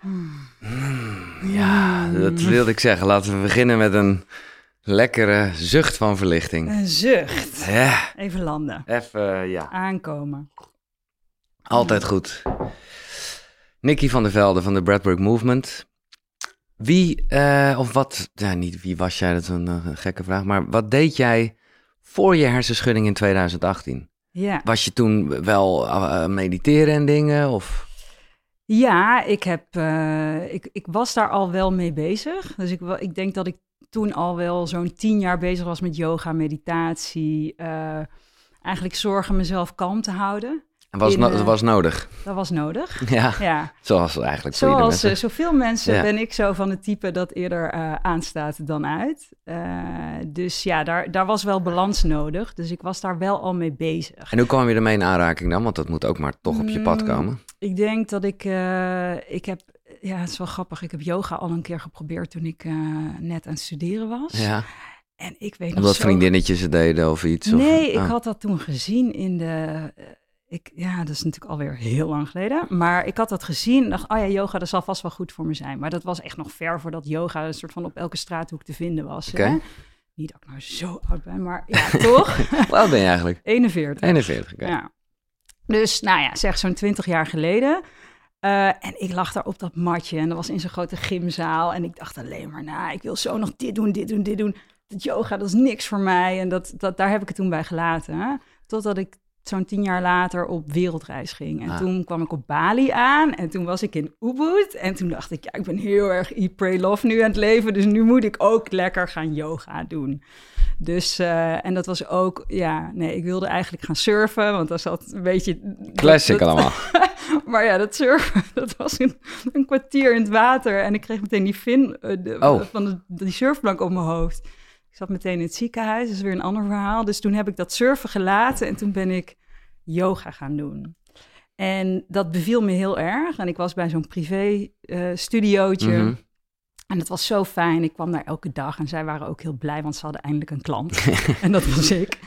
Hmm, ja, dat wilde ik zeggen. Laten we beginnen met een lekkere zucht van verlichting. Een zucht. Ja, Even landen. even, ja. Aankomen. Altijd goed. Nicky van der Velde van de Bradburg Movement. Wie, eh, of wat, ja, niet wie was jij, dat is een, eh, gekke vraag, maar wat deed jij voor je hersenschudding in 2018? Ja. Was je toen wel eh, mediteren en dingen? Of? Ja, ik, heb, eh, ik, ik was daar al wel mee bezig. Dus ik, ik denk dat ik toen al wel zo'n tien jaar bezig was met yoga, meditatie. eh, eigenlijk zorgen mezelf kalm te houden. En was, In, no- eh, dat was nodig. Dat was nodig. Ja, Ja, zoals eigenlijk zoals mensen. eh, zoveel mensen Ja. ben ik zo van het type dat eerder eh, aanstaat dan uit. Dus ja, daar, daar was wel balans nodig. Dus ik was daar wel al mee bezig. En hoe kwam je ermee in aanraking dan? Want dat moet ook maar toch op je pad Mm, komen. Ik denk dat ik, ik heb, ja, het is wel grappig. Ik heb yoga al een keer geprobeerd toen ik net aan het studeren was. Ja, En ik weet nog omdat zo... vriendinnetjes het deden of iets? of- Nee, ik oh. had dat toen gezien in de... ik, ja, dat is natuurlijk alweer heel lang geleden. Maar ik had dat gezien en dacht, oh ja, yoga, dat zal vast wel goed voor me zijn. Maar dat was echt nog ver voordat yoga een soort van op elke straathoek te vinden was. Hè? Niet dat ik nou zo oud ben, maar ja, toch? Hoe oud ben je eigenlijk? 41. 41, oké. Ja. Dus, nou ja, zeg zo'n 20 jaar geleden. Eh, en ik lag daar op dat matje en dat was in zo'n grote gymzaal. En ik dacht alleen maar, nou, ik wil zo nog dit doen, dit doen, dit doen. Dat yoga, dat is niks voor mij. En dat, dat, daar heb ik het toen bij gelaten. Hè? Totdat ik zo'n tien jaar later op wereldreis ging. En Ah. toen kwam ik op Bali aan en toen was ik in Ubud. En toen dacht ik, ja, ik ben heel erg eat, pray, love nu aan het leven. Dus nu moet ik ook lekker gaan yoga doen. Dus, eh, en dat was ook, ja, nee, ik wilde eigenlijk gaan surfen, want dat zat een beetje... Classic dat- allemaal. Maar ja, dat surfen, dat was een, een kwartier in het water. En ik kreeg meteen die fin eh, de- Oh. van de, die surfplank op mijn hoofd. Ik zat meteen in het ziekenhuis, dat is weer een ander verhaal. Dus toen heb ik dat surfen gelaten en toen ben ik yoga gaan doen. En dat beviel me heel erg. En ik was bij zo'n privé eh studiootje. Mhm. En het was zo fijn. Ik kwam daar elke dag en zij waren ook heel blij, want ze hadden eindelijk een klant. en dat was ik.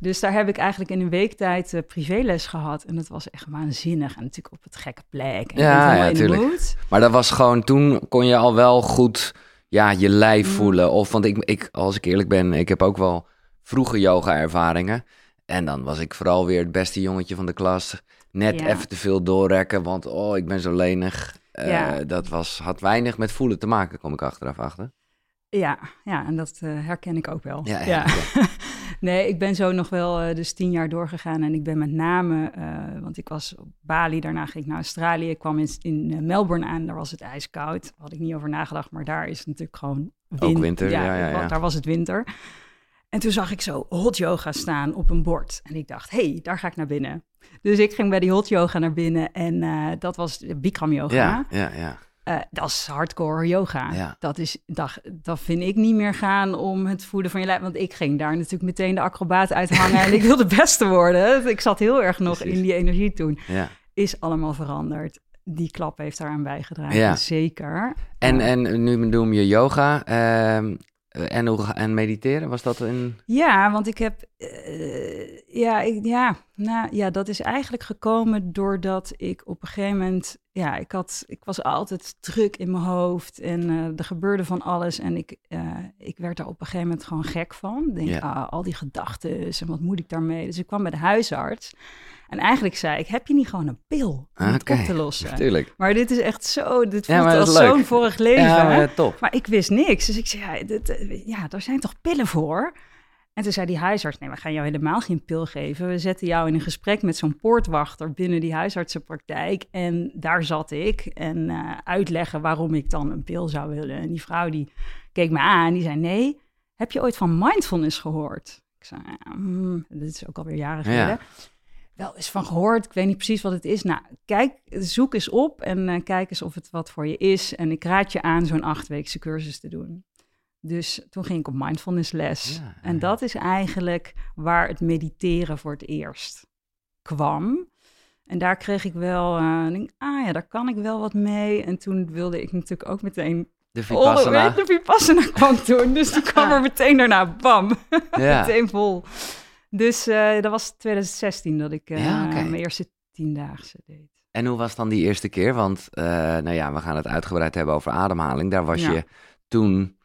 Dus daar heb ik eigenlijk in een week tijd eh, privéles gehad. En dat was echt waanzinnig. En natuurlijk op het gekke plek. En Ja, je bent helemaal ja, in de tuurlijk. mood. Maar dat was gewoon, toen kon je al wel goed ja, je lijf Mm. voelen. Of, want ik, ik, als ik eerlijk ben, ik heb ook wel vroege yoga-ervaringen. En dan was ik vooral weer het beste jongetje van de klas. Net Ja. even te veel doorrekken, want oh, ik ben zo lenig. Eh, Ja. Dat was, had weinig met voelen te maken, kom ik achteraf achter. Ja, ja, en dat eh, herken ik ook wel. Ja, ja, nee, ik ben zo nog wel eh, dus tien jaar doorgegaan. En ik ben met name, want ik was op Bali, daarna ging ik naar Australië. Ik kwam in, in Melbourne aan, daar was het ijskoud. Daar had ik niet over nagedacht, maar daar is het natuurlijk gewoon win- winter, ja, ja, ja. Daar was het winter. En toen zag ik zo hot yoga staan op een bord. En ik dacht, hé, hey, daar ga ik naar binnen. Dus ik ging bij die hot yoga naar binnen en eh, dat was Bikram yoga. Ja, ja, ja. Eh, dat is hardcore yoga. Ja. Dat, is, dat, dat vind ik niet meer gaan om het voeden van je lijf. Want ik ging daar natuurlijk meteen de acrobaat uithangen en ik wilde de beste worden. Ik zat heel erg nog Precies. in die energie toen. ja. Is allemaal veranderd. Die klap heeft daaraan bijgedragen, Ja. zeker. En, en nu doen je yoga ehm, en, hoe, en mediteren, was dat een... Ja, want ik heb. eh, ja, ik, ja, nou, ja, dat is eigenlijk gekomen doordat ik op een gegeven moment. Ja, ik, had, ik was altijd druk in mijn hoofd en eh, er gebeurde van alles. En ik, eh, ik werd daar op een gegeven moment gewoon gek van. Ik Denk, ah, al die gedachten en wat moet ik daarmee? Dus ik kwam bij de huisarts. En eigenlijk zei ik: Heb je niet gewoon een pil om Ah, het oké. op te lossen? Maar dit is echt zo. Dit voelt als zo'n vorig leven. Ja, maar top. Maar ik wist niks. Dus ik zei, ja, dit, eh, ja, daar zijn toch pillen voor? En toen zei die huisarts, nee, we gaan jou helemaal geen pil geven. We zetten jou in een gesprek met zo'n poortwachter binnen die huisartsenpraktijk. En daar zat ik en eh, uitleggen waarom ik dan een pil zou willen. En die vrouw die keek me aan en die zei, nee, heb je ooit van mindfulness gehoord? Ik zei, ja, hmm, dit is ook alweer jaren Ja. geleden. Wel eens van gehoord, ik weet niet precies wat het is. Nou, kijk, zoek eens op en eh, kijk eens of het wat voor je is. En ik raad je aan zo'n achtweekse cursus te doen. Dus toen ging ik op mindfulness les. Ja, en ja. dat is eigenlijk waar het mediteren voor het eerst kwam. En daar kreeg ik wel, denk, ah ja, daar kan ik wel wat mee. En toen wilde ik natuurlijk ook meteen... De Oh, Vipassana. de Vipassana kwam toen, dus die kwam er meteen daarna, bam, Ja. meteen vol. Dus eh, dat was 2016 dat ik eh, Ja, mijn eerste tiendaagse deed. En hoe was dan die eerste keer? Want, uh, nou ja, we gaan het uitgebreid hebben over ademhaling. Daar was Ja. je toen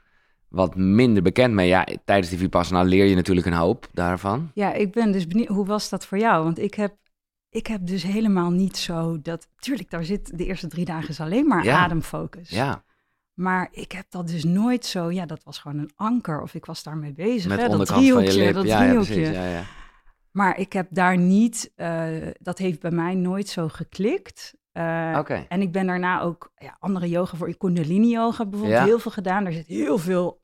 wat minder bekend mee. Ja, tijdens die Vipassana leer je natuurlijk een hoop daarvan. Ja, ik ben dus benieuwd, hoe was dat voor jou? Want ik heb, ik heb dus helemaal niet zo dat... Tuurlijk, daar zit de eerste drie dagen is alleen maar Ja. ademfocus. Ja, Maar ik heb dat dus nooit zo... Ja, dat was gewoon een anker of ik was daarmee bezig. met hè, dat driehoekje, dat ja, ja, driehoekje. precies. Ja, ja. Maar ik heb daar niet... eh, dat heeft bij mij nooit zo geklikt. Oké. En ik ben daarna ook ja, andere yoga voor Kundalini yoga bijvoorbeeld Ja. heel veel gedaan. Daar zit heel veel,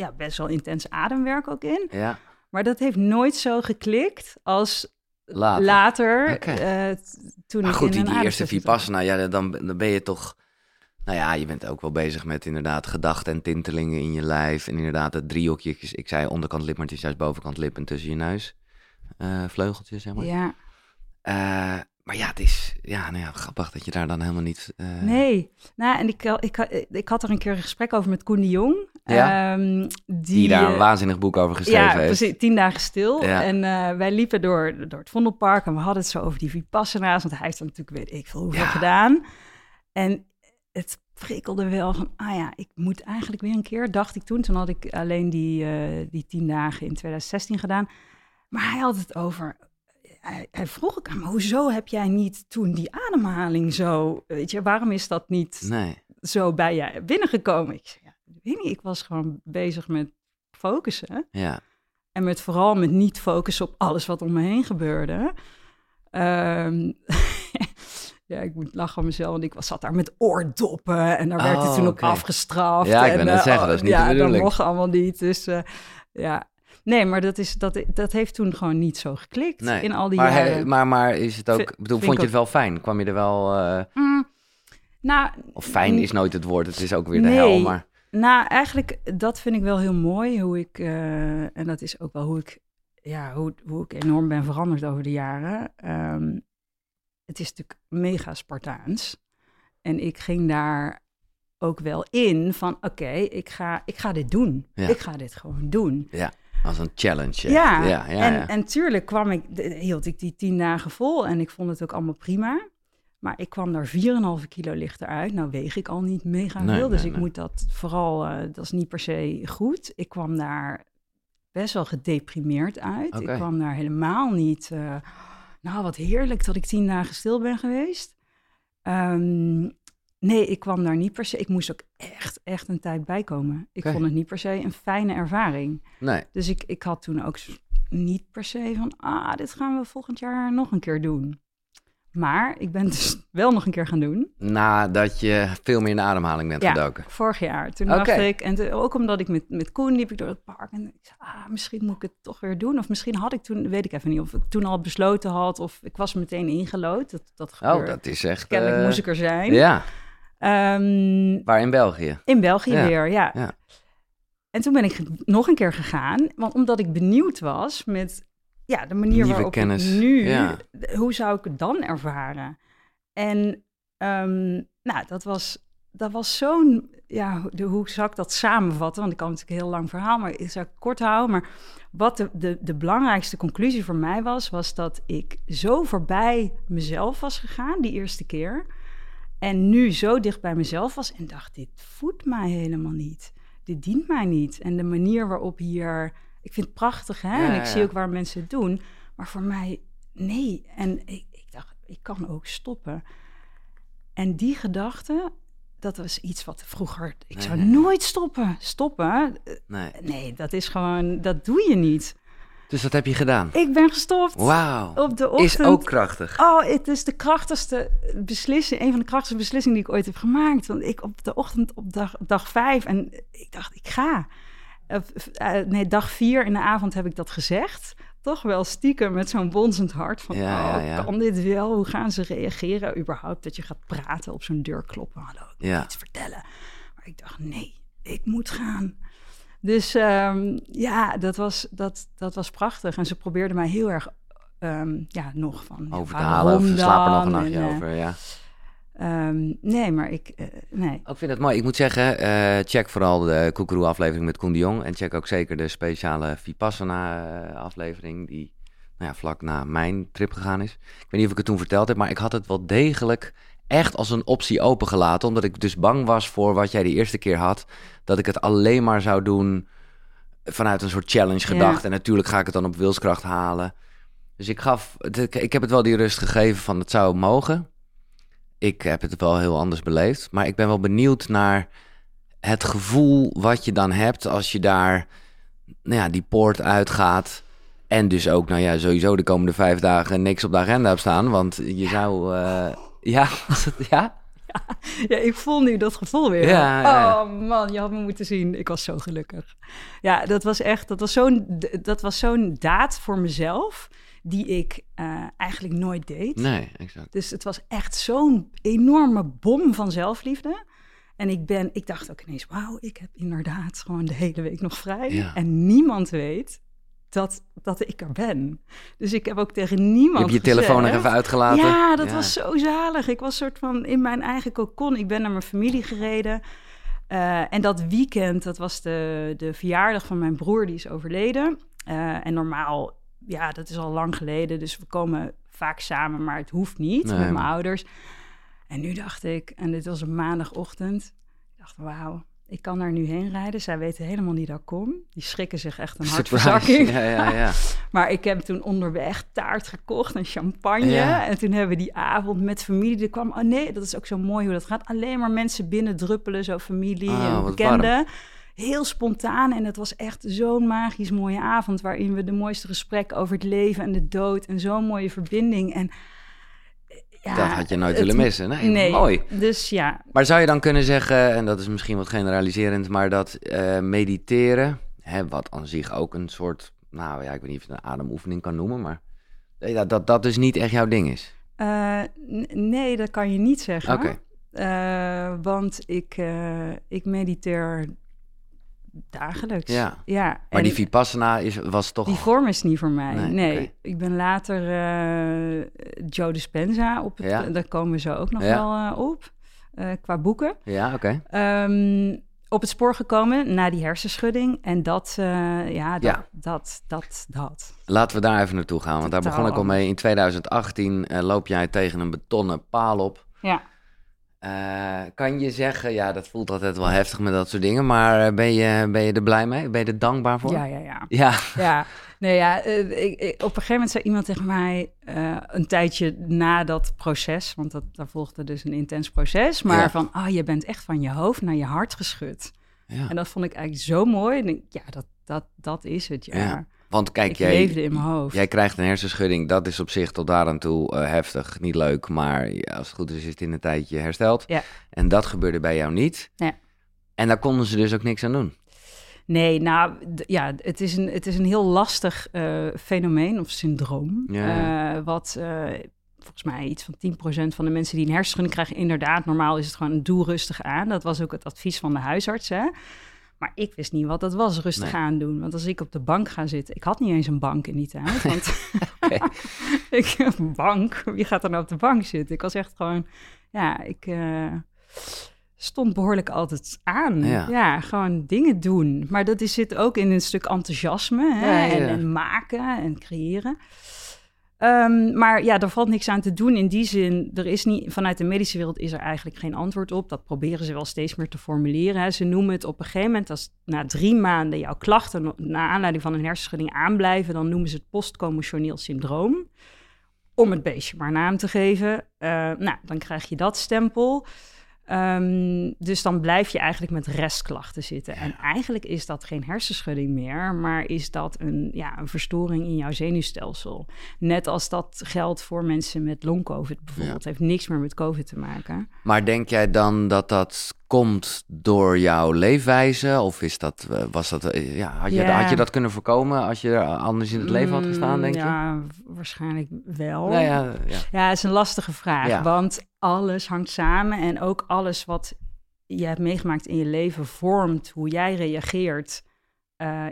ja, best wel intens ademwerk ook in. Ja, Maar dat heeft nooit zo geklikt als later. eh, toen Maar ik goed, in die, die eerste. Vipassana, ja, dan, dan ben je toch... Nou ja, je bent ook wel bezig met inderdaad gedachten en tintelingen in je lijf. En inderdaad het driehoekjes. Ik zei onderkant lip, maar het is juist bovenkant lip en tussen je neus. Eh vleugeltjes, zeg maar. Ja, Eh, maar ja, het is ja, nou ja, grappig dat je daar dan helemaal niet... eh, nee. Nou, en ik, ik, ik had er een keer een gesprek over met Koen de Jong. Ja. Ehm, die, Die daar een eh, waanzinnig boek over geschreven ja, heeft. precies. Tien dagen stil. Ja. En eh, wij liepen door, door het Vondelpark en we hadden het zo over die Vipassana's. Want hij heeft er natuurlijk, weet ik veel, hoeveel Ja. gedaan. En het prikkelde wel van, ah ja, ik moet eigenlijk weer een keer, dacht ik toen. Toen had ik alleen die, eh, die tien dagen in 2016 gedaan. Maar hij had het over, hij, hij vroeg ik aan me, hoezo heb jij niet toen die ademhaling zo, weet je, waarom is dat niet Nee, zo bij je binnengekomen? Ik zei, ja, ik weet niet, ik was gewoon bezig met focussen. ja. En met vooral met niet focussen op alles wat om me heen gebeurde. Ehm, ja, ik moet lachen om mezelf, want ik was, zat daar met oordoppen en daar werd Oh, hij toen ook afgestraft. Ja, ik en, wou net eh, zeggen, dat is niet ja, dat mocht allemaal niet. Dus eh, ja, nee, maar dat, is, dat, dat heeft toen gewoon niet zo geklikt Nee. in al die Maar, jaren. he- maar, maar is het ook... Ik bedoel, vond je het wel fijn? Kwam je er wel... Mm, nou, of fijn is nooit het woord, het is ook weer de Nee. hel, maar... Nou, eigenlijk, dat vind ik wel heel mooi. Hoe ik, eh, en dat is ook wel hoe ik, ja, hoe, hoe ik enorm ben veranderd over de jaren. Ehm, het is natuurlijk mega Spartaans. En ik ging daar ook wel in van, oké, ik, ga, ik ga dit doen. Ja. Ik ga dit gewoon doen. Als een challenge. Ja, ja, ja, en, ja. en tuurlijk kwam ik, hield ik die tien dagen vol en ik vond het ook allemaal prima. Maar ik kwam daar 4,5 kilo lichter uit. Nou weeg ik al niet mega Nee, veel, dus nee, ik nee. moet dat vooral, eh, dat is niet per se goed. Ik kwam daar best wel gedeprimeerd uit. Ik kwam daar helemaal niet, eh, nou wat heerlijk dat ik tien dagen stil ben geweest. Ehm, nee, ik kwam daar niet per se, ik moest ook echt, echt een tijd bijkomen. Ik vond het niet per se een fijne ervaring. Nee, Dus ik, ik had toen ook niet per se van, ah, dit gaan we volgend jaar nog een keer doen. Maar ik ben dus wel nog een keer gaan doen. nadat je veel meer in de ademhaling bent Ja. gedoken. Vorig jaar. Toen Oké. dacht ik, en toen- ook omdat ik met, met Koen liep ik door het park. En ik zei, ah, misschien moet ik het toch weer doen. Of misschien had ik toen, weet ik even niet, of ik toen al besloten had. Of ik was meteen ingelood. Dat, dat Oh, gebeurde. dat is echt... Kennelijk eh, moest ik er zijn. Ja, Ehm, waar in België. in België Ja, weer, ja. ja. En toen ben ik nog een keer gegaan, want omdat ik benieuwd was met ja, de manier Nieuwe waarop kennis, ik nu, ja. hoe zou ik het dan ervaren? En ehm, nou, dat was, dat was zo'n, ja, de, hoe zou ik dat samenvatten? Want ik kan natuurlijk een heel lang verhaal, maar ik zou het kort houden. Maar wat de, de, de belangrijkste conclusie voor mij was, was dat ik zo voorbij mezelf was gegaan die eerste keer. En nu zo dicht bij mezelf was en dacht, dit voedt mij helemaal niet. Dit dient mij niet. En de manier waarop hier... Ik vind het prachtig, hè? Ja, en ik zie ook waar mensen het doen. Maar voor mij, nee. En ik, ik dacht, ik kan ook stoppen. En die gedachte, dat was iets wat vroeger... Ik Nee, zou nee. nooit stoppen. Stoppen? Eh, Nee. Nee, dat is gewoon... Dat doe je niet. Dus dat heb je gedaan. Ik ben gestopt Wauw. op de ochtend. Is ook krachtig. Oh, het is de krachtigste beslissing, een van de krachtigste beslissingen die ik ooit heb gemaakt. Want ik op de ochtend op dag, dag vijf en ik dacht, ik ga. Eh, eh, nee, dag vier in de avond heb ik dat gezegd. Toch wel stiekem met zo'n bonzend hart van, Ja, oh, ja. kan dit wel? Hoe gaan ze reageren? Überhaupt dat je gaat praten op zo'n deur kloppen. Hallo, ik moet Ja. iets vertellen. Maar ik dacht, nee, ik moet gaan. Dus ehm, ja, dat was, dat, dat was prachtig. En ze probeerden mij heel erg, ehm, ja, nog van... Over te halen. Of slaap er nog een nachtje En, eh, over. Ja. Ehm, nee, maar ik, eh, nee. Ik vind het mooi. Ik moet zeggen, eh, check vooral de Koekeroe aflevering met Koen de Jong. En check ook zeker de speciale Vipassana eh, aflevering. Die nou ja, vlak na mijn trip gegaan is. Ik weet niet of ik het toen verteld heb, maar ik had het wel degelijk echt als een optie opengelaten. Omdat ik dus bang was voor wat jij de eerste keer had. Dat ik het alleen maar zou doen vanuit een soort challenge gedacht. En natuurlijk ga ik het dan op wilskracht halen. Dus ik gaf, ik heb het wel die rust gegeven van het zou mogen. Ik heb het wel heel anders beleefd. Maar ik ben wel benieuwd naar het gevoel wat je dan hebt als je daar nou ja, die poort uitgaat. En dus ook, nou ja, sowieso de komende vijf dagen niks op de agenda hebt staan. Want je zou, uh, ja, ja? Ja, ik voel nu dat gevoel weer. Ja, Oh man, je had me moeten zien. Ik was zo gelukkig. Ja, dat was echt, dat was zo'n, dat was zo'n daad voor mezelf die ik uh, eigenlijk nooit deed. Nee, exact. Dus het was echt zo'n enorme bom van zelfliefde. En ik, ben, ik dacht ook ineens, wauw, ik heb inderdaad gewoon de hele week nog vrij. Ja. En niemand weet dat, dat ik er ben. Dus ik heb ook tegen niemand Je hebt je telefoon nog even uitgelaten? Ja, dat was zo zalig. Ik was soort van in mijn eigen kokon. Ik ben naar mijn familie gereden. Uh, en dat weekend, dat was de, de verjaardag van mijn broer, die is overleden. Uh, en normaal, ja, dat is al lang geleden. Dus we komen vaak samen, maar het hoeft niet nee. met mijn ouders. En nu dacht ik, en dit was een maandagochtend, ik dacht, wauw, ik kan daar nu heen rijden. Zij weten helemaal niet dat ik kom. Die schrikken zich echt een hartverzakking. Ja, ja, ja. maar ik heb toen onderweg taart gekocht en champagne. Ja. En toen hebben we die avond met familie... Er kwam, oh nee, dat is ook zo mooi hoe dat gaat. Alleen maar mensen binnen druppelen, zo familie Oh, en bekenden. warm. Heel spontaan en het was echt zo'n magisch mooie avond... waarin we de mooiste gesprekken over het leven en de dood... en zo'n mooie verbinding en... Ja, dat had je nooit het- willen missen. Nee, Nee, mooi. dus ja, Maar zou je dan kunnen zeggen, en dat is misschien wat generaliserend, maar dat eh, mediteren, hè, wat aan zich ook een soort, nou ja, ik weet niet of je het een ademoefening kan noemen, maar eh, dat dat, dat dus niet echt jouw ding is. Eh, nee, dat kan je niet zeggen. Oké. Eh, want ik, eh, ik mediteer dagelijks. Ja. ja Maar en die Vipassana is, was toch... die vorm is niet voor mij. Nee, ik ben later eh, Joe Dispenza op het, Ja. daar komen we zo ook nog Ja. wel eh, op, eh, qua boeken. Ja, oké. Ehm, op het spoor gekomen na die hersenschudding. En dat, ja, dat, Ja. dat, dat, dat. Laten we daar even naartoe gaan, want daar begon ik al mee. In 2018 eh, loop jij tegen een betonnen paal op. Ja. Eh, kan je zeggen, ja, dat voelt altijd wel heftig met dat soort dingen, maar eh, ben je, ben je er blij mee? Ben je er dankbaar voor? Ja, ja, ja. Ja, Ja, nee, ja eh, ik, ik- op een gegeven moment zei iemand tegen mij een tijdje na dat proces, want dat, daar volgde dus een intens proces, maar Ja. van, ah, je bent echt van je hoofd naar je hart geschud. ja. En dat vond ik eigenlijk zo mooi. En ik, ja, dat, dat, dat is het, ja. Ja. Want kijk, ik jij, leefde in mijn hoofd. Jij krijgt een hersenschudding, dat is op zich tot daar aan toe eh, heftig, niet leuk, maar ja, als het goed is, is het in een tijdje hersteld. Ja. En dat gebeurde bij jou niet. Ja. En daar konden ze dus ook niks aan doen. Nee, nou ja, het is een, het is een heel lastig eh, fenomeen of syndroom. Ja. eh, wat volgens mij iets van 10% van de mensen die een hersenschudding krijgen, inderdaad, normaal is het gewoon doe rustig aan. Dat was ook het advies van de huisarts. Hè? Maar ik wist niet wat dat was, rustig Nee. aan doen. Want als ik op de bank ga zitten, ik had niet eens een bank in die tijd. Want ik een bank, wie gaat er nou op de bank zitten? Ik was echt gewoon, ja, ik eh, stond behoorlijk altijd aan. Ja. Ja. gewoon dingen doen. Maar dat is, zit ook in een stuk enthousiasme hè? Ja, ja, ja. En, en maken en creëren. Ehm, maar ja, er valt niks aan te doen in die zin. Er is niet, vanuit de medische wereld is er eigenlijk geen antwoord op. Dat proberen ze wel steeds meer te formuleren. Ze noemen het op een gegeven moment, als na drie maanden jouw klachten naar aanleiding van een hersenschudding aanblijven, dan noemen ze het postcommotioneel syndroom. Om het beestje maar naam te geven. Eh, nou, dan krijg je dat stempel. Ehm, dus dan blijf je eigenlijk met restklachten zitten. En eigenlijk is dat geen hersenschudding meer, maar is dat een, ja, een verstoring in jouw zenuwstelsel. Net als dat geldt voor mensen met long-covid bijvoorbeeld. Heeft niks meer met covid te maken. Maar denk jij dan dat dat komt door jouw leefwijze? Of is dat, eh, was dat, eh, ja, had, je, Ja. had je dat kunnen voorkomen als je anders in het leven had gestaan, denk Mm, je? Ja, waarschijnlijk wel. Nou ja, ja. Ja, het is een lastige vraag. Ja. Want alles hangt samen en ook alles wat je hebt meegemaakt in je leven vormt hoe jij reageert, eh,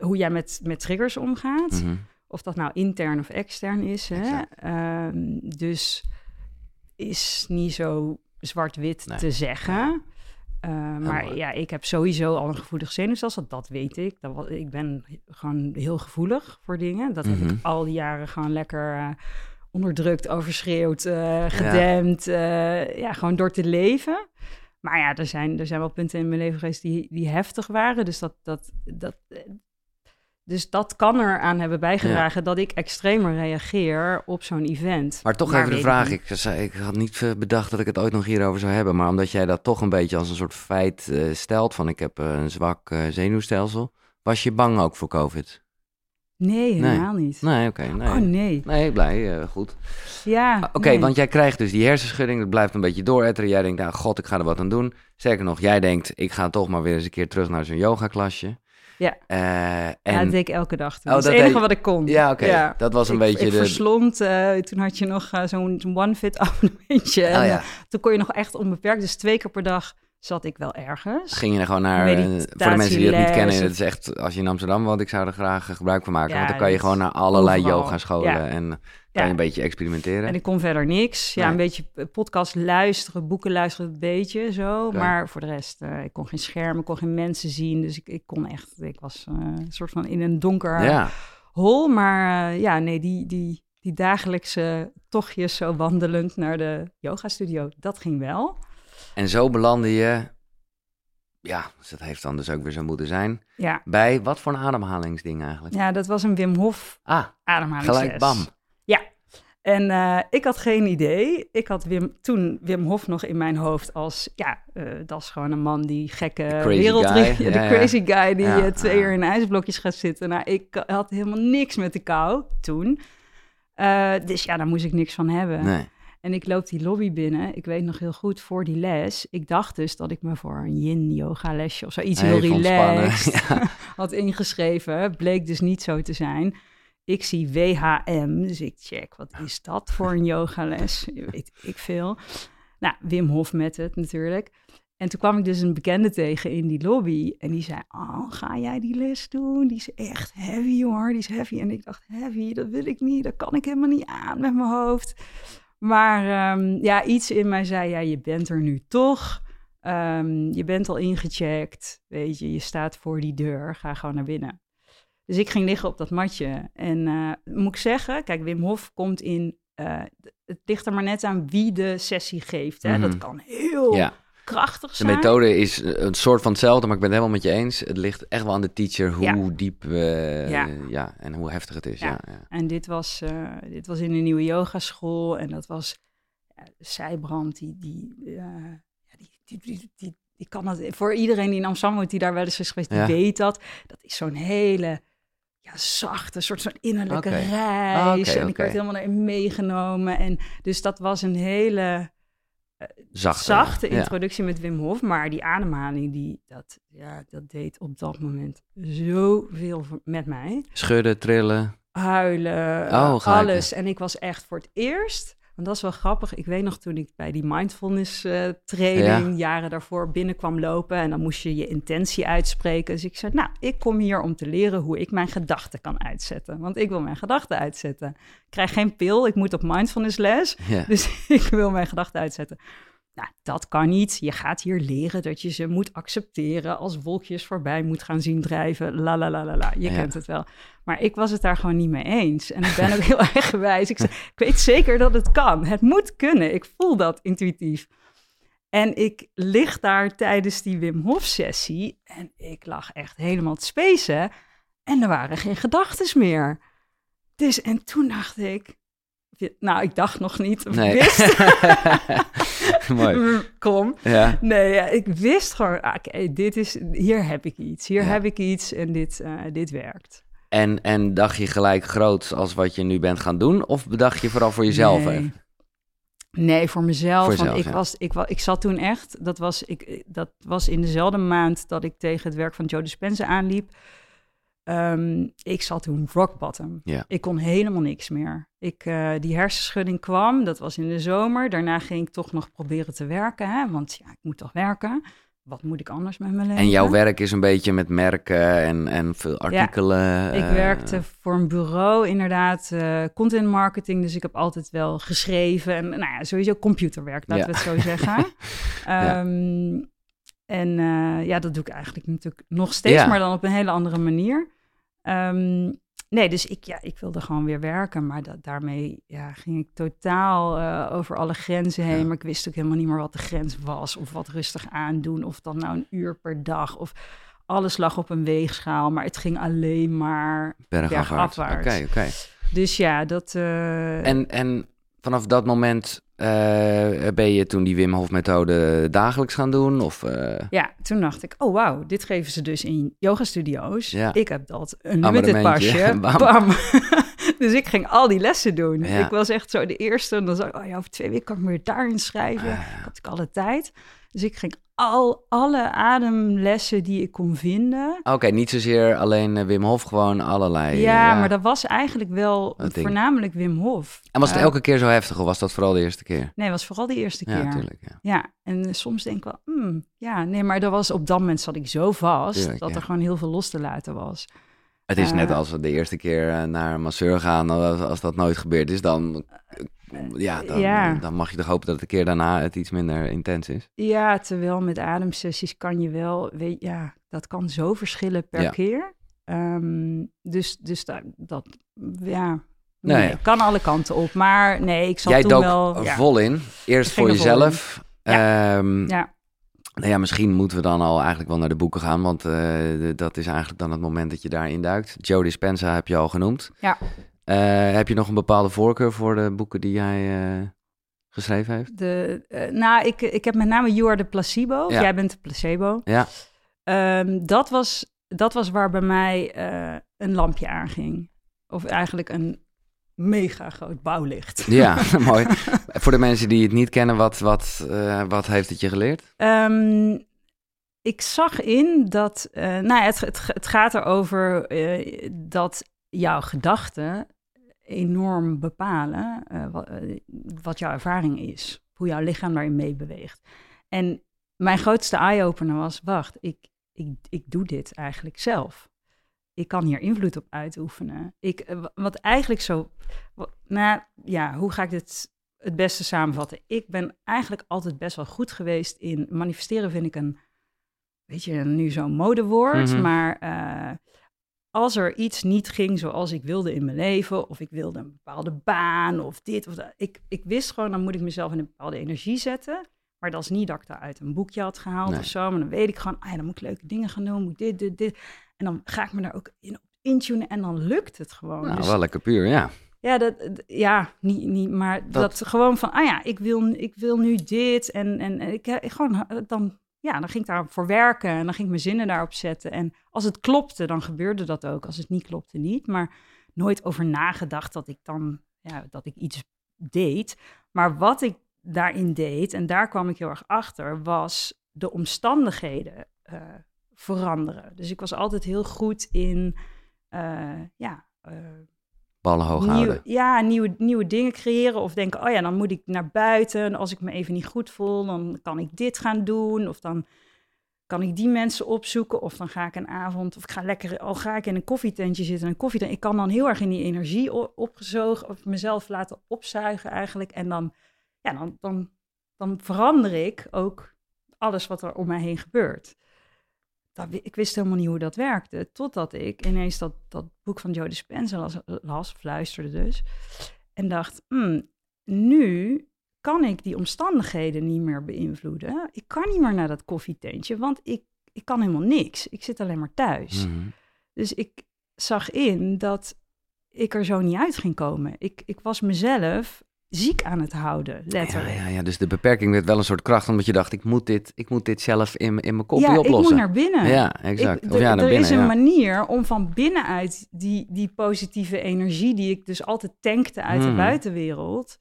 hoe jij met, met triggers omgaat. Mhm. Of dat nou intern of extern is. Hè? Ehm, dus is niet zo zwart-wit Nee. te zeggen. Uh, maar ja, ik heb sowieso al een gevoelig zenuwstelsel, dat weet ik. Dat was, ik ben gewoon heel gevoelig voor dingen. Dat heb Mhm. ik al die jaren gewoon lekker eh, onderdrukt, overschreeuwd, eh, gedempt. Ja. ja, gewoon door te leven. Maar ja, er zijn, er zijn wel punten in mijn leven geweest die, die heftig waren. Dus dat, dat, dat, dus dat kan eraan hebben bijgedragen ja. dat ik extremer reageer op zo'n event. Maar toch maar even de vraag, ik, ik, had niet bedacht dat ik het ooit nog hierover zou hebben, maar omdat jij dat toch een beetje als een soort feit uh, stelt van ik heb uh, een zwak uh, zenuwstelsel, was je bang ook voor COVID? Nee, helemaal nee. niet. Nee, oké. Okay, nee. Oh, nee. Nee, blij, goed. Ja, Oké, okay, nee. want jij krijgt dus die hersenschudding, dat blijft een beetje dooretteren. Jij denkt, nou god, ik ga er wat aan doen. Sterker nog, jij denkt, ik ga toch maar weer eens een keer terug naar zo'n yogaklasje. Ja. Uh, en... ja, dat deed ik elke dag. Toen. Oh, dat is het enige deed... wat ik kon. Ja, oké. Okay. Ja. Dat was een ik, beetje ik de... verslond, uh, toen had je nog uh, zo'n OneFit abonnementje. En oh, ja. toen kon je nog echt onbeperkt, dus twee keer per dag zat ik wel ergens. Ging je er gewoon naar, voor de mensen die het niet kennen, het is echt, als je in Amsterdam woont, ik zou er graag gebruik van maken. Ja, want dan kan je gewoon naar allerlei yogascholen ja. en kan ja. je een beetje experimenteren. En ik kon verder niks. Ja, nee. een beetje podcast luisteren, boeken luisteren, een beetje zo. Maar voor de rest, uh, ik kon geen schermen, kon geen mensen zien. Dus ik, ik kon echt, ik was uh, een soort van in een donker ja. hol. Maar uh, ja, nee, die, die, die dagelijkse tochtjes zo wandelend naar de yogastudio, dat ging wel. En zo belandde je, ja, dus dat heeft dan dus ook weer zo moeten zijn, ja. bij wat voor een ademhalingsding eigenlijk? Ja, dat was een Wim Hof ah, ademhalingsles. Gelijk bam. En uh, ik had geen idee. Ik had Wim, toen Wim Hof nog in mijn hoofd als, ja, uh, dat is gewoon een man die gekke wereldreis, de crazy guy die ja, uh, twee uur in ijsblokjes gaat zitten. Nou, ik had helemaal niks met de kou toen. Uh, dus ja, daar moest ik niks van hebben. Nee. En ik loop die lobby binnen. Ik weet nog heel goed voor die les. Ik dacht dus dat ik me voor een yin-yoga lesje of zoiets heel relaxed ja. had ingeschreven. Bleek dus niet zo te zijn. Ik zie WHM, dus ik check, wat is dat voor een yogales? weet ik veel. Nou, Wim Hof met het natuurlijk. En toen kwam ik dus een bekende tegen in die lobby. En die zei, oh, ga jij die les doen? Die is echt heavy hoor, die is heavy. En ik dacht, heavy, dat wil ik niet. Dat kan ik helemaal niet aan met mijn hoofd. Maar um, ja, iets in mij zei, ja, je bent er nu toch. Um, je bent al ingecheckt, weet je, je staat voor die deur, ga gewoon naar binnen. Dus ik ging liggen op dat matje. En uh, moet ik zeggen, kijk, Wim Hof komt in, uh, het ligt er maar net aan wie de sessie geeft. Hè? Mm -hmm. Dat kan heel ja. krachtig zijn. De methode is een soort van hetzelfde, maar ik ben het helemaal met je eens. Het ligt echt wel aan de teacher hoe ja. diep uh, ja. ja. en hoe heftig het is. Ja. En dit was, dit was in een nieuwe yogaschool en dat was Zijbrand, die, die, die, die, die, die, die kan dat, voor iedereen die in Amsterdam woont, die daar wel eens is geweest, die weet dat. Dat is zo'n hele ja, zachte, soort van innerlijke okay. reis. Okay, en ik werd helemaal meegenomen. En dus dat was een hele uh, zachte, zachte introductie ja. met Wim Hof. Maar die ademhaling, die, dat, ja, dat deed op dat moment zoveel met mij. Schudden, trillen. Huilen, oh, alles. En ik was echt voor het eerst... Want dat is wel grappig. Ik weet nog toen ik bij die mindfulness uh, training ja. jaren daarvoor binnenkwam lopen. En dan moest je je intentie uitspreken. Dus ik zei, nou, ik kom hier om te leren hoe ik mijn gedachten kan uitzetten. Want ik wil mijn gedachten uitzetten. Ik krijg geen pil, ik moet op mindfulness les. Ja. Dus ik wil mijn gedachten uitzetten. Nou, dat kan niet. Je gaat hier leren dat je ze moet accepteren als wolkjes voorbij moet gaan zien drijven. La la la la la. Je Ja. kent het wel. Maar ik was het daar gewoon niet mee eens. En ik ben ook heel eigenwijs. Ik, zei, ik weet zeker dat het kan. Het moet kunnen. Ik voel dat intuïtief. En ik lig daar tijdens die Wim Hof sessie en ik lag echt helemaal te spacen. En er waren geen gedachten meer. Dus en toen dacht ik, nou, ik dacht nog niet. Of Nee. wist. Mooi. Kom. Ja. Nee, ja, ik wist gewoon, ah, oké, dit is, hier heb ik iets. Hier Ja. heb ik iets en dit, eh, dit werkt. En, en dacht je gelijk groot als wat je nu bent gaan doen? Of bedacht je vooral voor jezelf? Nee. even? Nee, voor mezelf. Voor want ik, ja. was, ik, ik zat toen echt, dat was, ik, dat was in dezelfde maand dat ik tegen het werk van Joe Dispenza aanliep. Ehm, ik zat toen rock bottom. Ja. Ik kon helemaal niks meer. Ik, eh, die hersenschudding kwam, dat was in de zomer. Daarna ging ik toch nog proberen te werken, hè? want ja, ik moet toch werken. Wat moet ik anders met mijn leven? En jouw werk is een beetje met merken en, en veel artikelen. Ik eh, werkte voor een bureau, inderdaad, eh, content marketing. Dus ik heb altijd wel geschreven. En nou ja, sowieso computerwerk, laten Ja. we het zo zeggen. Ja. En eh, ja, dat doe ik eigenlijk natuurlijk nog steeds, Ja. maar dan op een hele andere manier. Ehm, nee, dus ik, ja, ik wilde gewoon weer werken, maar dat, daarmee ja, ging ik totaal eh, over alle grenzen heen. Ja. Maar ik wist ook helemaal niet meer wat de grens was, of wat rustig aandoen, of dan nou een uur per dag, of alles lag op een weegschaal, maar het ging alleen maar Bergafwaarts. Oké, oké. Dus ja, dat. eh, En, en vanaf dat moment eh, ben je toen die Wim Hof methode dagelijks gaan doen? Of, eh, Ja, toen dacht ik, oh wauw, dit geven ze dus in yoga-studio's. Ja. Ik heb dat een limited pasje. Bam. Bam. dus ik ging al die lessen doen. Ja. Ik was echt zo de eerste. En dan zei ik, oh ja, over twee weken kan ik me weer daarin schrijven. Ah, Ik had natuurlijk alle tijd. Dus ik ging al alle ademlessen die ik kon vinden. Oké, niet zozeer alleen eh, Wim Hof, gewoon allerlei. ja, eh, maar dat was eigenlijk wel voornamelijk Wim Hof. En was het Eh, elke keer zo heftig of was dat vooral de eerste keer? Nee, was vooral de eerste keer. Ja, natuurlijk. Ja. Ja, en soms denk ik wel, hmm, ja, nee, maar dat was op dat moment zat ik zo vast Tuurlijk, dat ja. er gewoon heel veel los te laten was. Het is net Eh. als we de eerste keer eh, naar een masseur gaan. Als, als dat nooit gebeurd is, dan, eh, ja, dan, ja. dan mag je toch hopen dat de keer daarna het iets minder intens is. Ja, terwijl met ademsessies kan je wel, weet, ja, dat kan zo verschillen per Ja. keer. Ehm, dus dus dat, dat ja, nee, kan alle kanten op. Maar nee, ik zat Jij toen dook wel... Ja, vol in. Eerst voor jezelf. Ja. Ehm, ja, Nou ja, misschien moeten we dan al eigenlijk wel naar de boeken gaan, want eh, dat is eigenlijk dan het moment dat je daarin duikt. Joe Dispenza heb je al genoemd. Ja. Eh, heb je nog een bepaalde voorkeur voor de boeken die jij eh, geschreven heeft? de, nou, ik, ik heb met name You Are the Placebo. Ja. Jij bent de placebo. Ja. Ehm, dat, was, dat was waar bij mij een lampje aanging. Of eigenlijk een mega groot bouwlicht. Ja, mooi. Voor de mensen die het niet kennen, wat, wat, eh, wat heeft het je geleerd? Ehm, ik zag in dat, eh, nou ja, het, het, het gaat erover eh, dat jouw gedachten enorm bepalen wat, wat jouw ervaring is, hoe jouw lichaam daarin meebeweegt. En mijn grootste eye-opener was, wacht, ik, ik, ik doe dit eigenlijk zelf. Ik kan hier invloed op uitoefenen. Ik, eh, wa- wat eigenlijk zo, nou ja, hoe ga ik dit het beste samenvatten? Ik ben eigenlijk altijd best wel goed geweest in manifesteren, vind ik een, weet je, nu zo'n modewoord, Mhm. maar eh, als er iets niet ging zoals ik wilde in mijn leven, of ik wilde een bepaalde baan, of dit of dat, ik, ik wist gewoon, dan moet ik mezelf in een bepaalde energie zetten. Maar dat is niet dat ik daar uit een boekje had gehaald Nee. of zo. Maar dan weet ik gewoon, ah ja, dan moet ik leuke dingen gaan doen, moet ik dit, dit, dit. En dan ga ik me daar ook in intunen en dan lukt het gewoon. Nou, Dus- wel lekker puur, ja. ja, dat, ja niet, niet, maar dat, gewoon van, ah ja, ik wil, ik wil nu dit. En, en en ik, ik gewoon, eh, dan, ja, dan ging ik daarvoor werken en dan ging ik mijn zinnen daarop zetten. En als het klopte, dan gebeurde dat ook. Als het niet klopte, niet. Maar nooit over nagedacht dat ik dan, ja, dat ik iets deed. Maar wat ik daarin deed, en daar kwam ik heel erg achter, was de omstandigheden eh, veranderen. Dus ik was altijd heel goed in, eh, ja... eh, Ballen hoog nieuw- houden. ja, nieuwe, nieuwe dingen creëren. Of denken, oh ja, dan moet ik naar buiten. Als ik me even niet goed voel, dan kan ik dit gaan doen. Of dan kan ik die mensen opzoeken. Of dan ga ik een avond, of ik ga lekker, al ga ik in een koffietentje zitten. Een koffie, ik kan dan heel erg in die energie opgezogen, of mezelf laten opzuigen eigenlijk. En dan, ja, dan, dan, dan verander ik ook alles wat er om mij heen gebeurt. Dat, ik wist helemaal niet hoe dat werkte. Totdat ik ineens dat, dat boek van Joe Dispenza las, las, of luisterde dus. En dacht, hmm, nu kan ik die omstandigheden niet meer beïnvloeden. Ik kan niet meer naar dat koffietentje, want ik, ik kan helemaal niks. Ik zit alleen maar thuis. Mhm. Dus ik zag in dat ik er zo niet uit ging komen. Ik, ik was mezelf ziek aan het houden, Ja, letterlijk. ja, ja, dus de beperking werd wel een soort kracht, omdat je dacht, ik moet dit, ik moet dit zelf in, in mijn kopje ja, ik oplossen. moet naar binnen. Ja, exact. Ik- of ja, er- naar er binnen, is een ja. manier om van binnenuit die, die positieve energie, die ik dus altijd tankte uit de Hmm. buitenwereld,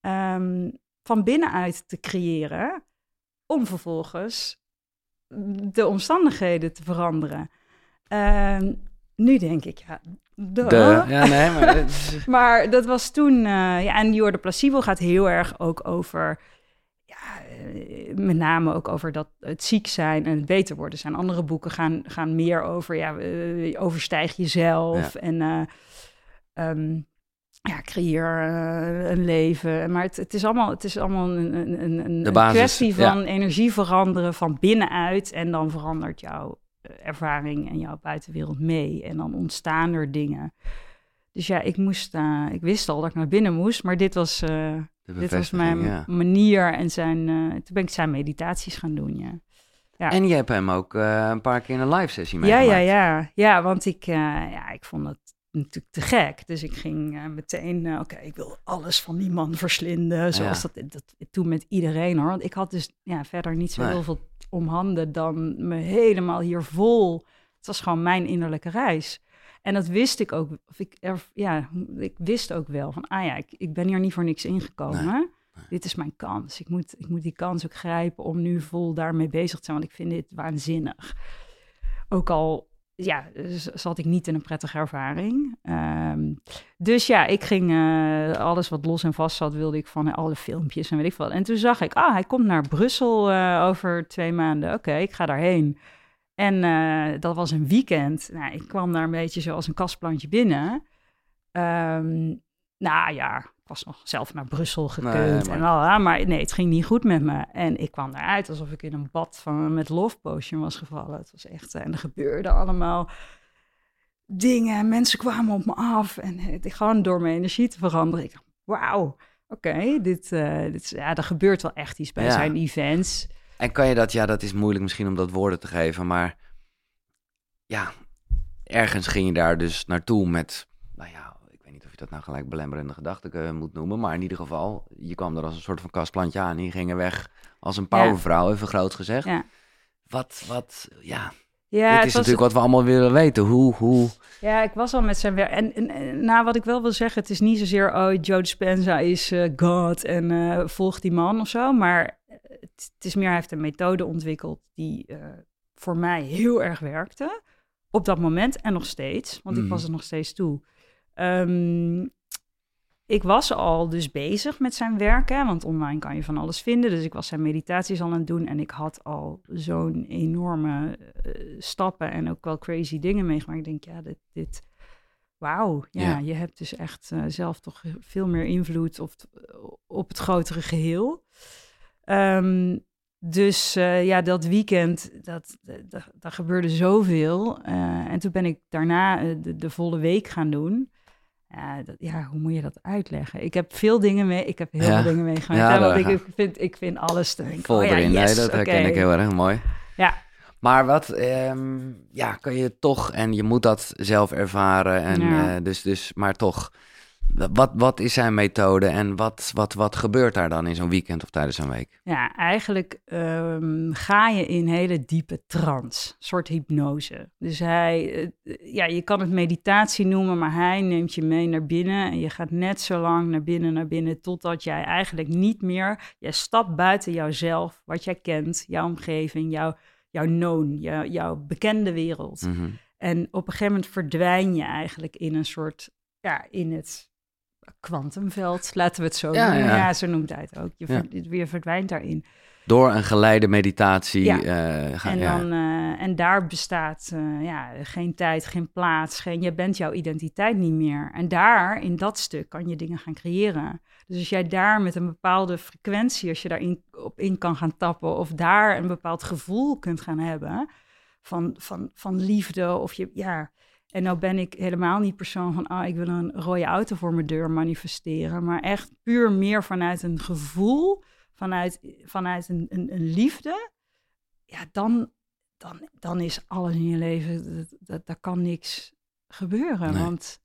ehm, van binnenuit te creëren, om vervolgens de omstandigheden te veranderen. Ehm, nu denk ik, ja, duh. Ja, nee, maar... Maar dat was toen, eh, ja, en Jordan Placebo gaat heel erg ook over, ja, eh, met name ook over dat het ziek zijn en het beter worden zijn. Andere boeken gaan, gaan meer over, ja, eh, overstijg jezelf. En eh, ehm, ja, creëer een leven. Maar het, het, is allemaal, het is allemaal een, een, een, kwestie ja. van energie veranderen van binnenuit. En dan verandert jouw ervaring en jouw buitenwereld mee. En dan ontstaan er dingen. Dus ja, ik moest, eh, ik wist al dat ik naar binnen moest, maar dit was, eh, dit was mijn ja. manier. En zijn, eh, toen ben ik zijn meditaties gaan doen, ja. Ja. En je hebt hem ook eh, een paar keer in een live sessie Ja, meegemaakt. ja, ja. Ja, want ik, eh, ja, ik vond het natuurlijk te gek. Dus ik ging eh, meteen, eh, oké, ik wil alles van die man verslinden. Zoals dat, dat toen met iedereen hoor. Want ik had dus ja, verder niet zo Nee. heel veel om handen dan me helemaal hier vol. Het was gewoon mijn innerlijke reis. En dat wist ik ook. Of ik, er, ja, ik wist ook wel van, ah ja, ik, ik ben hier niet voor niks ingekomen. Dit is mijn kans. Ik moet, ik moet die kans ook grijpen om nu vol daarmee bezig te zijn. Want ik vind dit waanzinnig. Ook al ja, z- zat ik niet in een prettige ervaring. Ehm, dus ja, ik ging eh, alles wat los en vast zat, wilde ik van alle filmpjes en weet ik wat. En toen zag ik, ah, hij komt naar Brussel eh, over twee maanden. Oké, ik ga daarheen. En eh, dat was een weekend. Nou, ik kwam daar een beetje zoals een kastplantje binnen. Ehm, nou ja, ik was nog zelf naar Brussel gekund. Nee, maar- en lalala, maar nee, het ging niet goed met me. En ik kwam eruit alsof ik in een bad van, met love potion was gevallen. Het was echt, en er gebeurde allemaal dingen. Mensen kwamen op me af. En het, gewoon door mijn energie te veranderen. Ik dacht, wauw, oké, dit, eh, dit ja, er gebeurt wel echt iets bij Ja. zijn events. En kan je dat, ja, dat is moeilijk misschien om dat woorden te geven, maar ja, ergens ging je daar dus naartoe met, nou ja, ik weet niet of je dat nou gelijk belemmerende gedachten eh, moet noemen, maar in ieder geval, je kwam er als een soort van kastplantje aan en je ging er weg als een powervrouw, even groot gezegd. Ja. Wat, wat, ja, Ja, dit het is was- natuurlijk wat we allemaal willen weten. Hoe, hoe, Ja, ik was al met zijn werk. En, en, en nou, wat ik wel wil zeggen, het is niet zozeer, oh, Joe Dispenza is eh, God en eh volg die man of zo. Maar het, het is meer, hij heeft een methode ontwikkeld die voor mij heel erg werkte. Op dat moment en nog steeds, want ik Mhm. was er nog steeds toe. Ehm, ik was al dus bezig met zijn werk, hè, want online kan je van alles vinden. Dus ik was zijn meditaties al aan het doen en ik had al zo'n enorme eh, stappen en ook wel crazy dingen meegemaakt. Ik denk, ja, dit, dit wauw, ja, Ja. je hebt dus echt eh, zelf toch veel meer invloed op, het- op het grotere geheel. Ehm, dus eh, ja, dat weekend, dat, dat, daar gebeurde zoveel. En toen ben ik daarna de, de volle week gaan doen. Ja, dat, ja, hoe moet je dat uitleggen? Ik heb veel dingen mee. Ik heb heel Ja. veel dingen meegemaakt. Ja, want ik, vind, ik vind alles te denken. vol oh ja, erin? yes, nee, dat herken ik heel erg mooi. Ja. Maar wat, ehm, ja, kan je toch, en je moet dat zelf ervaren, en, eh, dus, dus, maar toch, wat, wat is zijn methode en wat, wat, wat gebeurt daar dan in zo'n weekend of tijdens een week? Ja, eigenlijk ehm, ga je in hele diepe trance, een soort hypnose. Dus hij, eh, ja, je kan het meditatie noemen, maar hij neemt je mee naar binnen en je gaat net zo lang naar binnen, naar binnen, totdat jij eigenlijk niet meer, je stapt buiten jouzelf, wat jij kent, jouw omgeving, jouw, jouw known, jouw, jouw bekende wereld. Mhm. En op een gegeven moment verdwijn je eigenlijk in een soort, ja, in het kwantumveld, laten we het zo Ja, noemen. ja. Ja, zo noemt hij het ook. Je, Ja. ver- je verdwijnt daarin. Door een geleide meditatie. Ja. ga, En, dan, eh, en daar bestaat eh, ja, geen tijd, geen plaats, geen, je bent jouw identiteit niet meer. En daar, in dat stuk, kan je dingen gaan creëren. Dus als jij daar met een bepaalde frequentie, als je daarin op in kan gaan tappen, of daar een bepaald gevoel kunt gaan hebben van, van, van liefde, of je, ja. En nou ben ik helemaal niet persoon van, ah, ik wil een rode auto voor mijn deur manifesteren, maar echt puur meer vanuit een gevoel, vanuit, vanuit een, een, een liefde ja, dan, dan, dan is alles in je leven, dat, dat, daar kan niks gebeuren. Nee. Want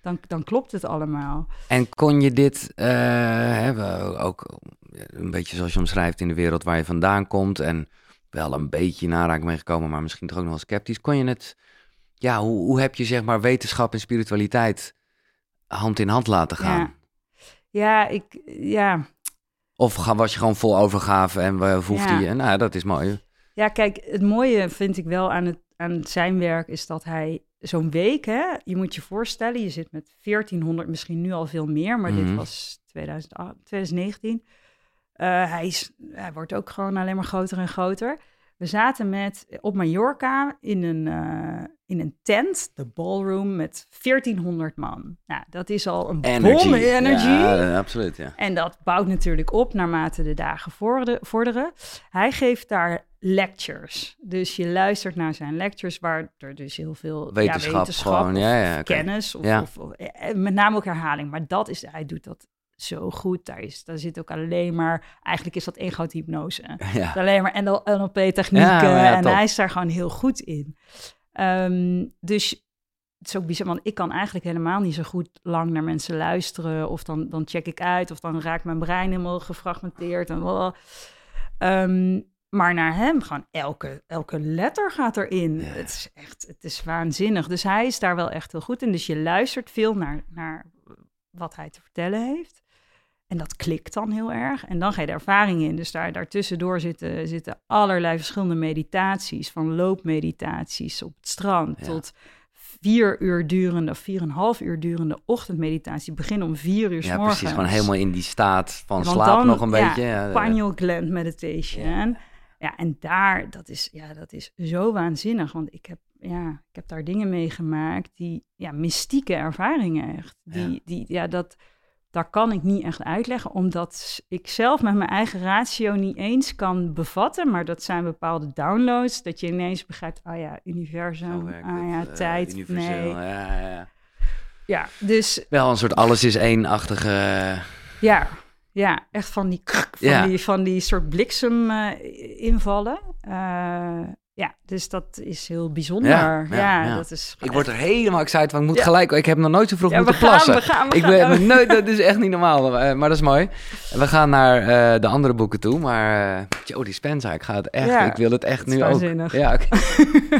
dan, dan klopt het allemaal. En kon je dit, eh, hebben ook een beetje zoals je omschrijft in de wereld waar je vandaan komt en wel een beetje in aanraking mee gekomen, maar misschien toch ook nog wel sceptisch. Kon je het, ja, hoe, hoe heb je zeg maar wetenschap en spiritualiteit hand in hand laten gaan? Ja. Ja, ik, ja. Of was je gewoon vol overgave en we hoefde Ja. je, nou dat is mooi. ja, kijk, het mooie vind ik wel aan, het, aan zijn werk is dat hij zo'n week, hè, je moet je voorstellen, je zit met 1400, misschien nu al veel meer, maar Mhm. dit was 2008, 2019. Eh, hij, is, hij wordt ook gewoon alleen maar groter en groter. We zaten met, op Mallorca in een, eh, in een tent, de ballroom, met 1400 man. Nou, dat is al een Energy. bom energy. Ja, eh, absoluut, ja. En dat bouwt natuurlijk op naarmate de dagen vorde- vorderen. Hij geeft daar lectures. Dus je luistert naar zijn lectures, waar er dus heel veel Wetenschap ja, wetenschap gewoon, of, ja, ja, of oké. kennis, of, of- eh, met name ook herhaling. Maar dat is, hij doet dat zo goed. Daar, is, daar zit ook alleen maar, eigenlijk is dat één grote hypnose. ja. Alleen maar NL NLP-technieken. Ja, maar ja, en top. hij is daar gewoon heel goed in. Ehm, dus het is ook bizar, want ik kan eigenlijk helemaal niet zo goed lang naar mensen luisteren. Of dan, dan check ik uit, of dan raakt mijn brein helemaal gefragmenteerd. En. Ehm, maar naar hem, gewoon elke, elke letter gaat erin. Het is echt, het is waanzinnig. Dus hij is daar wel echt heel goed in. Dus je luistert veel naar, naar wat hij te vertellen heeft. En dat klikt dan heel erg. En dan ga je de ervaring in. Dus daar, daartussendoor zitten, zitten allerlei verschillende meditaties. Van loopmeditaties op het strand Ja. tot vier uur durende of vier en een half uur durende ochtendmeditatie. Beginnen om vier uur 's Ja, morgens. precies. Gewoon helemaal in die staat van Want slaap dan- nog een ja, beetje. Ja, Pineal gland meditation. Ja. en daar, dat is, ja, dat is zo waanzinnig. Want ik heb, ja, ik heb daar dingen meegemaakt die, ja, mystieke ervaringen echt. Die, Ja. die, ja, dat, daar kan ik niet echt uitleggen, omdat ik zelf met mijn eigen ratio niet eens kan bevatten. Maar dat zijn bepaalde downloads, dat je ineens begrijpt, ah ja, universum, ah ja, het, eh, tijd, nee. Ja, ja, ja. Dus Wel een soort alles is één-achtige... Ja, ja, echt van die, van Ja. die, van die soort bliksem eh, invallen. Eh, ja, dus dat is heel bijzonder. Ja, Ja, ja, ja. dat is. Ik word er helemaal excited van. Ik moet gelijk... Ik heb nog nooit zo vroeg moeten gaan, plassen. we gaan, we Ik gaan. ben nooit, dat is echt niet normaal, eh, maar dat is mooi. We gaan naar eh, de andere boeken toe, maar uh, Joe Dispenza, ik ga het echt, ik wil het echt het nu ook. Ja,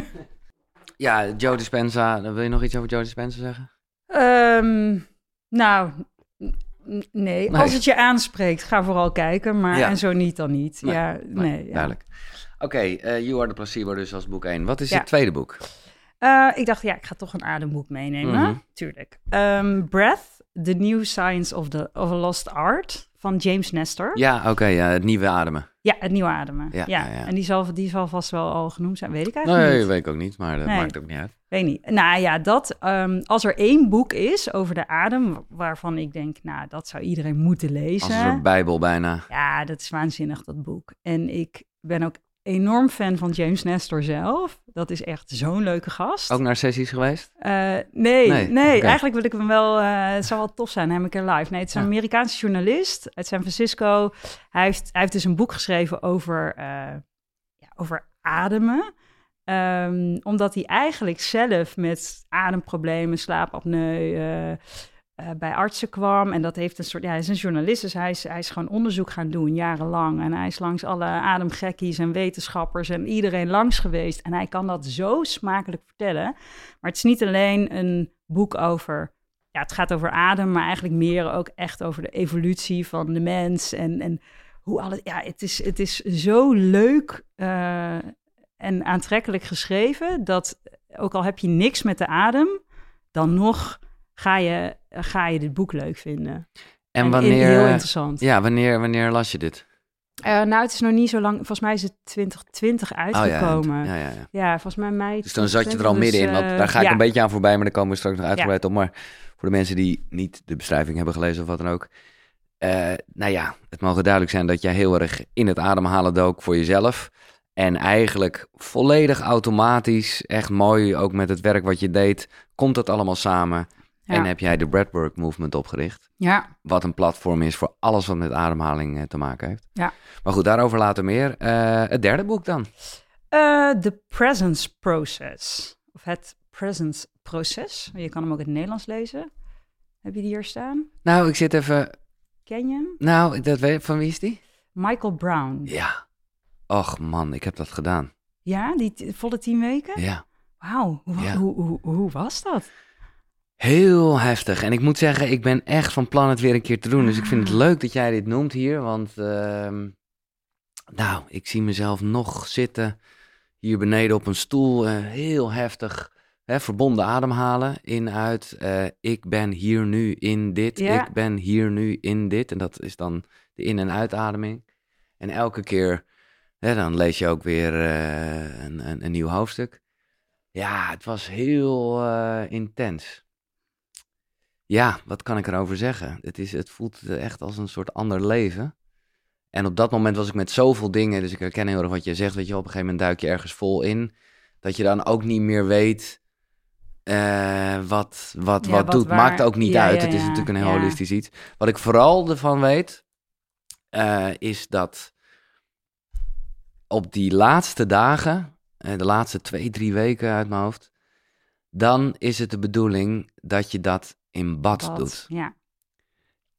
ja, Joe Dispenza, wil je nog iets over Joe Dispenza zeggen? Ehm, nou, nee. Nee. Als het je aanspreekt, ga vooral kijken. Maar en zo niet, dan niet. Nee, ja, nee. ja. Duidelijk. Oké, eh, You Are the Placebo dus als boek 1. Wat is Ja. het tweede boek? Eh, ik dacht, ja, ik ga toch een ademboek meenemen. Mhm. Tuurlijk. Ehm, Breath, The New Science of, the, of a Lost Art van James Nestor. Ja, oké, ja, het nieuwe ademen. Ja, het nieuwe ademen. Ja, Ja, ja, ja. en die zal, die zal vast wel al genoemd zijn. Weet ik eigenlijk Nee, niet. weet ik ook niet, maar dat Nee. maakt ook niet uit. Weet niet. Nou ja, dat, ehm, als er één boek is over de adem, waarvan ik denk, nou, dat zou iedereen moeten lezen. Als een soort bijbel bijna. Ja, dat is waanzinnig, dat boek. En ik ben ook enorm fan van James Nestor zelf. Dat is echt zo'n leuke gast. Ook naar sessies geweest? Eh, nee, Nee, eigenlijk wil ik hem wel. eh, het zou wel tof zijn, hem een keer live. Nee, het is een Ja. Amerikaanse journalist uit San Francisco. Hij heeft, hij heeft dus een boek geschreven over, eh, ja, over ademen. Ehm, omdat hij eigenlijk zelf met ademproblemen, slaapapneu. Eh, bij artsen kwam. En dat heeft een soort. Ja, hij is een journalist, dus hij is, hij is gewoon onderzoek gaan doen, jarenlang. En hij is langs alle ademgekkies en wetenschappers en iedereen langs geweest. En hij kan dat zo smakelijk vertellen. Maar het is niet alleen een boek over. Ja, het gaat over adem, maar eigenlijk meer ook echt over de evolutie van de mens. En, en hoe alles. Ja, het is, het is zo leuk eh, en aantrekkelijk geschreven. Dat ook al heb je niks met de adem, dan nog ga je, ga je dit boek leuk vinden. En wanneer... heel interessant. Ja, wanneer, wanneer las je dit? Eh, nou, het is nog niet zo lang. Volgens mij is het 2020 Oh ja, uitgekomen. ja, ja, ja, ja. volgens mij mei. Dus dan zat je er al 2020, midden in. dus, Want eh, daar ga ik ja. een beetje aan voorbij, maar daar komen we straks nog uitgebreid op. Maar voor de mensen die niet de beschrijving hebben gelezen of wat dan ook. eh, nou ja, het mogen duidelijk zijn dat jij heel erg in het ademhalen dook voor jezelf. En eigenlijk volledig automatisch, echt mooi, ook met het werk wat je deed, komt dat allemaal samen. Ja. En heb jij de Breathwork Movement opgericht. Ja, Wat een platform is voor alles wat met ademhaling eh, te maken heeft. Ja. Maar goed, daarover later meer. Eh, het derde boek dan. Eh, The Presence Process. Of het Presence Proces. Je kan hem ook in het Nederlands lezen. Heb je die hier staan? Nou, ik zit even... Ken je hem? Nou, dat weet, van wie is die? Michael Brown. Ja. Och man, ik heb dat gedaan. Ja, die volle tien weken? Ja. Wauw, hoe, Ja. hoe, hoe, hoe was dat? Heel heftig. En ik moet zeggen, ik ben echt van plan het weer een keer te doen. Dus ik vind het Ah. leuk dat jij dit noemt hier. Want, ehm, nou, ik zie mezelf nog zitten hier beneden op een stoel. eh, heel heftig. Hè, verbonden ademhalen. In, uit. eh, ik ben hier nu in dit. Ja. Ik ben hier nu in dit. En dat is dan de in- en uitademing. En elke keer Hè, dan lees je ook weer eh, een, een, een nieuw hoofdstuk. Ja, het was heel intens. Ja, wat kan ik erover zeggen? Het, is, het voelt echt als een soort ander leven. En op dat moment was ik met zoveel dingen, dus ik herken heel erg wat je zegt. Weet je, op een gegeven moment duik je ergens vol in. Dat je dan ook niet meer weet eh, wat, wat, Ja, wat, wat doet. waar- Maakt ook niet ja, uit. ja, het is natuurlijk een heel holistisch iets. Wat ik vooral ervan weet, eh, is dat op die laatste dagen, eh, de laatste twee, drie weken uit mijn hoofd, dan is het de bedoeling dat je dat in bad, Bad. doet. Ja.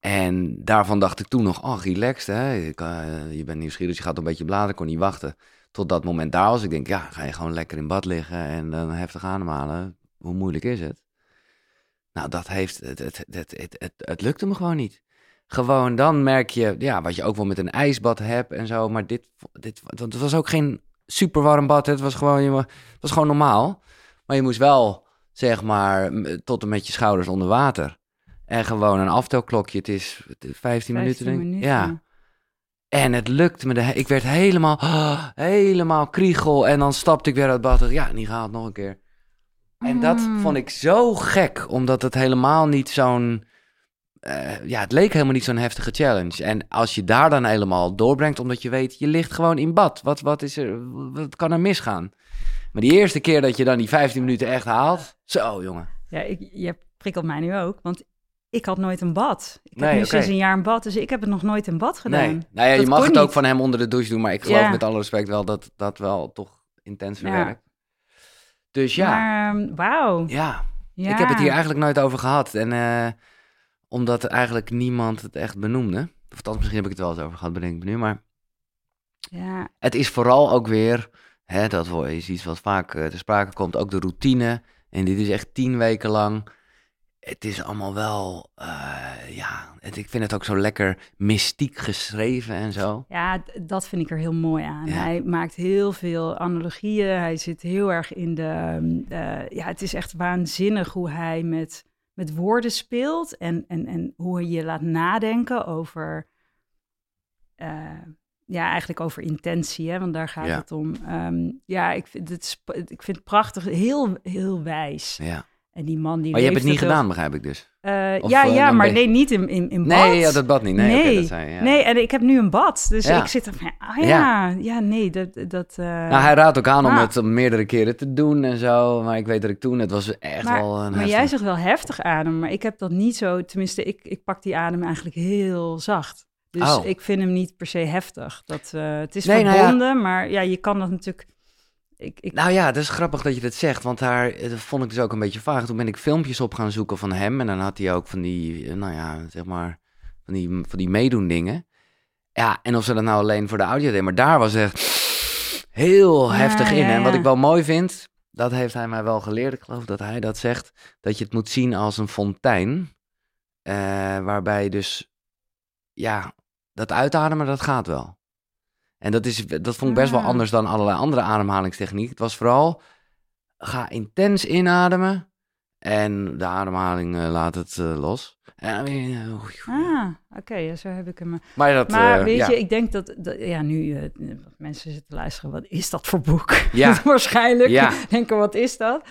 En daarvan dacht ik toen nog, oh, relaxed, hè? Ik, eh, je bent nieuwsgierig, je gaat een beetje bladeren, ik kon niet wachten. Tot dat moment daar was. Ik denk, ja, ga je gewoon lekker in bad liggen en dan heftig ademhalen. Hoe moeilijk is het? Nou, dat heeft, het, het, het, het, het, het lukte me gewoon niet. Gewoon, dan merk je, ja, wat je ook wel met een ijsbad hebt en zo. Maar dit, dit want het was ook geen super warm bad. hè. Het was gewoon, je, het was gewoon normaal. Maar je moest wel, zeg maar, tot en met je schouders onder water. En gewoon een aftelklokje. Het is 15, minuten, 15 denk ik. minuten. Ja. En het lukte me. De, ik werd helemaal, helemaal kriegel. En dan stapte ik weer uit het bad. Ja, niet gehaald, nog een keer. En dat Mm. vond ik zo gek, omdat het helemaal niet zo'n... eh, ja, het leek helemaal niet zo'n heftige challenge. En als je daar dan helemaal doorbrengt, omdat je weet, je ligt gewoon in bad. Wat, wat, is er, wat kan er misgaan? Maar die eerste keer dat je dan die 15 minuten echt haalt, zo jongen. Ja, ik, je prikkelt mij nu ook, want ik had nooit een bad. Ik heb nu sinds een jaar een bad, dus ik heb het nog nooit in bad gedaan. Nee, nou ja, je Dat mag het ook van hem onder de douche doen, maar ik geloof Ja. met alle respect wel dat dat wel toch intenser Ja. werkt. Dus ja, Maar, ehm, wauw. ja, Ja. ik heb het hier eigenlijk nooit over gehad. En eh, omdat eigenlijk niemand het echt benoemde. Of althans, misschien heb ik het wel eens over gehad, bedenk ik me nu. Maar Ja, het is vooral ook weer, hè, dat is iets wat vaak eh, te sprake komt, ook de routine. En dit is echt tien weken lang. Het is allemaal wel, eh, ja, het, ik vind het ook zo lekker mystiek geschreven en zo. ja, dat vind ik er heel mooi aan. Ja. Hij maakt heel veel analogieën. Hij zit heel erg in de... ehm, eh, ja, het is echt waanzinnig hoe hij met, met woorden speelt. En, en, en hoe hij je laat nadenken over... ja, eigenlijk over intentie, hè, want daar gaat Ja. het om. Ehm, ja, ik vind het, ik vind het prachtig, heel, heel wijs. Ja. En die man die Maar je hebt het niet heel- gedaan, begrijp ik dus. Of, ja, eh, ja, maar ben nee, niet in, in, in bad. Nee, ja, dat bad niet. Nee, Nee. dat zei je. Ja. Nee, en ik heb nu een bad. Dus Ja. ik zit er van, ah ja, ja, nee, dat... dat eh, Nou, hij raadt ook aan om Ah. het meerdere keren te doen en zo. Maar ik weet dat ik toen, het was echt maar, wel een maar jij zegt wel heftig adem, maar ik heb dat niet zo... Tenminste, ik, ik pak die adem eigenlijk heel zacht. Dus Oh. ik vind hem niet per se heftig. Dat, eh, het is Nee, nou ja. verbonden, maar ja, je kan dat natuurlijk... Ik, ik, Nou ja, dat is grappig dat je dat zegt, want daar eh, dat vond ik dus ook een beetje vaag. Toen ben ik filmpjes op gaan zoeken van hem en dan had hij ook van die, eh, nou ja, zeg maar, van die, van die meedoen dingen. Ja, en of ze dat nou alleen voor de audio deden, maar daar was echt heel Ja, heftig in. ja, En wat ik wel mooi vind, dat heeft hij mij wel geleerd, ik geloof dat hij dat zegt, dat je het moet zien als een fontein, eh, waarbij dus, ja, dat uitademen, dat gaat wel. En dat, is, dat vond ik best wel Ah. anders dan allerlei andere ademhalingstechnieken. Het was vooral, ga intens inademen en de ademhaling eh, laat het eh, los. Eh, ah, oké, ja, zo heb ik hem. maar dat, Maar eh, weet ja. je, ik denk dat, dat ja, nu eh, mensen zitten te luisteren, wat is dat voor boek? Ja. Waarschijnlijk Ja. denken, wat is dat?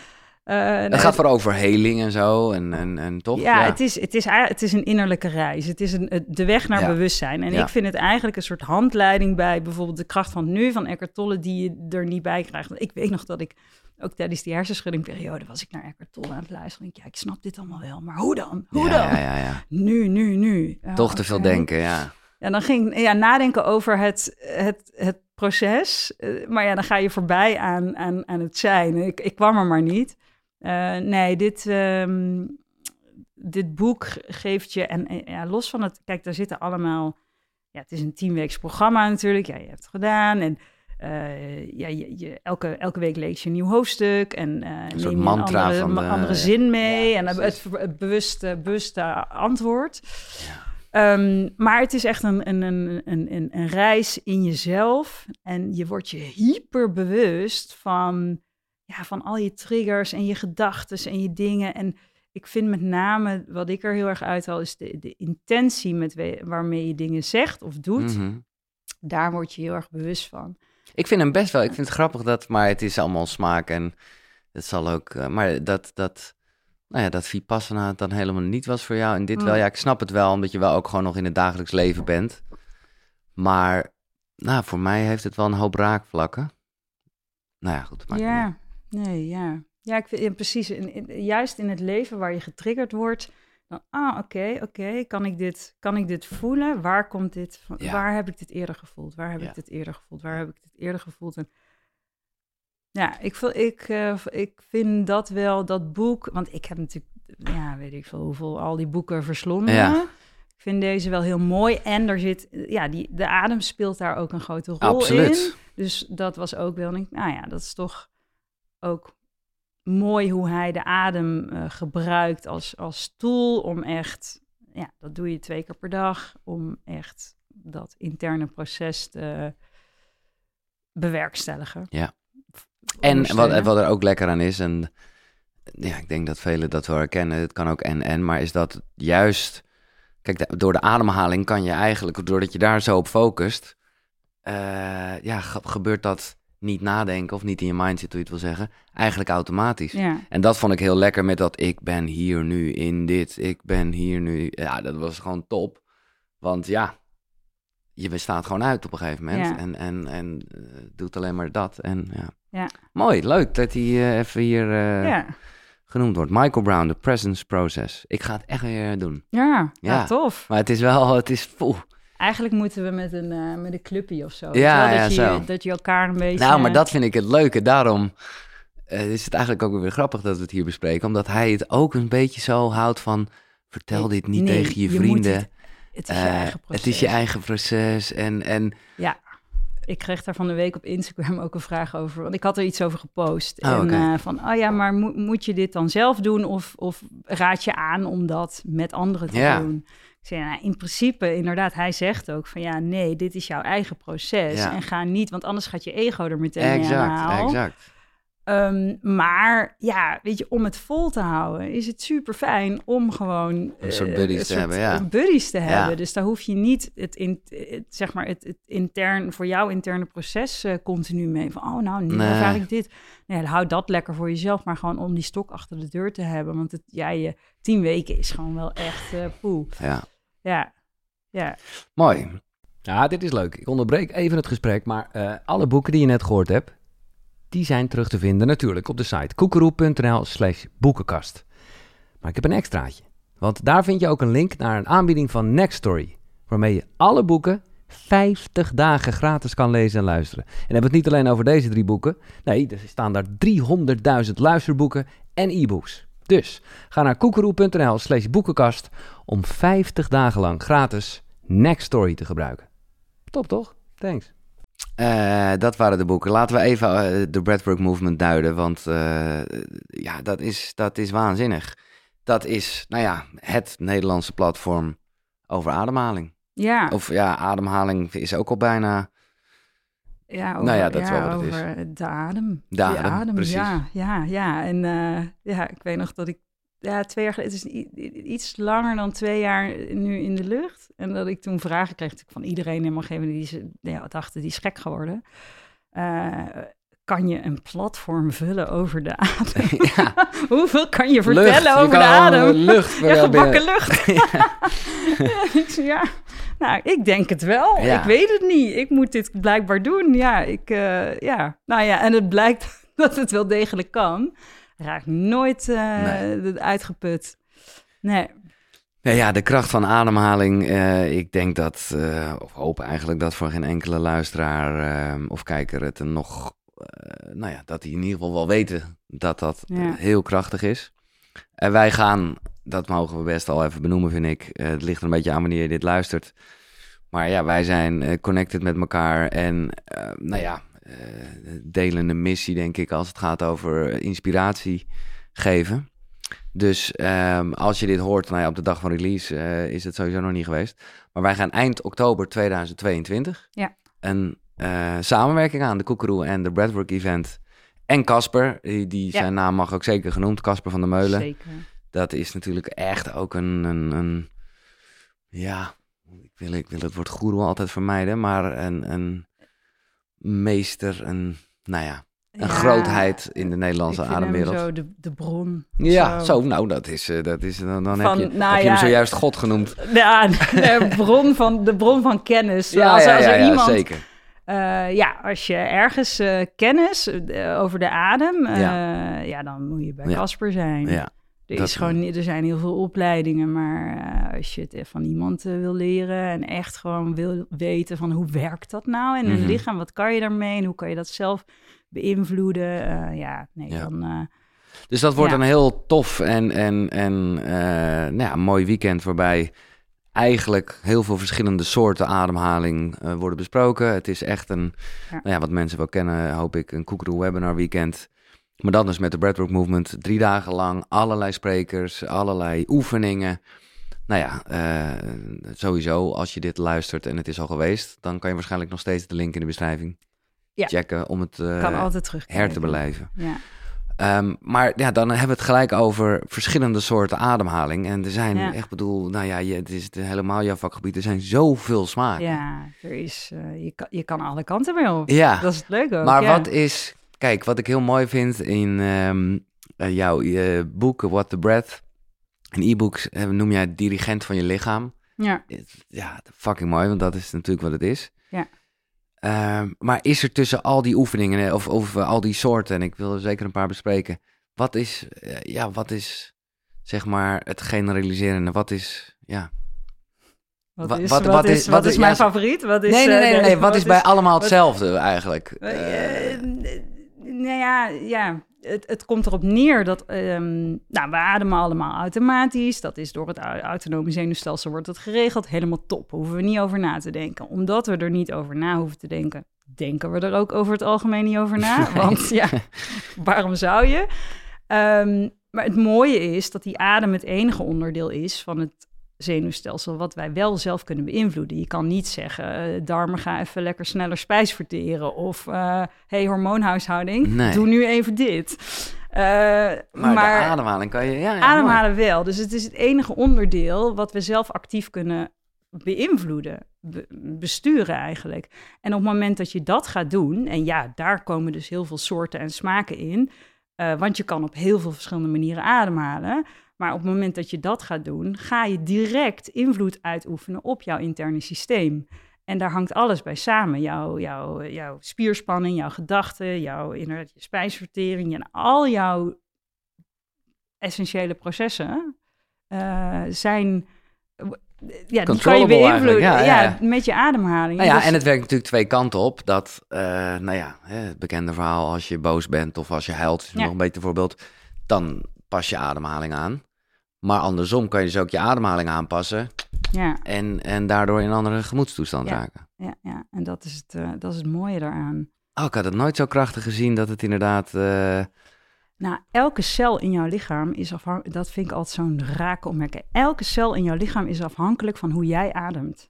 Nee, het gaat voor over heling en zo en, en, en toch? Ja, Het, is, het, is, het is een innerlijke reis. Het is een, de weg naar Ja. bewustzijn. En Ja. ik vind het eigenlijk een soort handleiding bij bijvoorbeeld de kracht van nu van Eckhart Tolle, die je er niet bij krijgt. Want ik weet nog dat ik ook tijdens die hersenschuddingperiode was ik naar Eckhart Tolle aan het luisteren. Ik, ja, ik snap dit allemaal wel, maar hoe dan? Hoe dan? Ja, ja, ja. Nu, nu, nu. Toch te veel denken, ja. Ja, dan ging ja, nadenken over het, het, het proces. Eh, maar ja, dan ga je voorbij aan, aan, aan het zijn. Ik, ik kwam er maar niet. Eh, nee, dit, ehm, dit boek geeft je... En ja, los van het... Kijk, daar zitten allemaal... Ja, het is een tienweeks programma natuurlijk. Ja, je hebt het gedaan. En eh, ja, je, je, elke, elke week lees je een nieuw hoofdstuk. En neem soort je een mantra andere, van de- andere zin mee. Ja, en het, het bewuste, bewuste antwoord. Ehm, maar het is echt een, een, een, een, een, een reis in jezelf. En je wordt je hyper bewust van, ja, van al je triggers en je gedachten en je dingen. En ik vind met name, wat ik er heel erg uithaal, is de, de intentie met we- waarmee je dingen zegt of doet. Mhm. Daar word je heel erg bewust van. Ik vind hem best wel, ik vind het grappig dat, maar het is allemaal smaak en het zal ook, eh, maar dat, dat, nou ja, dat Vipassana dan helemaal niet was voor jou en dit wel. Mm. Ja, ik snap het wel, omdat je wel ook gewoon nog in het dagelijks leven bent. Maar, nou, voor mij heeft het wel een hoop raakvlakken. Nou ja, goed. uit. Ja, nee, ja. Ja, ik vind, ja, precies. In, in- juist in het leven waar je getriggerd wordt, dan, ah, oké, oké, kan ik dit, kan ik dit voelen? Waar komt dit van? Ja. Waar heb ik dit eerder gevoeld? Waar heb Ja. ik dit eerder gevoeld? Waar heb ik dit eerder gevoeld? En ja, ik, voel, ik, eh, ik vind dat wel, dat boek, want ik heb natuurlijk, ja, weet ik veel hoeveel, al die boeken verslonden. Ja. Ik vind deze wel heel mooi. En er zit, ja, die, de adem speelt daar ook een grote rol in. Absoluut. Dus dat was ook wel, denk nou ja, dat is toch ook mooi hoe hij de adem eh, gebruikt als, als tool om echt, ja, dat doe je twee keer per dag, om echt dat interne proces te bewerkstelligen. Ja. En wat, wat er ook lekker aan is, en ja, ik denk dat velen dat wel herkennen, het kan ook en-en, maar is dat juist, kijk, de- door de ademhaling kan je eigenlijk, doordat je daar zo op focust, eh, ja, ge- gebeurt dat niet nadenken of niet in je mind zit, hoe je het wil zeggen, eigenlijk automatisch. Ja, En dat vond ik heel lekker met dat ik ben hier nu in dit, ik ben hier nu. Ja, dat was gewoon top. Want ja, je bestaat gewoon uit op een gegeven moment. Ja. En, en, en eh, doet alleen maar dat. En ja. Ja. Mooi, leuk dat hij eh, even hier eh, genoemd wordt. Michael Brown, The Presence Process. Ik ga het echt weer doen. Ja, ja, Ja. tof. Maar het is wel, het is poeh. Eigenlijk moeten we met een, eh, met een clubje of zo. Ja, dat, je, zo. dat je elkaar een beetje... Nou, maar dat vind ik het leuke. Daarom eh, is het eigenlijk ook weer grappig dat we het hier bespreken. Omdat hij het ook een beetje zo houdt van... Vertel dit niet nee, tegen je vrienden. het- Het is je Eh, eigen proces. Het is je eigen proces. En, en Ja, ik kreeg daar van de week op Instagram ook een vraag over. Want ik had er iets over gepost. Oh, en van, oh ja, maar moet, moet je dit dan zelf doen? Of, of raad je aan om dat met anderen te Ja. doen? Zei, nou, in principe, inderdaad, hij zegt ook van, ja, nee, dit is jouw eigen proces. Ja. En ga niet, want anders gaat je ego er meteen mee aan exact, exact. Ehm, maar ja, weet je, om het vol te houden is het super fijn om gewoon Een soort eh, buddies een te hebben, ja. buddies te Ja. hebben. Dus daar hoef je niet het, in, het zeg maar het, het intern voor jouw interne proces eh, continu mee van oh nou nu Nee. ervaar ik dit. Nee, houd dat lekker voor jezelf, maar gewoon om die stok achter de deur te hebben, want het, ja, je tien weken is gewoon wel echt eh poe. Ja. Ja, ja. Mooi. Ja, dit is leuk. Ik onderbreek even het gesprek, maar eh, alle boeken die je net gehoord hebt, die zijn terug te vinden natuurlijk op de site koekeroe.nl slash boekenkast. Maar ik heb een extraatje, want daar vind je ook een link naar een aanbieding van Nextory, waarmee je alle boeken 50 dagen gratis kan lezen en luisteren. En dan hebben we het niet alleen over deze drie boeken, nee, er staan daar 300.000 luisterboeken en e-books. Dus ga naar koekeroe.nl slash boekenkast om 50 dagen lang gratis Nextory te gebruiken. Top toch? Thanks. Eh, dat waren de boeken. Laten we even eh, de Breathwork Movement duiden, want eh, ja, dat is, dat is waanzinnig. Dat is, nou ja, het Nederlandse platform over ademhaling. Ja, Of ja, ademhaling is ook al bijna... ja, over, Nou ja, dat is wel wat het is. over de adem. De adem, precies. Ja, ja, ja. En eh, ja, ik weet nog dat ik ja, twee jaar geleden, het is iets langer dan twee jaar nu in de lucht. En dat ik toen vragen kreeg van iedereen helemaal gegeven die ze ja, dachten die is gek geworden. Eh, kan je een platform vullen over de adem? ja, Hoeveel kan je vertellen lucht. Je over kan de adem? Lucht Ja, gebakken lucht. Ja, ja, nou, ik denk het wel. Ja. Ik weet het niet. Ik moet dit blijkbaar doen. Ja, ik, eh, ja. Nou ja, en het blijkt dat het wel degelijk kan. Raak nooit eh, Nee. uitgeput. Nee. Ja, ja, de kracht van ademhaling. eh, ik denk dat, of hoop eigenlijk dat voor geen enkele luisteraar of kijker het een nog, nou ja, dat die in ieder geval wel weten dat dat Ja. heel krachtig is. En wij gaan, dat mogen we best al even benoemen, vind ik. Eh, het ligt er een beetje aan wanneer je dit luistert. Maar ja, wij zijn eh, connected met elkaar en, eh, nou ja, delen een missie, denk ik, als het gaat over inspiratie geven. Dus ehm, als je dit hoort, nou ja, op de dag van release is het sowieso nog niet geweest. Maar wij gaan eind oktober 2022 Ja. een samenwerking aan, de Koekeroe en de Breathwork Event. En Casper, die, die Ja. zijn naam mag ook zeker genoemd, Casper van der Meulen. Zeker. Dat is natuurlijk echt ook een, een, een ja, ik wil, ik wil het woord goeroe altijd vermijden, maar een, een meester, een, nou ja, een Ja, grootheid in de Nederlandse ademwereld. Zo de, de bron. Ja, zo, nou, dat is, eh, dat is dan, dan Van, heb je, nou heb je hem zojuist God genoemd. Ja, de bron van, de bron van kennis. Ja, als, als er ja, iemand, zeker. eh, ja, als je ergens eh, kennis over de adem, ja. dan moet je bij. Casper zijn. Ja, er, dat- is gewoon, er zijn heel veel opleidingen, maar eh, als je het van iemand eh, wil leren en echt gewoon wil weten van hoe werkt dat nou in een Mhm. lichaam, wat kan je daarmee en hoe kan je dat zelf beïnvloeden, eh, ja, nee, Ja. dan... Dus dat wordt Ja. een heel tof en, en, en nou ja, mooi weekend waarbij eigenlijk heel veel verschillende soorten ademhaling worden besproken. Het is echt een, nou ja, wat mensen wel kennen, hoop ik, een Koekeroe webinar weekend. Maar dan dus met de Breathwork Movement, drie dagen lang, allerlei sprekers, allerlei oefeningen. Nou ja, eh, sowieso, als je dit luistert en het is al geweest, dan kan je waarschijnlijk nog steeds de link in de beschrijving Ja. checken om het eh, kan altijd terug her te beleven. Ja. Ehm, maar ja, dan hebben we het gelijk over verschillende soorten ademhaling. En er zijn, Ja. echt bedoel, nou ja, je, het is helemaal jouw vakgebied. Er zijn zoveel smaken. Ja, er is, eh, je, kan, je kan alle kanten mee op. Ja, Dat is het leuke ook, maar ja. wat is, kijk, wat ik heel mooi vind in ehm, eh, jouw eh, boek, What the Breath. In e-books eh, noem jij dirigent van je lichaam. Ja, Ja, fucking mooi, want dat is natuurlijk wat het is. Ja. Ehm, maar is er tussen al die oefeningen eh, of, of al die soorten, en ik wil er zeker een paar bespreken, wat is, ja, wat is zeg maar het generaliserende? Wat is, ja. wat, Wa- is, wat- wat, is, wat is mijn ja, favoriet? Wat is, nee, nee, nee, nee, wat is bij allemaal hetzelfde eigenlijk? Eh, nou ja, ja het, het komt erop neer dat ehm, nou, we ademen allemaal automatisch. Dat is door het au- autonome zenuwstelsel wordt het geregeld. Helemaal top. Hoeven we niet over na te denken. Omdat we er niet over na hoeven te denken, denken we er ook over het algemeen niet over na. Want ja, waarom zou je? Ehm, maar het mooie is dat die adem het enige onderdeel is van het zenuwstelsel wat wij wel zelf kunnen beïnvloeden. Je kan niet zeggen, eh, darmen ga even lekker sneller spijs verteren of eh hey hormoonhuishouding, Nee. doe nu even dit. Eh, maar, maar de ademhaling kan je, ja, ja ademhalen wel. Dus het is het enige onderdeel wat we zelf actief kunnen beïnvloeden, be- besturen eigenlijk. En op het moment dat je dat gaat doen, en ja, daar komen dus heel veel soorten en smaken in, want je kan op heel veel verschillende manieren ademhalen. Maar op het moment dat je dat gaat doen, ga je direct invloed uitoefenen op jouw interne systeem. En daar hangt alles bij samen. Jouw, jouw, jouw spierspanning, jouw gedachten, jouw inderdaad, je spijsvertering en al jouw essentiële processen eh, zijn. Ja, die kan je beïnvloeden ja, ja, met je ademhaling. Nou ja, Dus- en het werkt natuurlijk twee kanten op. Dat, eh, nou ja, het bekende verhaal, als je boos bent of als je huilt, is nog een beter voorbeeld, dan pas je ademhaling aan. Maar andersom kan je dus ook je ademhaling aanpassen ja, en, en daardoor in een andere gemoedstoestand Ja. raken. ja, ja, en dat is, het, eh, dat is het mooie daaraan. Oh, ik had het nooit zo krachtig gezien dat het inderdaad... eh, Nou, elke cel in jouw lichaam is afhankelijk. Dat vind ik altijd zo'n rake opmerking. Elke cel in jouw lichaam is afhankelijk van hoe jij ademt.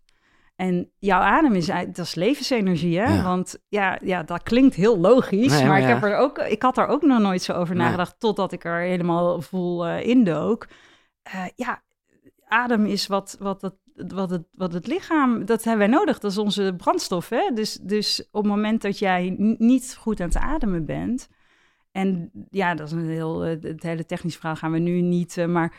En jouw adem is, dat is levensenergie, hè? Ja. Want ja, ja, dat klinkt heel logisch. Nee, maar maar ik, heb er ook, ik had daar ook nog nooit zo over Nee. nagedacht. Totdat ik er helemaal vol eh indook. Eh, ja, adem is wat, wat, het, wat, het, wat het lichaam, dat hebben wij nodig. Dat is onze brandstof. Hè? Dus, dus op het moment dat jij niet goed aan het ademen bent. En ja, dat is een heel, eh, het hele technische verhaal gaan we nu niet. eh, maar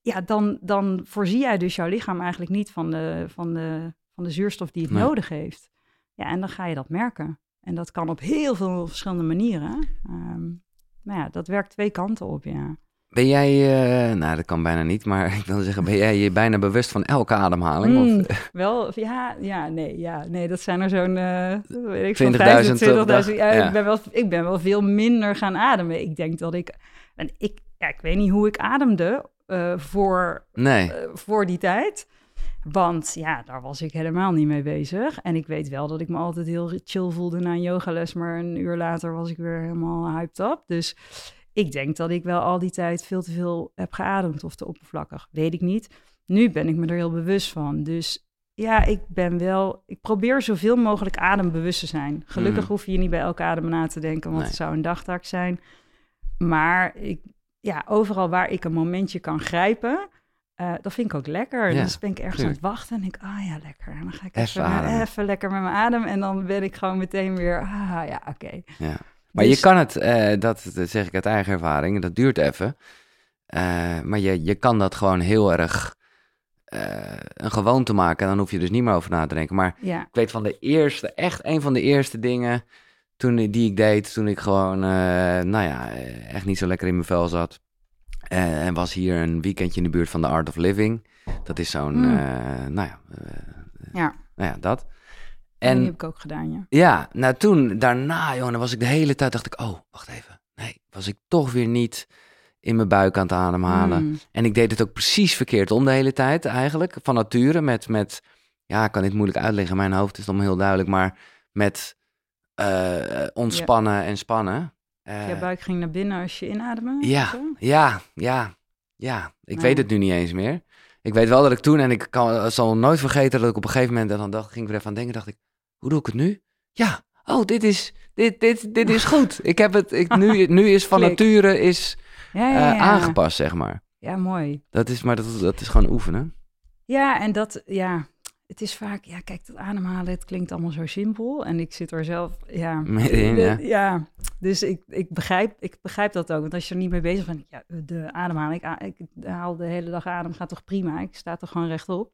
ja, dan, dan voorzie jij dus jouw lichaam eigenlijk niet van de, van de, van de zuurstof die het Nee. nodig heeft. Ja, en dan ga je dat merken. En dat kan op heel veel verschillende manieren. Ehm nou ja, dat werkt twee kanten op, ja. Ben jij, eh, nou dat kan bijna niet, maar ik wil zeggen, ben jij je bijna bewust van elke ademhaling? Mm, Of, wel, ja, ja, nee, ja, nee, dat zijn er zo'n, weet ik 20.000 veel, 25.000. op dag, Ja, ja. Ik, ben wel, ik ben wel veel minder gaan ademen. Ik denk dat ik, en ik, ja, ik weet niet hoe ik ademde eh, voor, nee, eh, voor die tijd. Want ja, daar was ik helemaal niet mee bezig. En ik weet wel dat ik me altijd heel chill voelde na een yogales, maar een uur later was ik weer helemaal hyped up. Dus ik denk dat ik wel al die tijd veel te veel heb geademd of te oppervlakkig. Weet ik niet. Nu ben ik me er heel bewust van. Dus ja, ik ben wel. Ik probeer zoveel mogelijk adembewust te zijn. Gelukkig Mm. hoef je niet bij elke adem na te denken, want Nee. het zou een dagtaak zijn. Maar ik, ja, overal waar ik een momentje kan grijpen, Uh, dat vind ik ook lekker. Ja, dus ben ik ergens tuurlijk. aan het wachten en denk ik, ah ja, lekker. En dan ga ik Even even lekker met mijn adem. En dan ben ik gewoon meteen weer, ah ja, oké. Ja. Maar Dus- je kan het, eh, dat, dat zeg ik uit eigen ervaring, dat duurt even. Eh, maar je, je kan dat gewoon heel erg eh, een gewoonte maken. En dan hoef je dus niet meer over na te denken. Maar Ja, ik weet van de eerste, echt een van de eerste dingen toen, die ik deed, toen ik gewoon, nou ja, echt niet zo lekker in mijn vel zat. En was hier een weekendje in de buurt van de Art of Living. Dat is zo'n, Mm. eh, nou ja, ja. nou ja, dat. En die heb ik ook gedaan, ja. ja, nou toen, daarna, joh, dan was ik de hele tijd, dacht ik, oh, wacht even. Nee, was ik toch weer niet in mijn buik aan het ademhalen. Mm. En ik deed het ook precies verkeerd om de hele tijd eigenlijk. Van nature met, met ja, ik kan dit moeilijk uitleggen. Mijn hoofd is dan heel duidelijk. Maar met eh, ontspannen en spannen. Eh, Je buik ging naar binnen als je inademde? ja, ja, ja, ja. Ik Nou. weet het nu niet eens meer. Ik weet wel dat ik toen, en ik kan, zal nooit vergeten dat ik op een gegeven moment, en dan dacht, ging ik er even aan denken, dacht ik, hoe doe ik het nu? Ja, oh, dit is, dit, dit, dit is goed. Ik heb het, ik, nu, nu is van nature is Ja, eh, ja, aangepast, zeg maar. Ja, mooi. Dat is, maar dat, dat is gewoon oefenen. Ja, en dat, ja, het is vaak, ja, kijk, dat ademhalen, het klinkt allemaal zo simpel. En ik zit er zelf, ja, Middenin, de- ja. ja. Dus ik, ik, begrijp, ik begrijp dat ook. Want als je er niet mee bezig bent, ja, de ademhaling, ik, a- ik haal de hele dag adem, gaat toch prima. Ik sta toch gewoon rechtop.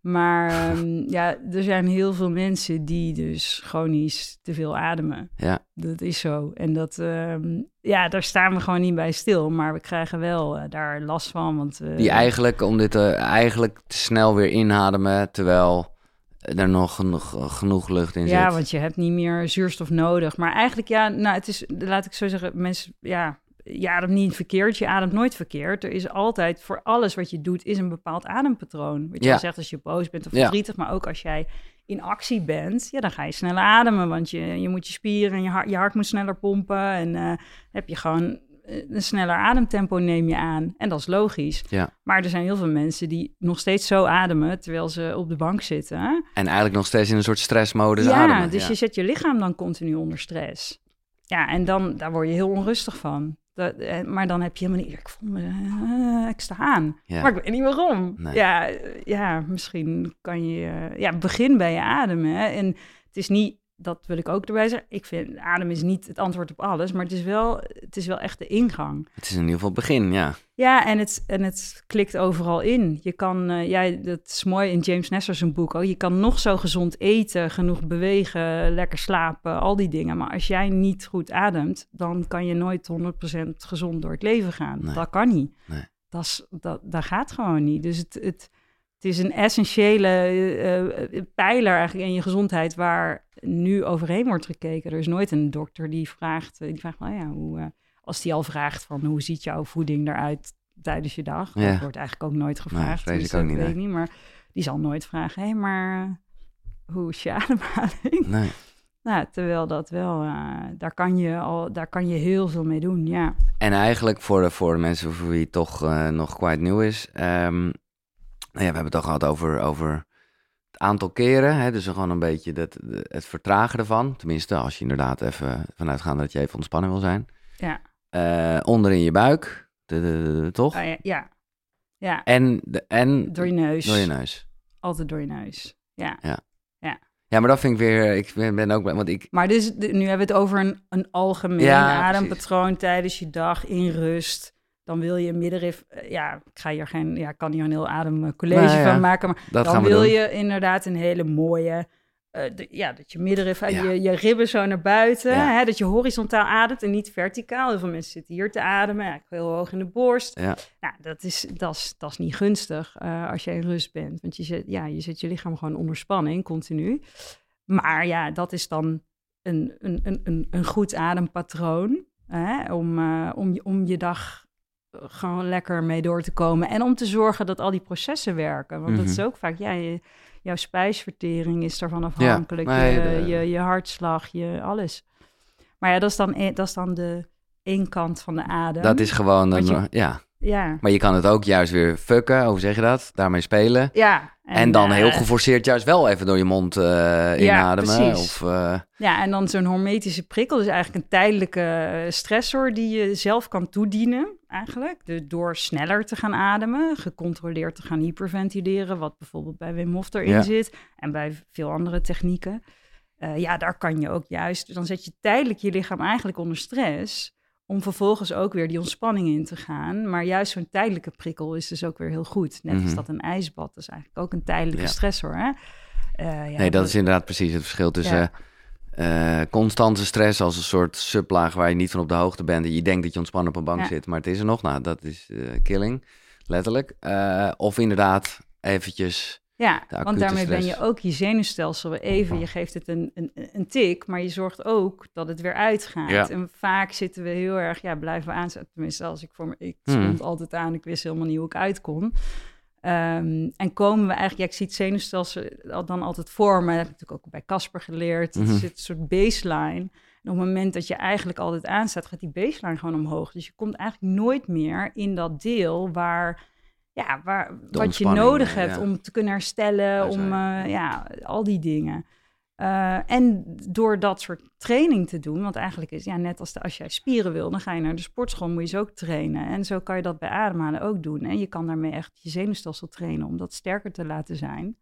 Maar ehm, ja, er zijn heel veel mensen die dus chronisch te veel ademen. Ja, Dat is zo. En dat, ehm, ja, daar staan we gewoon niet bij stil. Maar we krijgen wel eh, daar last van. Want, eh, die eigenlijk, om dit te, eigenlijk te snel weer inademen, terwijl er nog genoeg, genoeg lucht in Ja, zit. want je hebt niet meer zuurstof nodig. Maar eigenlijk, ja, nou, het is, laat ik zo zeggen, mensen, ja, je ademt niet verkeerd, je ademt nooit verkeerd. Er is altijd, voor alles wat je doet, is een bepaald adempatroon. Wat je Ja. al zegt als je boos bent of Ja. verdrietig, maar ook als jij in actie bent, ja, dan ga je sneller ademen, want je, je moet je spieren en je hart, je hart moet sneller pompen. En eh, heb je gewoon eh, een sneller ademtempo neem je aan. En dat is logisch. Ja. Maar er zijn heel veel mensen die nog steeds zo ademen, terwijl ze op de bank zitten. En eigenlijk nog steeds in een soort stressmodus Ja, ademen. dus ja. je zet je lichaam dan continu onder stress. Ja, en dan daar word je heel onrustig van. Dat, eh, maar dan heb je helemaal niet... Ik voel me... eh, ik sta aan. Ja. Maar ik weet niet waarom. Nee. Ja, ja, misschien kan je... ja, begin bij je ademen. hè. En het is niet... Dat wil ik ook erbij zeggen. Ik vind adem is niet het antwoord op alles, maar het is wel, het is wel echt de ingang. Het is in ieder geval het begin, ja. Ja, en het, en het klikt overal in. Je kan, ja, dat is mooi in James Nestor zijn boek ook. Je kan nog zo gezond eten, genoeg bewegen, lekker slapen, al die dingen. Maar als jij niet goed ademt, dan kan je nooit 100% gezond door het leven gaan. Nee. Dat kan niet. Nee. Dat, is, dat, dat gaat gewoon niet. Dus het, het, het is een essentiële eh, eh, pijler eigenlijk in je gezondheid waar nu overheen wordt gekeken. Er is nooit een dokter die vraagt, eh, die vraagt, nou ja, hoe, eh, als die al vraagt van hoe ziet jouw voeding eruit tijdens je dag? Ja. Dat wordt eigenlijk ook nooit gevraagd. vrees dus ik ook dat niet, weet nee. niet, maar die zal nooit vragen, hé, hey, maar eh, hoe is je ademhaling? Nee. nou, terwijl dat wel, eh, daar, kan je al, daar kan je heel veel mee doen, ja. En eigenlijk voor de, voor de mensen voor wie het toch eh, nog quite nieuw is. ehm, nou ja, we hebben het al gehad over, over het aantal keren. Hè, dus gewoon een beetje dat, het vertragen ervan. Tenminste, als je inderdaad even vanuit gaat dat je even ontspannen wil zijn. Ja, Eh, onder in je buik, de, de- de- de- toch? Ah, ja, ja. ja. En, de, en door je neus. door je neus. Altijd door je neus, ja. Ja, maar dat vind ik weer, ik ben, ook, want ik, Maar dus, nu hebben we het over een, een algemeen Ja, adempatroon tijdens je dag in rust. Dan wil je middenrif, eh, ja, ik ga hier geen, ja, kan hier een heel ademcollege Nou ja, van maken, maar dat dan wil doen. je inderdaad een hele mooie, eh, de- ja, dat je middenrif, eh, Ja. je, je ribben zo naar buiten, Ja. hè, dat je horizontaal ademt en niet verticaal. Heel veel mensen zitten hier te ademen, eigenlijk heel hoog in de borst. Ja. Nou, dat is, dat is, dat is niet gunstig eh, als je in rust bent, want je zet, ja, je zet je lichaam gewoon onder spanning, continu. Maar ja, dat is dan een, een, een, een, goed adempatroon hè, om, eh, om, je, om je dag eh, gewoon lekker mee door te komen. En om te zorgen dat al die processen werken. Want dat is Mhm. ook vaak, ja, je, jouw spijsvertering is daarvan afhankelijk. je, de- je, je hartslag, je alles. Maar ja, dat is dan, e- dat is dan de één kant van de adem. dat is gewoon, een, je- ja, ja. Maar je kan het ook juist weer fucken, hoe zeg je dat? Daarmee spelen. Ja. En, dan eh, heel geforceerd juist wel even door je mond eh, inademen. precies. Of, eh, Ja, en dan zo'n hormetische prikkel is eigenlijk een tijdelijke stressor die je zelf kan toedienen, eigenlijk. Dus door sneller te gaan ademen, gecontroleerd te gaan hyperventileren, wat bijvoorbeeld bij Wim Hof erin Ja. zit en bij veel andere technieken. Ja, daar kan je ook juist, dan zet je tijdelijk je lichaam eigenlijk onder stress, om vervolgens ook weer die ontspanning in te gaan. Maar juist zo'n tijdelijke prikkel is dus ook weer heel goed. Net als Mhm. dat een ijsbad, dat is eigenlijk ook een tijdelijke Ja. stressor, hè? Eh, ja, nee, dat is inderdaad precies het verschil tussen eh, constante stress als een soort sublaag waar je niet van op de hoogte bent. En je denkt dat je ontspannen op een bank zit, maar het is er nog. Nou, dat is eh, killing, letterlijk. Of inderdaad eventjes... Ja, want daarmee ben je ook je zenuwstelsel even, je geeft het een, een, een tik, maar je zorgt ook dat het weer uitgaat. Ja. En vaak zitten we heel erg, ja, blijven we aanzetten. Tenminste, als ik voor me, ik Hmm. stond altijd aan, ik wist helemaal niet hoe ik uit kon. Ehm, en komen we eigenlijk, ja, ik zie het zenuwstelsel dan altijd voor me, dat heb ik natuurlijk ook bij Casper geleerd. Mhm. Het is een soort baseline. En op het moment dat je eigenlijk altijd aanstaat, gaat die baseline gewoon omhoog. Dus je komt eigenlijk nooit meer in dat deel waar, ja, waar, wat je nodig eh, hebt ja. om te kunnen herstellen, om eh, ja, al die dingen. Eh, en door dat soort training te doen, want eigenlijk is ja, net als de, als jij spieren wil, dan ga je naar de sportschool, moet je ze ook trainen. En zo kan je dat bij ademhalen ook doen. En je kan daarmee echt je zenuwstelsel trainen om dat sterker te laten zijn.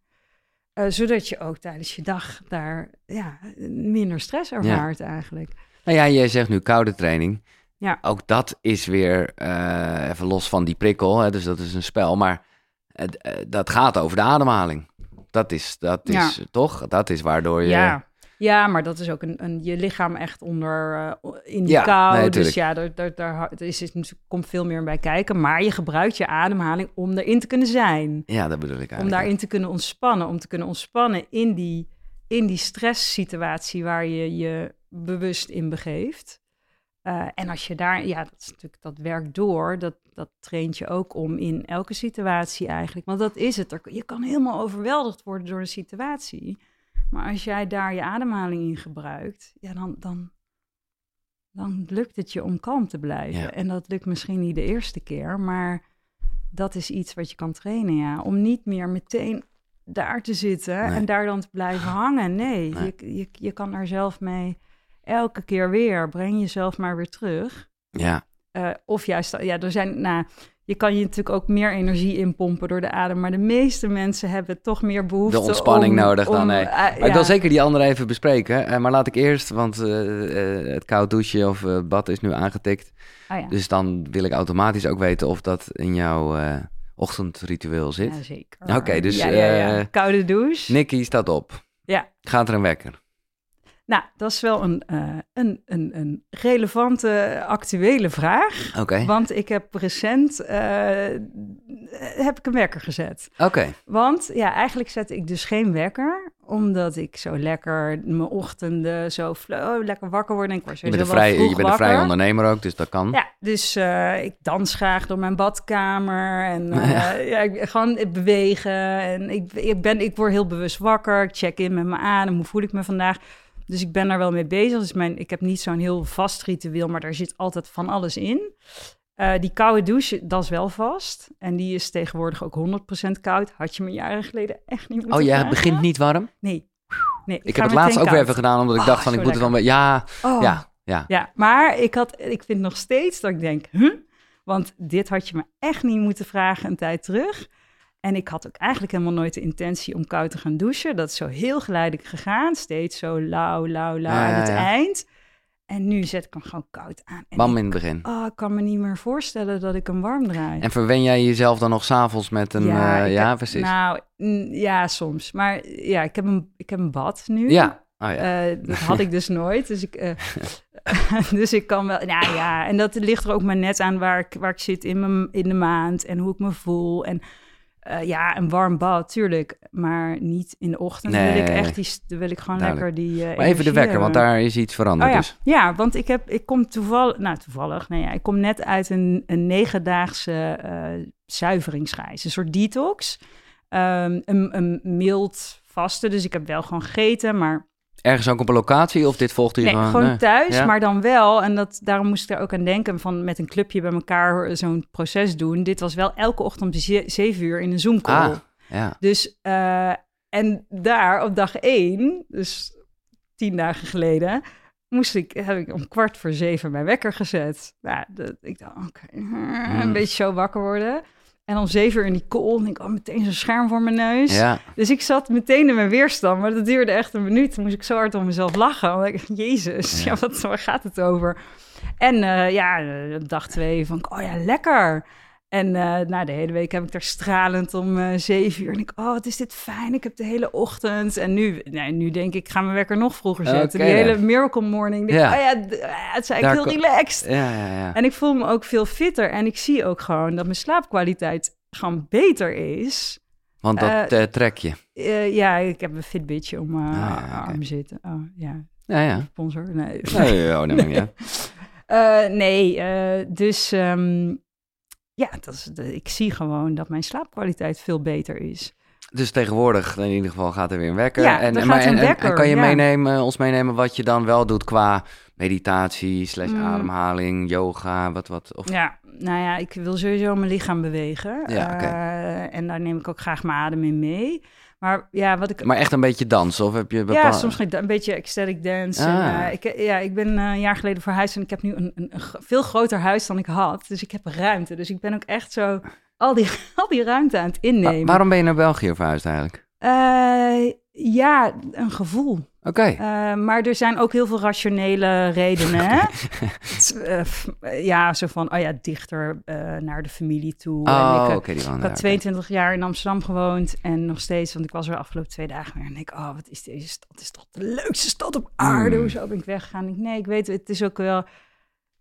Zodat je ook tijdens je dag daar ja, minder stress ervaart eigenlijk. Nou ja, jij zegt nu koude training. Ja. Ook dat is weer eh, even los van die prikkel, hè, dus dat is een spel. Maar eh, dat gaat over de ademhaling. Dat is, dat is toch? Dat is waardoor je... Ja. ja, maar dat is ook een, een, je lichaam echt onder eh, in die Ja, kou. nee, dus ja, daar, daar, daar is, is, komt veel meer bij kijken. Maar je gebruikt je ademhaling om erin te kunnen zijn. Ja, dat bedoel ik eigenlijk. Om daarin te kunnen ontspannen. Om te kunnen ontspannen in die, in die stresssituatie waar je je bewust in begeeft. Eh, en als je daar, ja, dat, is natuurlijk, dat werkt door. Dat, dat traint je ook om in elke situatie eigenlijk. Want dat is het. Er- Je kan helemaal overweldigd worden door de situatie. Maar als jij daar je ademhaling in gebruikt, ja, dan, dan, dan lukt het je om kalm te blijven. Ja. En dat lukt misschien niet de eerste keer, maar dat is iets wat je kan trainen, ja. Om niet meer meteen daar te zitten Nee. en daar dan te blijven hangen. Nee, Nee. Je, je, je kan daar zelf mee elke keer weer, breng jezelf maar weer terug. Ja, Eh, of juist, ja, er zijn, nou, je kan je natuurlijk ook meer energie inpompen door de adem, maar de meeste mensen hebben toch meer behoefte de ontspanning om- nodig dan, nee. eh, Maar ik wil zeker die andere even bespreken. eh, maar laat ik eerst, want het koud douchen of bad is nu aangetikt. Ah, ja. Dus dan wil ik automatisch ook weten of dat in jouw ochtendritueel zit. Ja, zeker. Oké, dus, Ja, ja, ja. Koude douche. Nicky staat op. Ja. Gaat er een wekker? Nou, dat is wel een, eh, een, een, een relevante, actuele vraag. Want ik heb recent eh, heb ik een wekker gezet. Oké. Want ja, eigenlijk zet ik dus geen wekker, omdat ik zo lekker mijn ochtenden zo oh, lekker wakker word. En ik word Je bent, een vrij, je bent een vrij ondernemer ook, dus dat kan. Ja, dus eh, ik dans graag door mijn badkamer en eh, ja. ik, gewoon bewegen. En ik, ik, ben, ik word heel bewust wakker. Ik check in met mijn adem. Hoe voel ik me vandaag? Dus ik ben daar wel mee bezig. Dus mijn, ik heb niet zo'n heel vast ritueel, maar daar zit altijd van alles in. Eh, die koude douche, dat is wel vast. En die is tegenwoordig ook 100% koud. Had je me jaren geleden echt niet moeten Oh, jij begint niet warm? Nee. nee Ik heb het laatst ook weer even gedaan, omdat ik Oh, dacht van, ik moet het wel... Ja, Oh. ja, ja. Ja, maar ik, had, ik vind nog steeds dat ik denk, huh? Want dit had je me echt niet moeten vragen een tijd terug. En ik had ook eigenlijk helemaal nooit de intentie om koud te gaan douchen. Dat is zo heel geleidelijk gegaan. Steeds zo lauw, lauw, lauw aan ja, het ja. eind. En nu zet ik hem gewoon koud aan. En Bam in het begin. oh, ik kan me niet meer voorstellen dat ik hem warm draai. En verwen jij jezelf dan nog s'avonds met een... Ja, ik ja heb- precies. Nou, ja, soms. Maar ja, ik heb een, ik heb een bad nu. ja. Oh, ja. Eh, dat had ik dus nooit. Dus ik, eh, dus ik kan wel. Nou ja, en dat ligt er ook maar net aan waar ik, waar ik zit in, mijn, in de maand en hoe ik me voel. En eh, ja, een warm bad, tuurlijk. Maar niet in de ochtend. Wil ik echt die, dan wil ik gewoon Duidelijk. lekker die. eh, maar even de wekker, want daar is iets veranderd Oh ja. dus. ja, want ik, heb, ik kom toevallig, nou toevallig, nee, ja, ik kom net uit een, een negendaagse eh zuiveringsreis, een soort detox. Ehm, een, een mild vaste, dus ik heb wel gewoon gegeten, maar Ergens ook op een locatie of dit volgt hier Nee, gewoon? gewoon nee. thuis, Ja? maar dan wel. En dat, daarom moest ik er ook aan denken van met een clubje bij elkaar zo'n proces doen. Dit was wel elke ochtend om ze- zeven uur in een Zoom-call. Ah, ja. Dus, eh, en daar op dag één, dus tien dagen geleden, moest ik, heb ik om kwart voor zeven mijn wekker gezet. Nou, dat, ik dacht, oké, Hmm. een beetje zo wakker worden. En om zeven uur in die call, en ik oh, meteen zo'n scherm voor mijn neus. Ja, Dus ik zat meteen in mijn weerstand, maar dat duurde echt een minuut. Toen moest ik zo hard om mezelf lachen. Want ik, jezus, ja. Ja. wat, waar gaat het over? En eh, ja, eh, dag twee van, oh ja, lekker. En eh nou, de hele week heb ik daar stralend om eh, zeven uur. En ik, oh, wat is dit fijn. Ik heb de hele ochtend. En nu, nee, nu denk ik, ik ga mijn wekker nog vroeger zetten. Die hele miracle morning. Denk, Ja. Oh ja, ah, het is eigenlijk Daar heel relaxed. ja. En ik voel me ook veel fitter. En ik zie ook gewoon dat mijn slaapkwaliteit gewoon beter is. Want dat eh, eh, trek je. Eh, ja, ik heb een Fitbitje om mijn Ah, oké. arm zitten. Oh, ja, Ja, ja. sponsor. Nee, Nee, oh, nee. Eh, nee eh, dus ehm, ja, dat is, de- ik zie gewoon dat mijn slaapkwaliteit veel beter is. Dus tegenwoordig in ieder geval gaat er weer een wekker. Ja, en, maar- een en- en- wekker, En kan je ja. meenemen, ons meenemen wat je dan wel doet qua meditatie, slash Mm. ademhaling, yoga, wat, wat? Of, Ja, nou ja, ik wil sowieso mijn lichaam bewegen. Ja. Eh, en daar neem ik ook graag mijn adem in mee. Maar ja, wat ik Maar echt een beetje dansen, of heb je Ja, soms een beetje ecstatic dance. Ah. En, eh, ik, ja, ik ben eh, een jaar geleden verhuisd en ik heb nu een, een, een veel groter huis dan ik had. Dus ik heb ruimte. Dus ik ben ook echt zo al die, al die ruimte aan het Wa- innemen. waarom ben je naar België verhuisd eigenlijk? Eh, ja, een gevoel. Oké. Eh, maar er zijn ook heel veel rationele redenen. hè? Het, eh, ja, zo van, oh ja, dichter eh, naar de familie toe. en Oh, wonen ik had oké. 22 jaar in Amsterdam gewoond en nog steeds, want ik was er de afgelopen twee dagen weer. En ik, oh, wat is deze stad? Het is toch de leukste stad op aarde? Mm. Hoezo ben ik weggegaan? Ik, nee, ik weet, het is ook wel,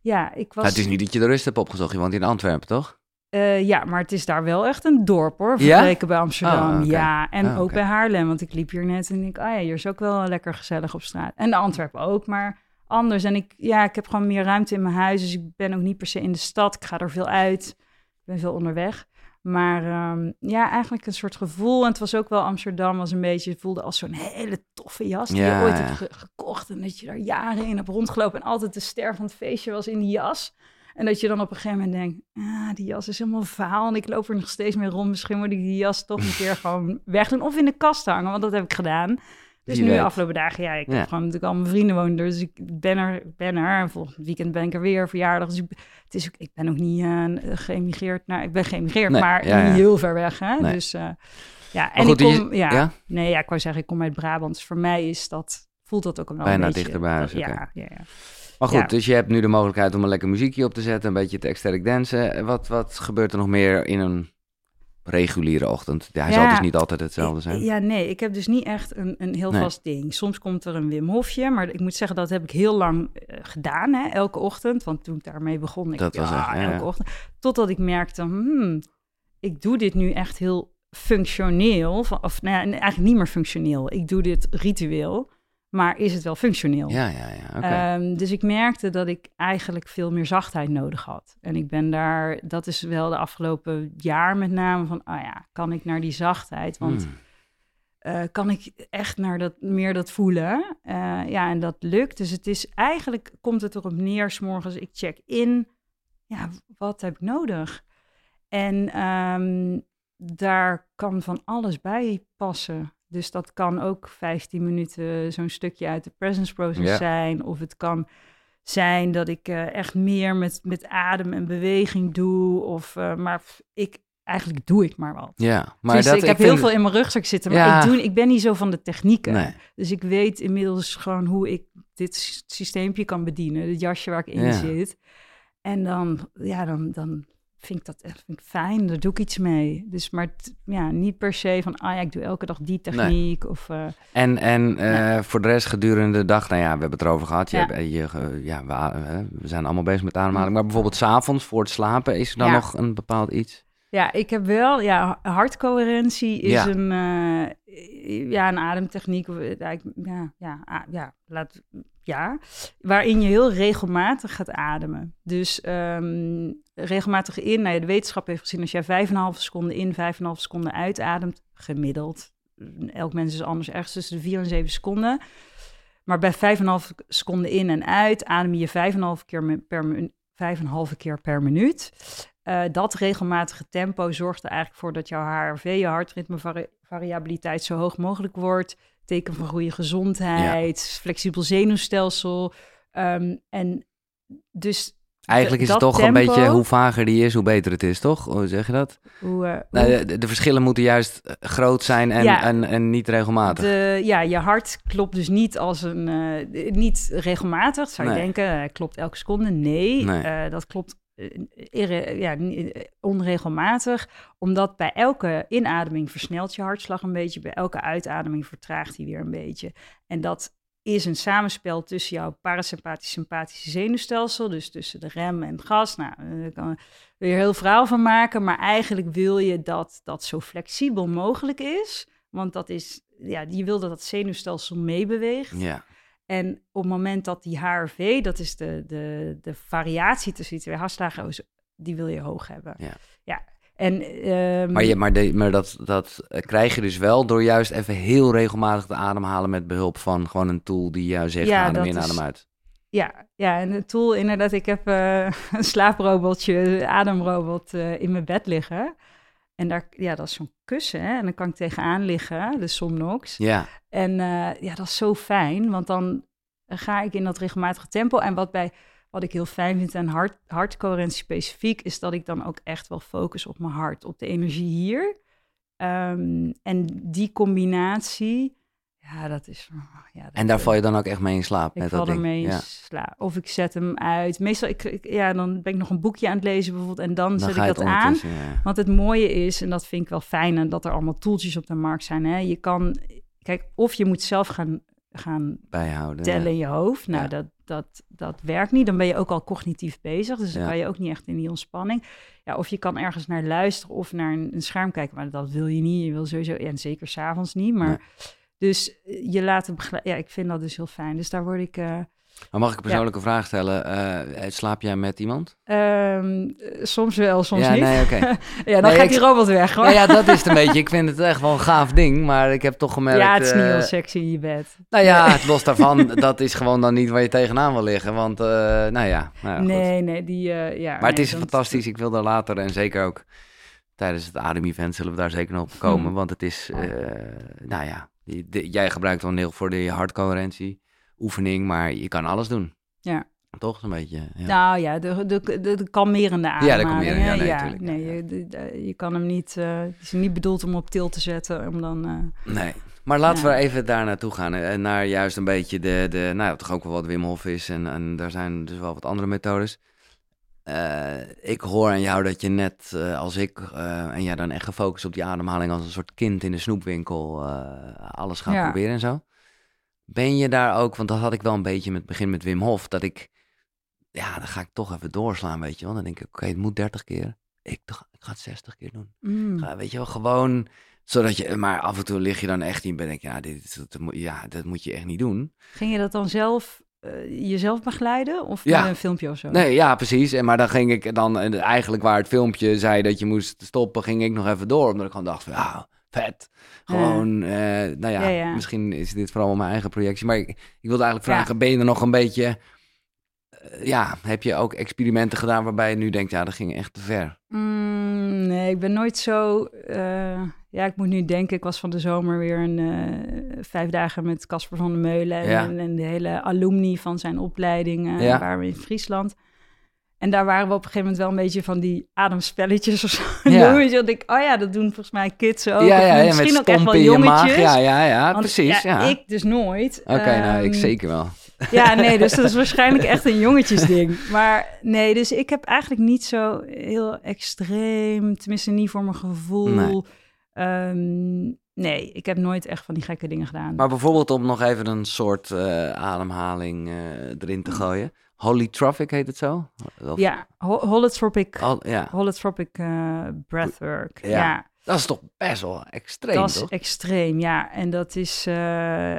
ja, ik was... Nou, het is niet dat je de rust hebt opgezocht, je woont in Antwerpen, toch? Eh, ja, maar het is daar wel echt een dorp hoor, Ja? vergeleken bij Amsterdam. Oh. Ja, en Ah, ook bij Haarlem, want ik liep hier net en ik, ah ja, hier is ook wel lekker gezellig op straat. En de Antwerpen ook, maar anders. En ik, ja, ik heb gewoon meer ruimte in mijn huis, dus ik ben ook niet per se in de stad. Ik ga er veel uit, ik ben veel onderweg. Maar ehm, ja, eigenlijk een soort gevoel. En het was ook wel Amsterdam, was een beetje, het voelde als zo'n hele toffe jas die Ja, je ooit ja. hebt ge- gekocht. En dat je daar jaren in hebt rondgelopen en altijd de ster van het feestje was in die jas. En dat je dan op een gegeven moment denkt, ah, die jas is helemaal vaal en ik loop er nog steeds mee rond. Misschien moet ik die jas toch een keer gewoon wegdoen of in de kast hangen, want dat heb ik gedaan. Dus nu de afgelopen dagen, ja, ik Ja. heb gewoon natuurlijk al mijn vrienden wonen er, dus ik ben er, ben er. En volgend weekend ben ik er weer, verjaardag. Dus ik, het is ook, ik ben ook niet eh, geëmigreerd, nou, ik ben geëmigreerd, Nee, maar ja, heel ver weg, hè. Nee. Dus eh, ja, en goed, ik kom, ja, ja? nee, ja, ik wou zeggen, ik kom uit Brabant, dus voor mij is dat, voelt dat ook wel Bijna een beetje. dichter bij huis, Ja, oké. ja, ja. Maar goed, Ja. dus je hebt nu de mogelijkheid om een lekker muziekje op te zetten, een beetje te ecstatic dansen. Wat, wat gebeurt er nog meer in een reguliere ochtend? Ja, hij zal dus niet altijd hetzelfde zijn. Ja, nee, ik heb dus niet echt een, een heel Nee. vast ding. Soms komt er een Wim Hofje, maar ik moet zeggen, dat heb ik heel lang eh, gedaan, hè, elke ochtend. Want toen ik daarmee begon, ik Dat was ja, echt, ja, elke ochtend. Totdat ik merkte, hmm, ik doe dit nu echt heel functioneel. Van, of nou eigenlijk niet meer functioneel. Ik doe dit ritueel, maar is het wel functioneel? Ja, ja, ja. Ehm, dus ik merkte dat ik eigenlijk veel meer zachtheid nodig had. En ik ben daar, dat is wel de afgelopen jaar met name van, ah ja, kan ik naar die zachtheid? Want Hmm. eh, kan ik echt naar dat, meer dat voelen? Eh, ja, en dat lukt. Dus het is eigenlijk, komt het erop neer, 's morgens ik check in, ja, wat heb ik nodig? En ehm, daar kan van alles bij passen. Dus dat kan ook 15 minuten zo'n stukje uit de presence process zijn. Of het kan zijn dat ik eh, echt meer met, met adem en beweging doe. Of, eh, maar ik, eigenlijk doe ik maar wat. Ja, maar Dus dat, ik heb vind- heel veel in mijn rugzak zitten, maar Ja. ik, doe, ik ben niet zo van de technieken. Nee. Dus ik weet inmiddels gewoon hoe ik dit sy- systeempje kan bedienen. Het jasje waar ik in Ja. zit. En dan, ja, dan, dan vind ik dat echt vind ik fijn. Daar doe ik iets mee. Dus maar t- ja, niet per se van, ah ja, ik doe elke dag die techniek. Of, eh, En, en eh, voor de rest gedurende de dag, nou ja, we hebben het erover gehad. Je Ja. hebt, eh, je, ja, we, we zijn allemaal bezig met ademhaling. Maar bijvoorbeeld s'avonds voor het slapen, is er dan nog een bepaald iets? Ja, ik heb wel, ja, hartcoherentie is Ja. een, eh, ja, een ademtechniek. eh, Ja, ja, ja, laat, ja, waarin je heel regelmatig gaat ademen. Dus ehm, regelmatig in, nou ja, de wetenschap heeft gezien, als jij 5,5 seconden in, 5,5 seconden uitademt, gemiddeld, elk mens is anders, ergens tussen de 4 en 7 seconden, Maar bij 5,5 seconden in en uit adem je 5,5 keer per, minu- 5,5 keer per minuut. Uh, dat regelmatige tempo zorgt er eigenlijk voor dat jouw HRV, je hartritmevariabiliteit, zo hoog mogelijk wordt. Teken van goede gezondheid, ja. flexibel zenuwstelsel. Um, en dus Eigenlijk is het toch een beetje hoe vager die is, hoe beter het is, toch? Hoe zeg je dat? Hoe, uh, nou, de, de, verschillen moeten juist eh, groot zijn en, ja, en, en niet regelmatig. De, ja, je hart klopt dus niet als een uh, niet regelmatig. Zou je denken, klopt elke seconde? Nee, nee. Dat klopt ja, onregelmatig, omdat bij elke inademing versnelt je hartslag een beetje, bij elke uitademing vertraagt hij weer een beetje. En dat is een samenspel tussen jouw parasympathisch-sympathische zenuwstelsel, dus tussen de rem en gas. Nou, daar kan je er heel verhaal van maken, maar eigenlijk wil je dat dat zo flexibel mogelijk is, want dat is, ja, je wil dat dat zenuwstelsel meebeweegt. Ja. En op het moment dat die HRV, dat is de, de, de variatie tussen die twee hartslagen, die wil je hoog hebben. Ja. ja. En, um, maar je, maar, de, maar dat, dat krijg je dus wel door juist even heel regelmatig te ademhalen met behulp van gewoon een tool die jou zegt ja, adem in, adem uit. Ja, ja, en de tool inderdaad, ik heb uh, een slaaprobotje, ademrobot uh, in mijn bed liggen. En daar, ja, dat is zo'n kussen, hè? en dan kan ik tegenaan liggen, de Somnox. Ja. En uh, ja, dat is zo fijn, want dan ga ik in dat regelmatige tempo. En wat, bij, wat ik heel fijn vind aan hart, hartcoherentie specifiek, is dat ik dan ook echt wel focus op mijn hart, op de energie hier. Um, en die combinatie, ja, dat is... Ja, dat en daar val je dan ook echt mee in slaap? Ik met val dat er mee in ja. slaap. Of ik zet hem uit. Meestal, ik, ik, ja, dan ben ik nog een boekje aan het lezen bijvoorbeeld. En dan, dan zet ik dat aan. Ja. Want het mooie is, en dat vind ik wel fijn, en dat er allemaal toeltjes op de markt zijn. Hè? Je kan, kijk, of je moet zelf gaan, gaan bijhouden tellen ja. in je hoofd. Nou, Ja. dat, dat, dat werkt niet. Dan ben je ook al cognitief bezig. Dus dan Ja. kan je ook niet echt in die ontspanning. Ja, of je kan ergens naar luisteren of naar een, een scherm kijken. Maar dat wil je niet. Je wil sowieso, ja, en zeker s'avonds niet. Maar Nee. Dus eh, je laat begeleiden. Ja, ik vind dat dus heel fijn. Dus daar word ik... eh, Maar mag ik een persoonlijke vraag stellen? Eh, slaap jij met iemand? ehm, eh, soms wel, soms ja, niet. nee, oké. ja, dan Nee, gaat ik- die robot weg, hoor. Nou ja, dat is het een beetje. Ik vind het echt wel een gaaf ding, maar ik heb toch gemerkt... Ja, het is niet heel sexy in je bed. Nou ja, het los daarvan, dat is gewoon dan niet waar je tegenaan wil liggen. Want, nou ja, nou ja goed. nee, nee, die... ja, Maar het is fantastisch. Ik wil daar later en zeker ook tijdens het Adem-event zullen we daar zeker nog op komen. Hmm. Want het is, nou ja, de- jij gebruikt dan heel voor de hartcoherentie oefening, maar je kan alles doen. Ja. Toch een beetje. Ja. Nou ja, de, de, de, de kalmerende Ja, ademhaling. de kalmerende, ja, nee, ja, tuurlijk, nee, ja, je, de- je kan hem niet... eh, het is niet bedoeld om op til te zetten, om dan... eh, Nee. Maar laten Ja. we even daar naartoe gaan. En naar juist een beetje de, de nou ja, toch ook wel wat Wim Hof is. En, en daar zijn dus wel wat andere methodes. Eh, ik hoor aan jou dat je net eh, als ik, eh, en jij dan echt gefocust op die ademhaling als een soort kind in de snoepwinkel, alles gaat Ja. proberen en zo. Ben je daar ook, want dat had ik wel een beetje met het begin met Wim Hof, dat ik, ja, dan ga ik toch even doorslaan, weet je wel. Dan denk ik, oké, het moet 30 keer. Ik, toch- ik ga het 60 keer doen. mm. Ga, weet je wel, gewoon zodat je, maar af en toe lig je dan echt in, ben ik, ja, dit, dat, moet- ja, dat moet je echt niet doen. Ging je dat dan zelf, jezelf begeleiden? Of Ja. met een filmpje of zo? Nee, ja, precies. En maar dan ging ik dan, en eigenlijk waar het filmpje zei dat je moest stoppen, ging ik nog even door, omdat ik gewoon dacht van, ja, vet. Gewoon, eh, nou ja, Ja, ja. misschien is dit vooral mijn eigen projectie, maar ik, ik wilde eigenlijk vragen, ben je er nog een beetje, eh, ja, heb je ook experimenten gedaan waarbij je nu denkt, ja, dat ging echt te ver? Mm, nee, ik ben nooit zo... eh, ja, ik moet nu denken, ik was van de zomer weer een eh, vijf dagen met Casper van der Meulen... En, Ja. en, en de hele alumni van zijn opleiding, eh, Ja. waren we in Friesland. En daar waren we op een gegeven moment wel een beetje van die ademspelletjes of zo. Ja. Weet je, dat ik, oh ja, dat doen volgens mij kids ook. ja, ja, ja, misschien ook echt wel jongetjes. maag. Ja, ja, ja, precies. Ja, Ik dus nooit. Oké, nou, ik Ehm, zeker wel. Ja, nee, dus dat is waarschijnlijk echt een jongetjesding. Maar nee, dus ik heb eigenlijk niet zo heel extreem, tenminste niet voor mijn gevoel. Nee. Ehm, nee, ik heb nooit echt van die gekke dingen gedaan. Maar bijvoorbeeld om nog even een soort eh, ademhaling eh, erin te gooien. Holytropic heet het zo? Of- ja, ho- holotropic, ja. holotropic eh, breathwork. Ja, Ja, Dat is toch best wel extreem, dat is toch? extreem, ja. En dat is, eh,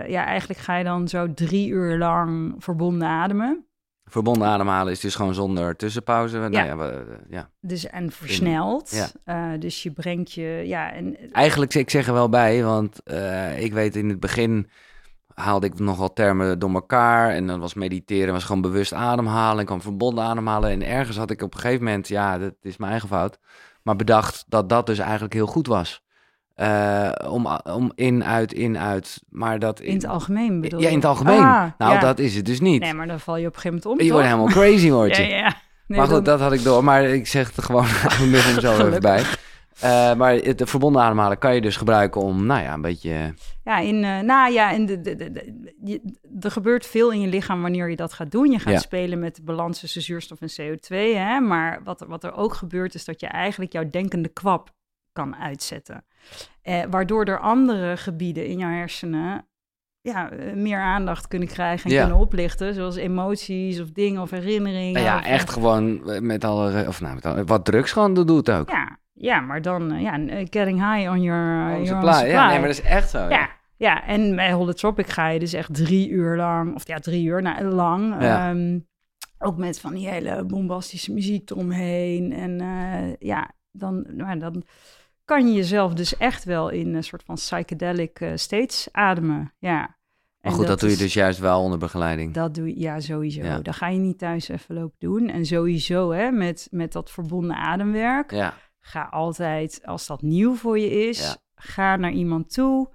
ja, eigenlijk ga je dan zo drie uur lang verbonden ademen. Verbonden ademhalen is dus gewoon zonder tussenpauze. Nou ja, we- ja. Dus, en versneld. Ja. Eh, dus je brengt je, ja, en Eigenlijk, ik zeg er wel bij, want eh, ik weet in het begin haalde ik nogal termen door elkaar. En dan was mediteren, was gewoon bewust ademhalen. Ik kwam verbonden ademhalen. En ergens had ik op een gegeven moment, ja, dat is mijn eigen fout. Maar bedacht dat dat dus eigenlijk heel goed was. Uh, om, om in, uit, in, uit. Maar dat in het algemeen bedoel Ja, in het algemeen. Ah, nou, ja. dat is het dus niet. Nee, maar dan val je op een gegeven moment om. Je wordt helemaal crazy, word je. ja, ja. Nee, maar goed, dat had ik door. Maar ik zeg het gewoon nog hem zo even bij. Uh, maar het, de verbonden ademhalen kan je dus gebruiken om, nou ja, een beetje... Ja, in, uh, nou ja, in de, de, de, je, er gebeurt veel in je lichaam wanneer je dat gaat doen. Je gaat ja. spelen met de balans tussen zuurstof en CO2. Hè? Maar wat, wat er ook gebeurt, is dat je eigenlijk jouw denkende kwap kan uitzetten. Eh, waardoor er andere gebieden in jouw hersenen ja, meer aandacht kunnen krijgen en kunnen oplichten. Zoals emoties of dingen of herinneringen. Ja, of, echt gewoon met alle, of nou, met alle, wat drugs gewoon doet ook. Ja, ja, maar dan, uh, ja, getting high on your, on your supply. Ja, nee, maar dat is echt zo. Ja, ja. ja. en bij Holotropic ga je dus echt drie uur lang, of ja, drie uur nou, lang. Ja. Um, ook met van die hele bombastische muziek eromheen. En uh, ja, dan, nou, dan kan je jezelf dus echt wel in een soort van psychedelic uh, states ademen. Ja. Maar goed, dat, dat doe je dus juist wel onder begeleiding. Dat doe je, ja, sowieso. Ja. Dat ga je niet thuis even lopen doen. En sowieso, hè, met, met dat verbonden ademwerk. Ja Ga altijd, als dat nieuw voor je is, ga naar iemand toe.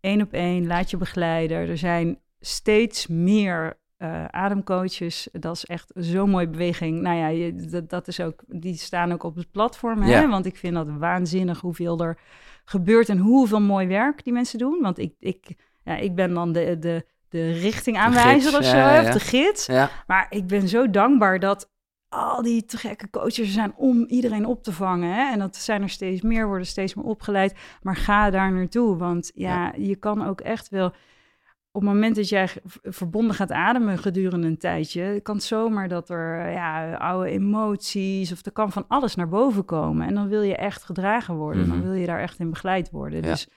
één op één, laat je begeleiden. Er zijn steeds meer uh, ademcoaches. Dat is echt zo'n mooie beweging. Nou ja, je, dat, dat, is ook, die staan ook op het platform. Hè? Want ik vind dat waanzinnig hoeveel er gebeurt en hoeveel mooi werk die mensen doen. Want ik, ik, ja, ik ben dan de, de, de richtingaanwijzer of zo, ja, de gids. Maar ik ben zo dankbaar dat al die te gekke coaches zijn om iedereen op te vangen. Hè? En dat zijn er steeds meer, worden steeds meer opgeleid. Maar ga daar naartoe, want ja, je kan ook echt wel... Op het moment dat jij verbonden gaat ademen gedurende een tijdje, kan het zomaar dat er ja, oude emoties of er kan van alles naar boven komen. En dan wil je echt gedragen worden, dan mhm. wil je daar echt in begeleid worden. Dus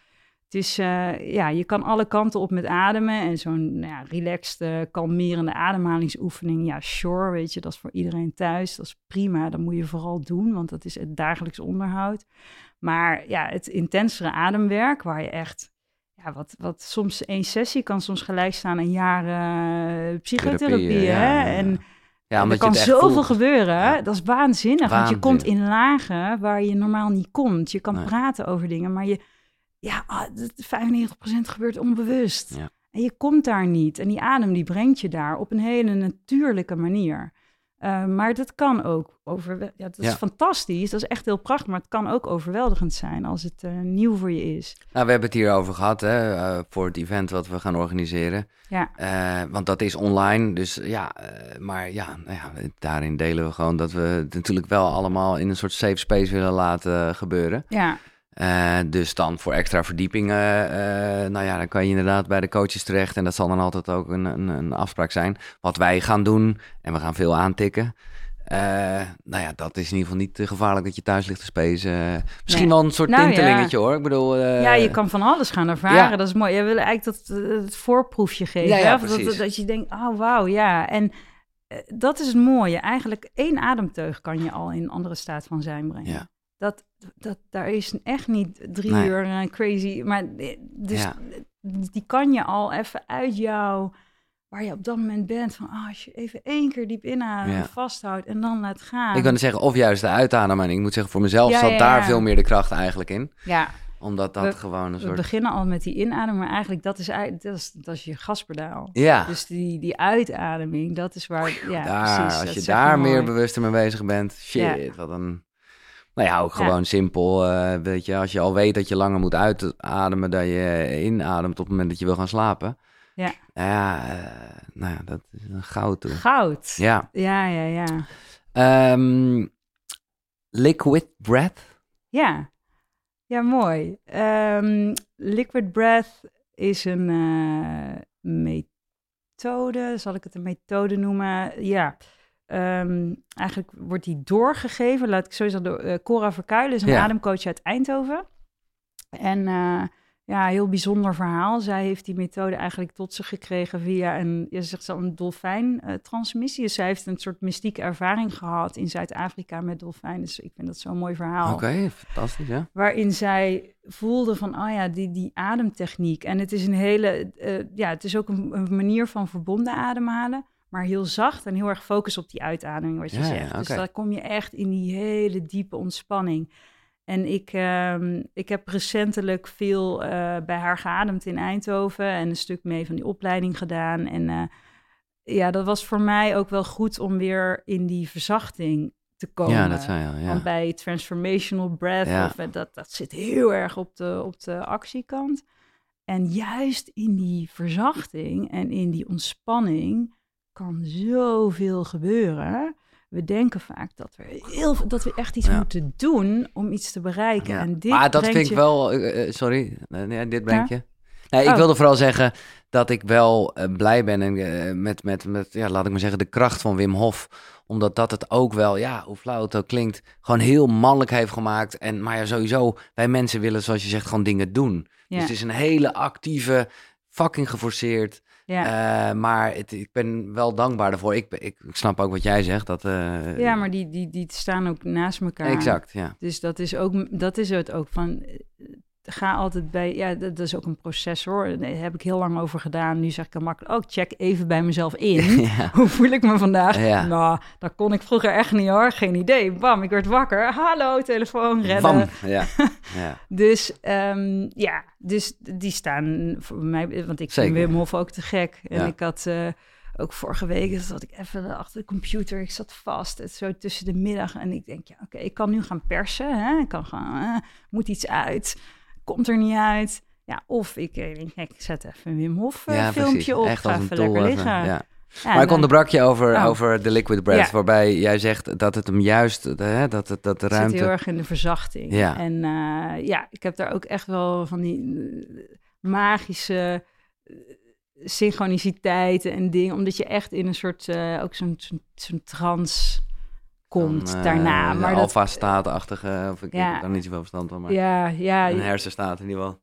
het is, uh, ja, je kan alle kanten op met ademen. En zo'n nou ja, relaxed, uh, kalmerende ademhalingsoefening, ja, sure, weet je, dat is voor iedereen thuis. Dat is prima, dat moet je vooral doen, want dat is het dagelijks onderhoud. Maar ja, het intensere ademwerk, waar je echt, ja, wat, wat soms één sessie kan soms gelijk staan aan jaren psychotherapie, hè? En ja, er kan zoveel gebeuren. Dat is waanzinnig, want je komt in lagen waar je normaal niet komt. Je kan praten over dingen, maar je ja, 95% ah, gebeurt onbewust. Ja. En je komt daar niet. En die adem die brengt je daar op een hele natuurlijke manier. Uh, maar dat kan ook over. Ja, dat is fantastisch. Dat is echt heel prachtig. Maar het kan ook overweldigend zijn als het uh, nieuw voor je is. Nou, we hebben het hier over gehad hè, uh, voor het event wat we gaan organiseren. Ja. want dat is online. Dus ja, maar ja, nou ja, daarin delen we gewoon dat we het natuurlijk wel allemaal in een soort safe space willen laten gebeuren. Ja. Uh, dus dan voor extra verdiepingen, uh, nou ja, dan kan je inderdaad bij de coaches terecht. En dat zal dan altijd ook een, een, een afspraak zijn. Wat wij gaan doen, en we gaan veel aantikken. Uh, nou ja, dat is in ieder geval niet gevaarlijk dat je thuis ligt te spacen. Misschien wel een soort nou, tintelingetje hoor. Ik bedoel, ja, je kan van alles gaan ervaren. Ja. Dat is mooi. Je wil eigenlijk dat, het voorproefje geven. Ja, dat, dat, je denkt, oh wauw, ja. En dat is het mooie. Eigenlijk één ademteug kan je al in een andere staat van zijn brengen. Ja. Dat, dat, daar is echt niet drie uur uh, crazy. Maar eh, dus die kan je al even uit jou, waar je op dat moment bent, van ah, als je even één keer diep inademt, ja. vasthoudt en dan laat gaan. Ik kan zeggen, of juist de uitademen. Ik moet zeggen, voor mezelf ja, zat daar veel meer de kracht eigenlijk in. Ja. Omdat dat gewoon een soort... We beginnen al met die inademing, maar eigenlijk dat is, dat is, dat is je gaspedaal. Ja. Dus die, die uitademing, dat is waar... Ja, daar, precies, als je daar meer bewuster mee bezig bent, shit, wat een... Nou ja, ook gewoon simpel. Uh, weet je, als je al weet dat je langer moet uitademen dan je inademt op het moment dat je wil gaan slapen. Ja. Ja, uh, nou ja, dat is een goud. Toe. Goud. Ja. Ja, ja, ja. Um, liquid breath. Ja. Ja, mooi. Um, liquid breath is een uh, methode, zal ik het een methode noemen? Ja. Um, eigenlijk wordt die doorgegeven, laat ik sowieso door uh, Cora Verkuilen, is een ademcoach uit Eindhoven. En uh, ja, heel bijzonder verhaal. Zij heeft die methode eigenlijk tot zich gekregen via een, je zegt zo, een dolfijntransmissie. Dus zij heeft een soort mystieke ervaring gehad in Zuid-Afrika met dolfijnen. Dus ik vind dat zo'n mooi verhaal. Oké, fantastisch, ja. Waarin zij voelde van, oh ja, die, die ademtechniek. En het is een hele, eh, ja, het is ook een, een manier van verbonden ademhalen maar heel zacht en heel erg focus op die uitademing, wat je Ja, ja, zegt. Dus dan kom je echt in die hele diepe ontspanning. En ik, ehm, ik heb recentelijk veel eh, bij haar geademd in Eindhoven en een stuk mee van die opleiding gedaan. En eh, ja, dat was voor mij ook wel goed om weer in die verzachting te komen. Ja, dat zei je al, ja. Want bij transformational breath, Ja. of, eh, dat, dat zit heel erg op de, op de actiekant. En juist in die verzachting en in die ontspanning kan zoveel gebeuren. We denken vaak dat we, heel, dat we echt iets Ja. moeten doen om iets te bereiken. Ja. En dit maar dat vind ik je- wel... eh, eh, sorry, nee, dit brengt je. Nee, ik Oh. wilde vooral zeggen dat ik wel eh, blij ben en, met, met, met, ja, laat ik maar zeggen, de kracht van Wim Hof. Omdat dat het ook wel, ja, hoe flauw het ook klinkt, gewoon heel mannelijk heeft gemaakt. En, maar ja, sowieso, wij mensen willen, zoals je zegt, gewoon dingen doen. Ja, Dus het is een hele actieve, fucking geforceerd. Ja. eh, maar het, ik ben wel dankbaar daarvoor. Ik, ik snap ook wat jij zegt. Dat, eh, ja, maar die, die, die staan ook naast elkaar. Exact, ja. Dus dat is, ook, dat is het ook van. Ga altijd bij. Ja, dat, is ook een proces hoor. Daar heb ik heel lang over gedaan. Nu zeg ik dan makkelijk. Oh, check even bij mezelf in. ja. Hoe voel ik me vandaag? Ja. Nou, dat kon ik vroeger echt niet hoor. Geen idee. Bam, ik werd wakker. Hallo, telefoon, redden. Bam, ja. ja. Dus ehm, ja, dus die staan voor mij, want ik Zeker. vind Wim Hof ook te gek. En ik had eh, ook vorige week, zat ik even achter de computer, ik zat vast, het zo tussen de middag. En ik denk, ja, oké, ik kan nu gaan persen, hè? ik kan gaan, eh, moet iets uit, komt er niet uit. Ja, of ik, eh, ik zet even een Wim Hof eh, ja, filmpje precies. op, Echt ga even lekker even, liggen. ja. Ja, Maar ik onderbrak je over, Oh. over de liquid breath, Ja. waarbij jij zegt dat het hem juist, hè, dat, het, dat de Ik zit heel ruimte... erg in de verzachting. Ja. En eh, ja, ik heb daar ook echt wel van die magische synchroniciteiten en dingen. Omdat je echt in een soort, ook zo'n zo'n zo'n trance komt eh, daarna. de Maar alfa-staat-achtige, of ik, heb daar niet zoveel verstand van, maar ja, ja, een hersenstaat in ieder geval.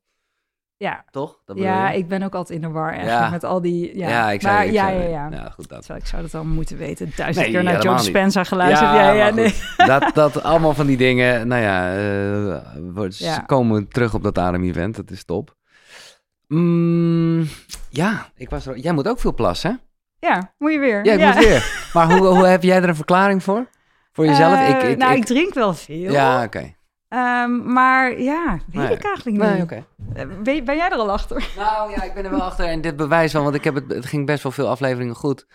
ja, Toch? Dat ja, ik ben ook altijd in de war echt Ja. met al die... Ja, ja, ik zei maar, ik ja, ja, ja. Ja, goed, dat. Ik zou dat al moeten weten. Duizend Nee, keer naar niet. Dispenza geluisterd. Ja, ja, nee. Dat, dat allemaal van die dingen, nou ja, eh, wordt- Ja. ze komen terug op dat adem-event, dat is top. Mm, ja, ik was er, jij moet ook veel plassen, hè? Ja, moet je weer. Ja, ik moet weer. Maar hoe, hoe heb jij er een verklaring voor? Voor jezelf? Eh, ik, ik, nou, ik, ik, drink wel veel. ja, oké. Ehm, maar ja, weet Nee. ik eigenlijk niet. Nee. Eh, ben, ben jij er al achter? Nou ja, ik ben er wel achter en dit bewijst wel, want ik heb het, het ging best wel veel afleveringen goed.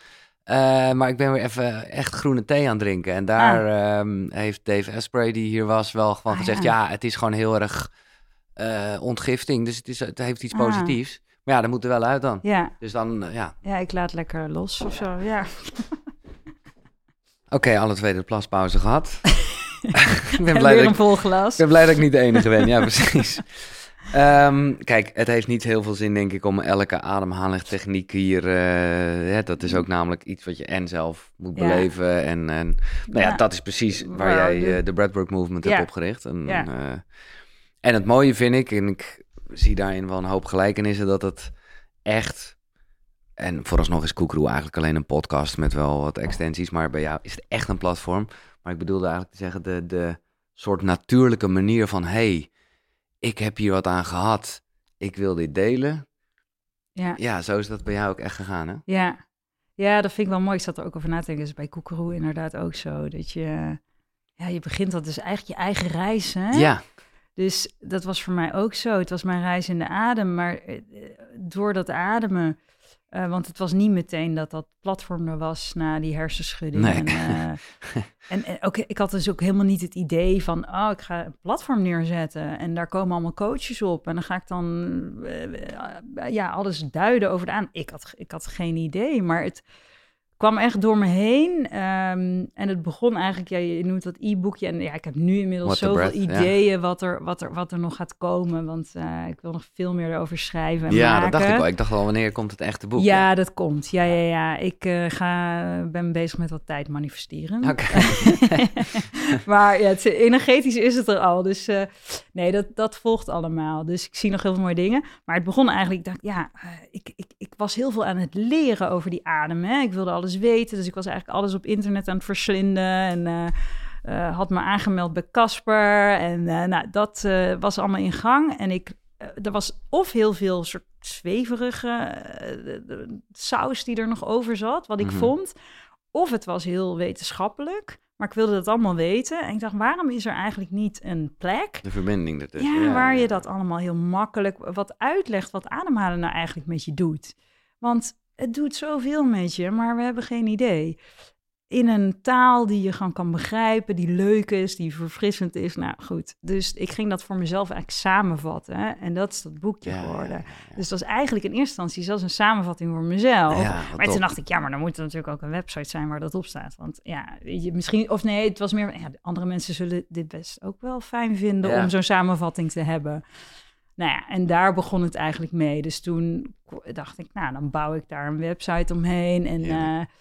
Eh, maar ik ben weer even echt groene thee aan het drinken. En daar ehm, heeft Dave Asprey, die hier was, wel gewoon Ah, gezegd... ja. Ja. het is gewoon heel erg ontgifting. Dus het, is, het heeft iets Ah. positiefs. Maar ja, dat moet er wel uit dan. Ja, Dus dan, ja. ja, ik laat lekker los of zo. Ja. Oké, alle twee de plaspauze gehad. ik ben En blij weer dat een ik, vol glas. ik ben blij dat ik niet de enige ben. Ja, precies. Ehm, kijk, het heeft niet heel veel zin, denk ik, om elke ademhalingstechniek hier... eh, hè, dat is ook namelijk iets wat je en zelf moet Ja. beleven. En, en nou ja, Ja. dat is precies waar jij de- eh, de Breathwork Movement Ja. hebt opgericht. En, Ja. eh, en het mooie vind ik, en ik zie daarin wel een hoop gelijkenissen, dat het echt... En vooralsnog is Koekeroe eigenlijk alleen een podcast met wel wat extensies. Maar bij jou is het echt een platform. Maar ik bedoelde eigenlijk te zeggen, de, de soort natuurlijke manier van... hey, ik heb hier wat aan gehad. Ik wil dit delen. Ja. Ja, zo is dat bij jou ook echt gegaan, hè? Ja. ja, dat vind ik wel mooi. Ik zat er ook over na te denken. Is bij Koekeroe inderdaad ook zo. Dat je, ja, je begint dat dus eigenlijk je eigen reis, hè? Ja, Dus dat was voor mij ook zo. Het was mijn reis in de adem, maar eh, door dat ademen... eh, want het was niet meteen dat dat platform er was na die hersenschudding. Nee. En, eh, en, en ook, ik had dus ook helemaal niet het idee van... oh, ik ga een platform neerzetten en daar komen allemaal coaches op... en dan ga ik dan eh, ja, alles duiden over de aan. Ik had, ik had geen idee, maar het kwam echt door me heen. Ehm, en het begon eigenlijk, ja, je noemt dat e-boekje. En ja, ik heb nu inmiddels zoveel breath, ideeën wat, er, wat, er, wat er nog gaat komen. Want eh, ik wil nog veel meer erover schrijven en Ja, maken. dat dacht ik wel. Ik dacht al, wanneer komt het echte boek? Ja, dat komt. Ja, ja, ja. Ik eh, ga, ben bezig met wat tijd manifesteren. Maar ja, het, energetisch is het er al. Dus eh, nee, dat, dat volgt allemaal. Dus ik zie nog heel veel mooie dingen. Maar het begon eigenlijk, ik dacht, ja, ik, ik, ik was heel veel aan het leren over die adem. Hè. Ik wilde alles weten, dus ik was eigenlijk alles op internet aan het verslinden. En eh, eh, had me aangemeld bij Casper. En eh, nou, dat was allemaal in gang. En ik, er was of heel veel soort zweverige saus die er nog over zat, wat ik Mhm. vond. Of het was heel wetenschappelijk. Maar ik wilde dat allemaal weten. En ik dacht, waarom is er eigenlijk niet een plek De verbinding ertussen. ja, waar je dat allemaal heel makkelijk wat uitlegt wat ademhalen nou eigenlijk met je doet. Want het doet zoveel met je, maar we hebben geen idee. In een taal die je gewoon kan begrijpen, die leuk is, die verfrissend is. Nou goed, dus ik ging dat voor mezelf eigenlijk samenvatten. hè. En dat is dat boekje Ja, geworden. ja, ja. Dus dat is eigenlijk in eerste instantie zelfs een samenvatting voor mezelf. Maar toen dacht ik, ja, maar dan moet er natuurlijk ook een website zijn waar dat op staat. Want ja, weet je, misschien, of nee, het was meer, ja, andere mensen zullen dit best ook wel fijn vinden om zo'n samenvatting te hebben. Nou ja, en daar begon het eigenlijk mee. Dus toen dacht ik, nou, dan bouw ik daar een website omheen. En Heerlijk. eh,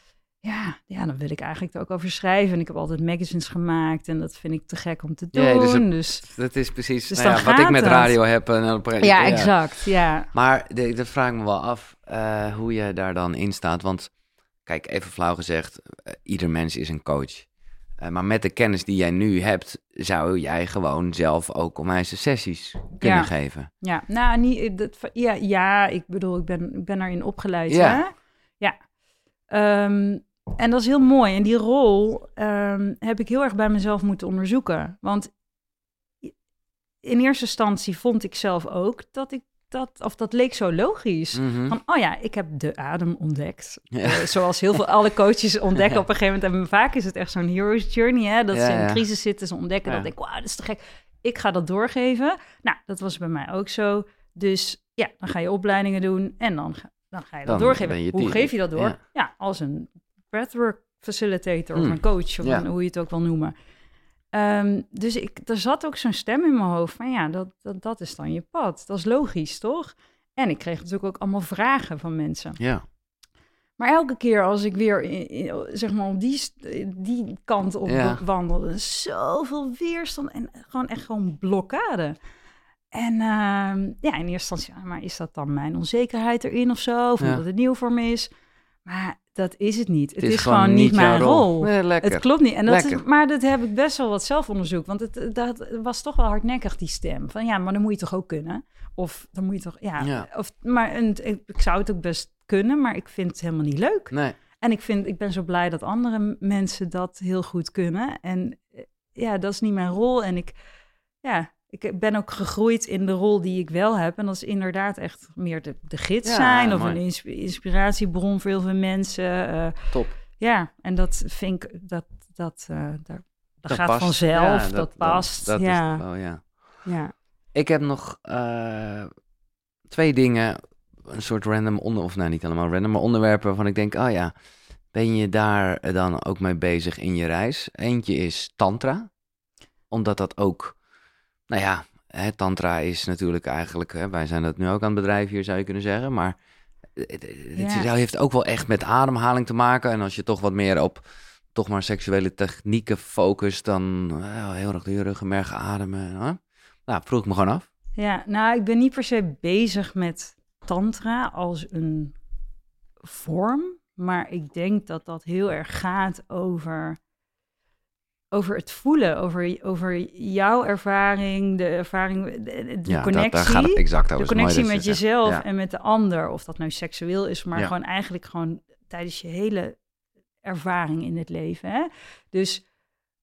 ja, ja, dan wil ik eigenlijk er ook over schrijven. En ik heb altijd magazines gemaakt en dat vind ik te gek om te doen. Ja, dus dus Dat is precies Dus nou ja, wat ik met radio heb. En dan praat ik- ja, exact. Ja, Maar dat vraag ik me wel af eh, hoe je daar dan in staat. Want kijk, even flauw gezegd, eh, ieder mens is een coach. Eh, maar met de kennis die jij nu hebt, zou jij gewoon zelf ook onwijze sessies kunnen Ja. geven. Ja, nou, niet, dat, ja, ja, ik bedoel, ik ben, ik ben daarin opgeleid. Ja. Hè? Ja. Ehm, en dat is heel mooi. En die rol ehm, heb ik heel erg bij mezelf moeten onderzoeken. Want in eerste instantie vond ik zelf ook dat ik dat, of dat leek zo logisch. Mhm. Van, oh ja, ik heb de adem ontdekt. Ja. Eh, zoals heel veel alle coaches ontdekken op een gegeven moment. En vaak is het echt zo'n hero's journey, hè? Dat Ja, ze in crisis zitten, ze ontdekken dat ik, wauw, dat is te gek. Ik ga dat doorgeven. Nou, dat was bij mij ook zo. Dus ja, dan ga je opleidingen doen en dan ga, dan ga je dat Dan doorgeven. je Hoe geef je dat door? Ja. Als een breathwork facilitator of Hmm. een coach of een- hoe je het ook wil noemen. Ehm, dus ik, er zat ook zo'n stem in mijn hoofd van ja, dat, dat, dat is dan je pad. Dat is logisch, toch? En ik kreeg natuurlijk ook allemaal vragen van mensen. Ja. Maar elke keer als ik weer in, in- zeg maar op die, die kant op Ja. wandelde, zoveel weerstand en gewoon echt gewoon blokkade. En ehm, ja, in eerste instantie, maar is dat dan mijn onzekerheid erin of zo? Of Ja. omdat het nieuw voor me is? Maar dat is het niet. Het, Het is, gewoon, niet mijn rol. Nee. Het klopt niet. En dat is, maar dat heb ik best wel wat zelfonderzoek. Want het, dat was toch wel hardnekkig, die stem. Van ja, maar dan moet je toch ook kunnen? Of dan moet je toch, ja. Ja. Of, maar en, ik, ik zou het ook best kunnen, maar ik vind het helemaal niet leuk. Nee. En ik, vind, ik ben zo blij dat andere mensen dat heel goed kunnen. En eh, ja, dat is niet mijn rol. En ik, ja, ik ben ook gegroeid in de rol die ik wel heb. En dat is inderdaad echt meer de, de gids Ja, zijn. Of mooi. een ins- inspiratiebron voor heel veel mensen. eh, Top. ja, en dat vind ik, dat, dat, eh, daar, dat, Dat gaat past. vanzelf. Ja, dat, past. Dat, is ja, het wel, ja. ja. Ik heb nog eh, twee dingen, een soort random onder, of nou niet helemaal random, maar onderwerpen waarvan ik denk, oh ja, ben je daar dan ook mee bezig in je reis? Eentje is tantra, omdat dat ook, nou ja, hè, tantra is natuurlijk eigenlijk, hè, wij zijn dat nu ook aan het bedrijf hier zou je kunnen zeggen, maar het, het Ja. heeft ook wel echt met ademhaling te maken. En als je toch wat meer op toch maar seksuele technieken focust, dan eh, heel erg ruggenmerg ademen. Hè? Nou, vroeg ik me gewoon af. Ja, nou, ik ben niet per se bezig met tantra als een vorm, maar ik denk dat dat heel erg gaat over, over het voelen, over, over jouw ervaring, de ervaring, de, de ja, connectie. Dat, daar gaat het exact over. de connectie met jezelf Ja. en met de ander, of dat nou seksueel is, maar Ja. gewoon eigenlijk gewoon tijdens je hele ervaring in het leven. Hè? Dus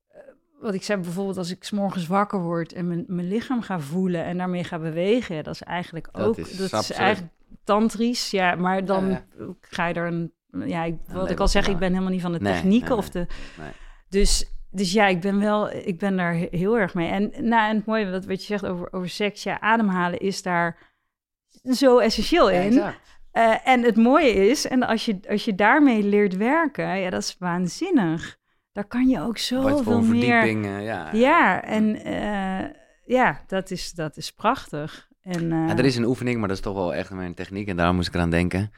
eh, wat ik zei bijvoorbeeld, als ik 's morgens wakker word en mijn, mijn lichaam ga voelen en daarmee ga bewegen, dat is eigenlijk Dat ook, is dat is eigenlijk tantrisch, ja, maar dan Ja, ga je er een, ja, ik, wat ik al zeg, ik ben helemaal niet van de Nee, technieken nee, of de, nee. dus, dus ja, ik ben wel, ik ben daar he- heel erg mee. En, nou, en het mooie, wat, wat je zegt over, over seks, ja, ademhalen is daar zo essentieel Ja, in. exact. Eh, en het mooie is, en als je, als je daarmee leert werken, ja, dat is waanzinnig. Daar kan je ook zoveel meer... ja. Ja, en eh, ja, dat is, dat is prachtig. En, eh, Ja, er is een oefening, maar dat is toch wel echt mijn techniek. En daarom moest ik eraan denken.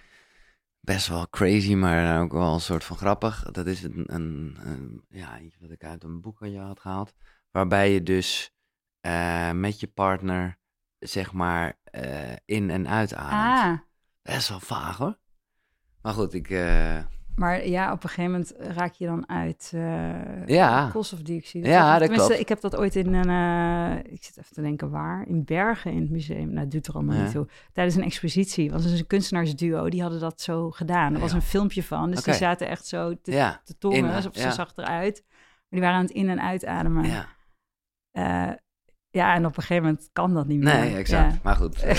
Best wel crazy, maar ook wel een soort van grappig. Dat is een, een, een- ja, iets wat ik uit een boek van je had gehaald. Waarbij je dus eh, met je partner, zeg maar, eh, in en uitademt. Ah, Best wel vaag hoor. Maar goed, ik... eh, maar ja, op een gegeven moment raak je dan uit eh Ja. koolstofdioxide. Ja, dat Tenminste, klopt. Ik heb dat ooit in een, eh, ik zit even te denken waar, in Bergen in het museum. Nou, het doet er allemaal Ja. niet toe. Tijdens een expositie was dus een kunstenaarsduo, die hadden dat zo gedaan. Er was een filmpje van, dus die zaten echt zo te, ja, te tongen, alsof ze zag eruit. Maar die waren aan het in- en uitademen. ja. Eh, ja, en op een gegeven moment kan dat niet meer. Nee, exact. Ja. Maar goed, eh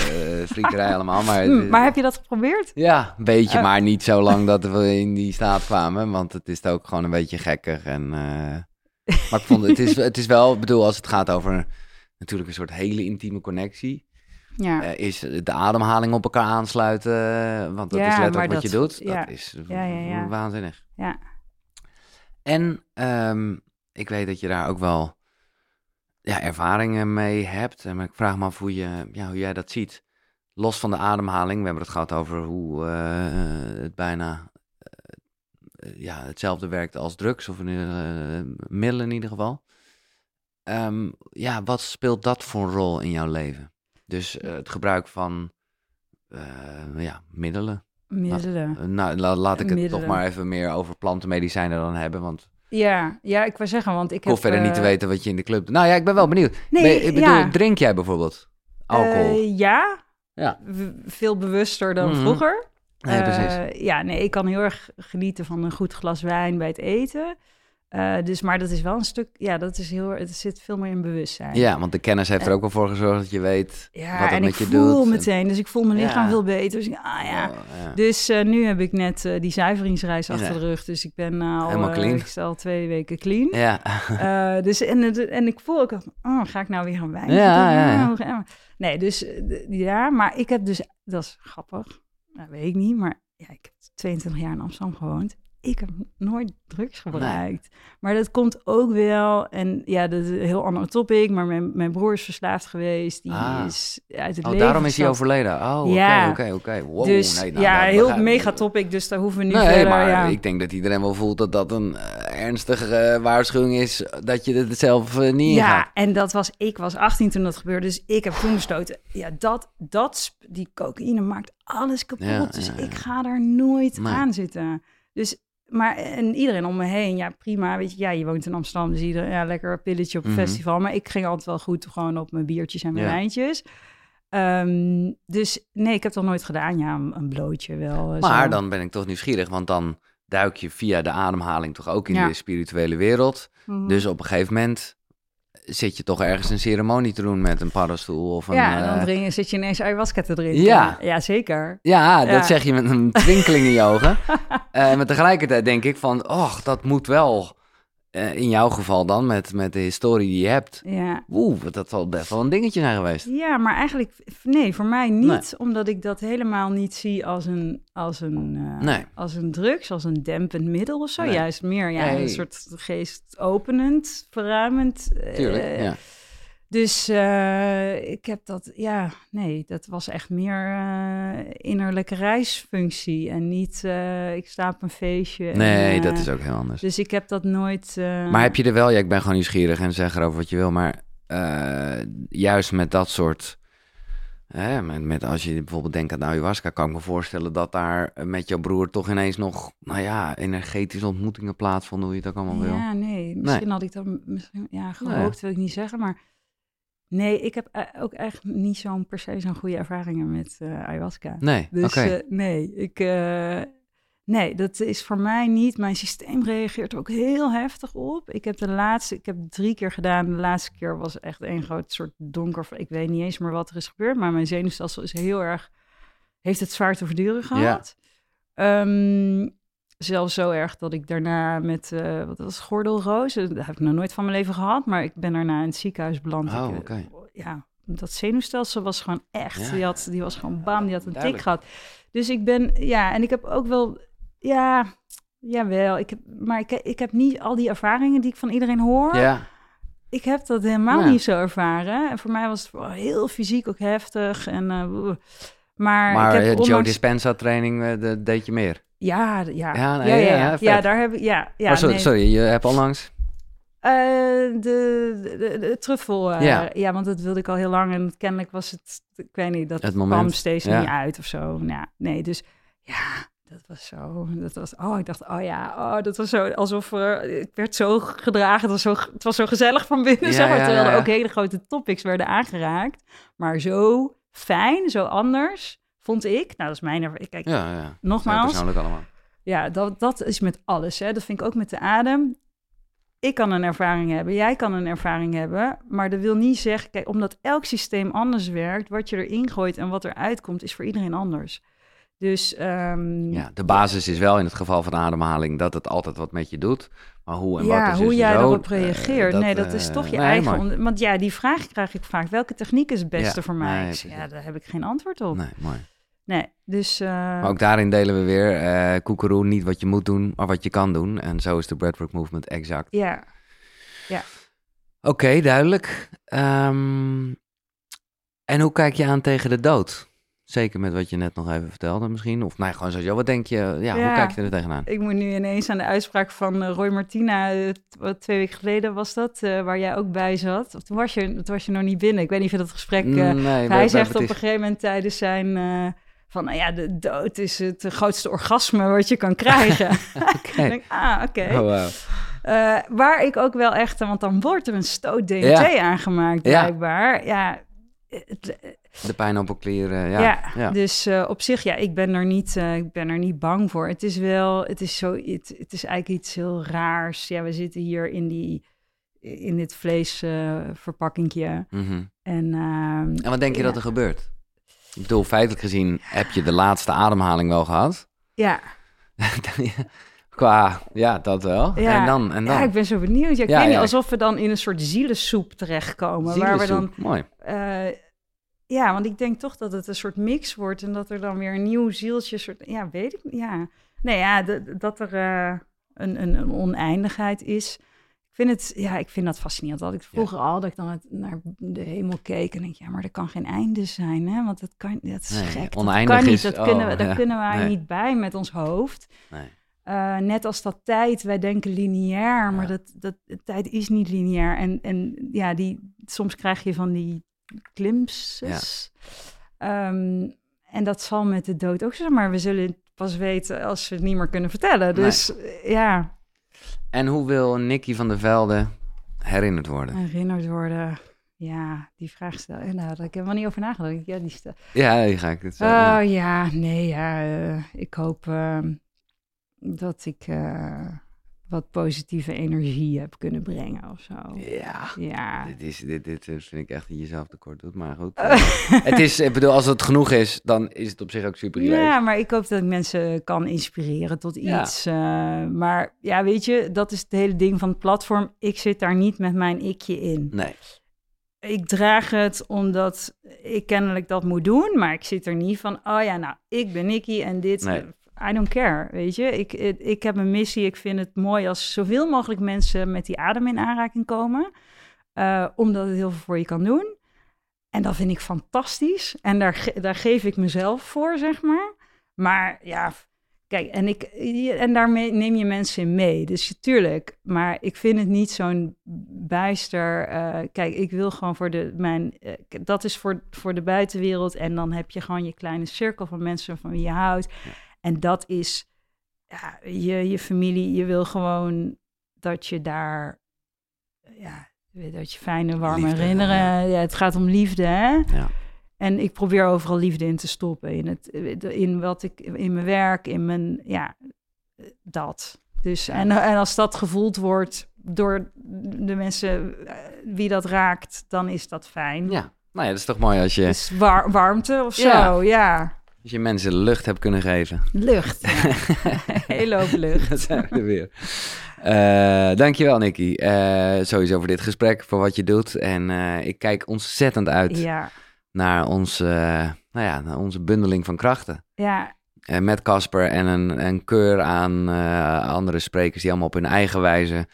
friekerij allemaal. Maar, Hm, maar heb je dat geprobeerd? Ja, een beetje, Eh. maar niet zo lang dat we in die staat kwamen. Want het is ook gewoon een beetje gekkig. En, eh, maar ik vond het, is, het is wel, ik bedoel, als het gaat over natuurlijk een soort hele intieme connectie. Ja. eh, is de ademhaling op elkaar aansluiten. Want dat Ja, is letterlijk wat je doet. ja. Dat is Ja, ja, ja. waanzinnig. Ja. En ehm, ik weet dat je daar ook wel ja, ervaringen mee hebt. En ik vraag me af hoe, je, ja, hoe jij dat ziet. Los van de ademhaling, we hebben het gehad over hoe eh, het bijna eh, ja, hetzelfde werkt als drugs, of in, eh, middelen in ieder geval. Ehm, ja, wat speelt dat voor een rol in jouw leven? Dus eh, het gebruik van eh, ja, middelen. Middelen. Eh, nou, la- laat ik het toch Middelen. maar even meer over plantenmedicijnen dan hebben, want Ja, ja, ik wil zeggen, want ik hoef heb... verder niet te eh, weten wat je in de club... Nou ja, ik ben wel benieuwd. Nee, Ben ik bedoel, ja. drink jij bijvoorbeeld alcohol? Eh, ja. Ja. Veel bewuster dan Mhm. vroeger. nee, precies. Eh, ja, nee, ik kan heel erg genieten van een goed glas wijn bij het eten. Eh, dus, maar dat is wel een stuk, ja, dat is heel, het zit veel meer in bewustzijn. Ja, want de kennis heeft er ook wel voor gezorgd dat je weet Ja, wat het en met ik je voel doet. meteen, dus ik voel mijn lichaam Ja. veel beter. Dus ik, ah ja. Oh, ja. Dus eh, nu heb ik net eh, die zuiveringsreis achter Ja. de rug. Dus ik ben al, Helemaal eh, clean. ik al twee weken clean. Ja, Eh, dus en, en ik voel ook, oh, ga ik nou weer een wijn Ja, ja, ja. Nee, dus eh, ja, maar ik heb dus, dat is grappig, dat weet ik niet, maar ja, ik heb 22 jaar in Amsterdam gewoond. Ik heb nooit drugs gebruikt. Maar dat komt ook wel, en ja, dat is een heel ander topic, maar mijn, mijn broer is verslaafd geweest. Die Ah. is uit het oh, leven daarom is hij overleden. Oh, oké, Ja. oké, oké. Wow, dus nee, nou, ja, heel mega topic, dus daar hoeven we niet Nee, verder... maar ja. ik denk dat iedereen wel voelt dat dat een eh, ernstige waarschuwing is dat je het zelf eh, niet. Ja, en dat was, ik was 18 toen dat gebeurde, dus ik heb toen besloten, ja, dat, dat, die cocaïne maakt alles kapot, Ja, dus ik ga daar nooit aan zitten. Dus, maar, en iedereen om me heen, ja, prima, weet je, ja, je woont in Amsterdam, dus iedereen, ja, lekker een pilletje op een Mhm. festival, maar ik ging altijd wel goed gewoon op mijn biertjes en mijn Ja. wijntjes. Ehm, dus nee, ik heb dat nooit gedaan, ja, een, blootje wel. eh, Maar zo. dan ben ik toch nieuwsgierig, want dan duik je via de ademhaling toch ook in Ja. de spirituele wereld. Mhm. Dus op een gegeven moment zit je toch ergens een ceremonie te doen met een paddenstoel of een... ja, en dan eh, drink, zit je ineens ayahuasca te drinken. Ja. ja zeker. Ja, dat zeg je met een twinkeling in je ogen. Eh, maar tegelijkertijd denk ik van, och, dat moet wel, eh, in jouw geval dan, met, met de historie die je hebt. Ja. Oeh, dat zal best wel een dingetje zijn geweest. Ja, maar eigenlijk, nee, voor mij niet, omdat ik dat helemaal niet zie als een, als een, eh, Nee. als een drugs, als een dempend middel of zo. Nee. Juist meer, ja, een soort geestopenend, verruimend. eh, Tuurlijk, ja. Dus eh, ik heb dat, ja, nee, dat was echt meer eh, innerlijke reisfunctie en niet, eh, ik sta op een feestje. en, Nee, dat is ook heel anders. Dus ik heb dat nooit. Maar heb je er wel, ja, ik ben gewoon nieuwsgierig en zeg erover wat je wil, maar juist met dat soort, hè, met, met als je bijvoorbeeld denkt aan ayahuasca, kan ik me voorstellen dat daar met jouw broer toch ineens nog, nou ja, energetische ontmoetingen plaatsvonden, hoe je het ook allemaal wil. Ja, nee. Misschien had ik dat misschien, ja, gehoopt, wil ik niet zeggen. Maar nee, ik heb eh, ook echt niet zo'n per se zo'n goede ervaringen met eh, ayahuasca. Nee, Dus eh, nee, ik, nee, dat is voor mij niet. Mijn systeem reageert er ook heel heftig op. Ik heb de laatste, ik heb drie keer gedaan. De laatste keer was echt een groot soort donker. Ik weet niet eens meer wat er is gebeurd, maar mijn zenuwstelsel is heel erg, heeft het zwaar te verduren gehad. Ehm, zelfs zo erg dat ik daarna met, eh, wat was het, gordelroos, dat heb ik nog nooit van mijn leven gehad, maar ik ben daarna in het ziekenhuis beland. Oh, eh. Ja, dat zenuwstelsel was gewoon echt. Ja. Die, had, die was gewoon bam, die had een tik gehad. Dus ik ben, ja, en ik heb ook wel, ja, jawel. Ik heb, maar ik, ik heb niet al die ervaringen die ik van iedereen hoor. Ja, Ik heb dat helemaal Ja. niet zo ervaren. En voor mij was het wel heel fysiek ook heftig. En, eh, oeh. Maar, maar ik eh, heb Joe ondanks- Dispenza training, eh, dat deed je meer. Ja, ja. Ja, Ja, nee, ja, ja, daar heb ik, ja. ja sorry, nee. sorry, je hebt onlangs... Eh, de, de, de, de truffel. eh, Ja. ja. want dat wilde ik al heel lang. En kennelijk was het, ik weet niet, dat Het kwam moment, steeds ja. niet uit of zo. Nou, nee, dus ja, dat was zo. Dat was, oh, ik dacht, oh ja, oh, dat was zo alsof er, ik werd zo gedragen. Het was zo, het was zo gezellig van binnen. Ja, zeg maar, terwijl er ook hele grote topics werden aangeraakt. Maar zo fijn, zo anders, vond ik. Nou, dat is mijn ervaring. Kijk, Ja, ja. Nogmaals, persoonlijk allemaal. ja, dat, dat is met alles. Hè. Dat vind ik ook met de adem. Ik kan een ervaring hebben, jij kan een ervaring hebben. Maar dat wil niet zeggen, kijk, omdat elk systeem anders werkt, wat je erin gooit en wat eruit komt, is voor iedereen anders. Dus ehm, Ja, de basis is wel in het geval van ademhaling dat het altijd wat met je doet. Maar hoe en wat ja, is hoe dus jij erop eh, reageert. nee, dat is eh, toch je nee, eigen. Want ja, die vraag krijg ik vaak. Welke techniek is het beste Ja, voor mij? nee, zeg, ja, daar heb ik geen antwoord op. Nee, Nee, mooi. dus. eh, Maar ook daarin delen we weer, eh koekeroe, niet wat je moet doen, maar wat je kan doen. En zo is de breathwork movement exact. ja, Oké, duidelijk. Ehm, en hoe kijk je aan tegen de dood? Zeker met wat je net nog even vertelde misschien. Of nee, gewoon sowieso. Wat denk je? Ja, hoe kijk je er tegenaan? Ik moet nu ineens aan de uitspraak van eh, Roy Martina, wat twee weken geleden was dat, eh, waar jij ook bij zat. Of toen was je, toen was je nog niet binnen. Ik weet niet of je dat gesprek... eh, nee, hij bij zegt op een gegeven moment tijdens zijn... van, nou ja, de dood is het grootste orgasme wat je kan krijgen. Denk, ah, oké. Oh, wow. Waar ik ook wel echt, want dan wordt er een stoot DMT Ja. aangemaakt, blijkbaar. Ja, De pijnappelklier, eh, ja. ja, ja. dus eh, op zich, ja, ik ben er niet, eh, ik ben er niet bang voor. Het is wel, het is zo, het, het is eigenlijk iets heel raars. Ja, we zitten hier in die, in dit vleesverpakkingje. Mhm. en ehm, En wat denk je Ja. dat er gebeurt? Ik bedoel, feitelijk gezien heb je de laatste ademhaling wel gehad. ja, Qua, ja, dat wel. Ja. En dan, en dan. ja, ik ben zo benieuwd. Ja, ik Ja, weet niet, alsof we dan in een soort zielensoep terechtkomen. Waar we dan. Mooi. Eh, ja, want ik denk toch dat het een soort mix wordt en dat er dan weer een nieuw zieltje, soort, ja, weet ik niet, ja. Nee, ja, dat er eh, een, een, een oneindigheid is. Ik vind het, ja, ik vind dat fascinerend. Dat ik vroeger al, dat ik dan het, naar de hemel keek en denk, ja, maar er kan geen einde zijn, hè? Want dat kan, dat is Nee, gek. oneindig dat kan niet, is- dat oh, kunnen we, daar ja, kunnen wij nee. niet bij met ons hoofd. Nee. Eh, net als dat tijd, wij denken lineair, maar Ja. dat, dat tijd is niet lineair. En, en ja, die, soms krijg je van die glimpses. Ehm, en dat zal met de dood ook zo, zijn, maar we zullen het pas weten als we het niet meer kunnen vertellen. Dus eh, ja, En hoe wil Nicky van der Velde herinnerd worden? herinnerd worden. Ja, die vraag stel. En daar had ik helemaal niet over nagedacht. Ja, die stel. Ja, die ga ik het zo. Oh ja, nee, ja. eh, ik hoop ehm, dat ik eh, wat positieve energie heb kunnen brengen of zo. ja. Ja. Dit, is, dit, dit vind ik echt dat je jezelf tekort doet, maar goed. het is, ik bedoel, als het genoeg is, dan is het op zich ook super. Ja, maar ik hoop dat ik mensen kan inspireren tot Ja. iets. eh, maar ja, weet je, dat is het hele ding van het platform. Ik zit daar niet met mijn ikje in. Nee, Ik draag het omdat ik kennelijk dat moet doen, maar ik zit er niet van, oh ja, nou, ik ben Nicky en dit. Nee. I don't care, weet je. Ik, ik, heb een missie. Ik vind het mooi als zoveel mogelijk mensen met die adem in aanraking komen. eh, omdat het heel veel voor je kan doen. En dat vind ik fantastisch. En daar, daar geef ik mezelf voor, zeg maar. Maar ja, kijk, en, ik, en daarmee neem je mensen in mee. Dus tuurlijk, maar ik vind het niet zo'n bijster. eh, kijk, ik wil gewoon voor de, mijn, eh, dat is voor, voor de buitenwereld. En dan heb je gewoon je kleine cirkel van mensen van wie je houdt. En dat is ja, je, je familie. Je wil gewoon dat je daar, ja, dat je fijne, warme Liefde, herinneren. ja. Ja. het gaat om liefde, hè? Ja. En ik probeer overal liefde in te stoppen. In, het, in wat ik, in mijn werk, in mijn, ja, dat. Dus, en, en als dat gevoeld wordt door de mensen eh, wie dat raakt, dan is dat fijn. ja. Nou ja, dat is toch mooi als je... Dus war- warmte of zo, Ja. ja. Als je mensen lucht hebt kunnen geven. Lucht. Ja. Hele hoop lucht. Dat zijn we er weer. Uh, dankjewel, Nicky. Uh, sowieso voor dit gesprek, voor wat je doet. En uh, ik kijk ontzettend uit Ja, naar, ons, nou ja, naar onze bundeling van krachten. ja, met Casper en een, een keur aan andere sprekers die allemaal op hun eigen wijze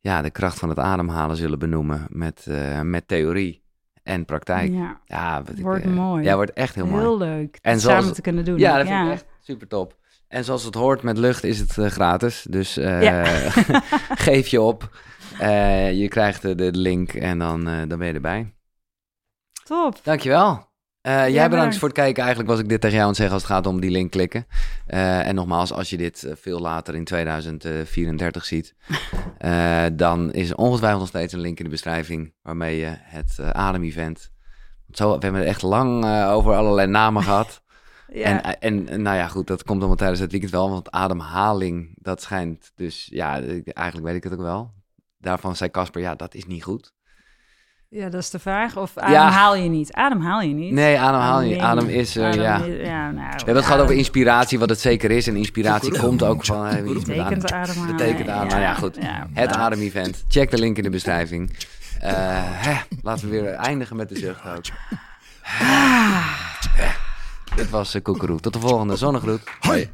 ja, de kracht van het ademhalen zullen benoemen met, met theorie en praktijk. ja. Ja, wat ik, Wordt eh, mooi. Ja, wordt echt heel, mooi. Heel leuk. En zoals- samen te kunnen doen. Ja, dat vind ik echt super top. En zoals het hoort met lucht is het eh, gratis. Dus eh, Ja. geef je op. Eh, je krijgt de, de link en dan, dan ben je erbij. Top. Dankjewel. Eh jij bedankt bedankt. voor het kijken. Eigenlijk was ik dit tegen jou aan het zeggen als het gaat om die link klikken. Eh, en nogmaals, als je dit eh, veel later in 2034 ziet, dan is er ongetwijfeld nog steeds een link in de beschrijving waarmee je het adem-event. Zo, we hebben het echt lang over allerlei namen gehad. Ja. En, en, nou ja, goed, dat komt allemaal tijdens het weekend wel. Want ademhaling, dat schijnt dus, ja, eigenlijk weet ik het ook wel. Daarvan zei Casper, ja, dat is niet goed. Ja, dat is de vraag. Of adem haal je niet? Adem haal je niet. Nee, ademhaal je. Adem Adem is er, Adem ja. is- ja, nou, We hebben het gehad over inspiratie, wat het zeker is. En inspiratie komt ook van eh, iets met Betekent adem. ademhalen. Betekent adem. Nou ja, goed. Ja, Het ja. adem-event. Check de link in de beschrijving. Eh, hè, laten we weer eindigen met de zucht ook. Dit was Koekeroe. Tot de volgende. Zonnegroet. Hoi.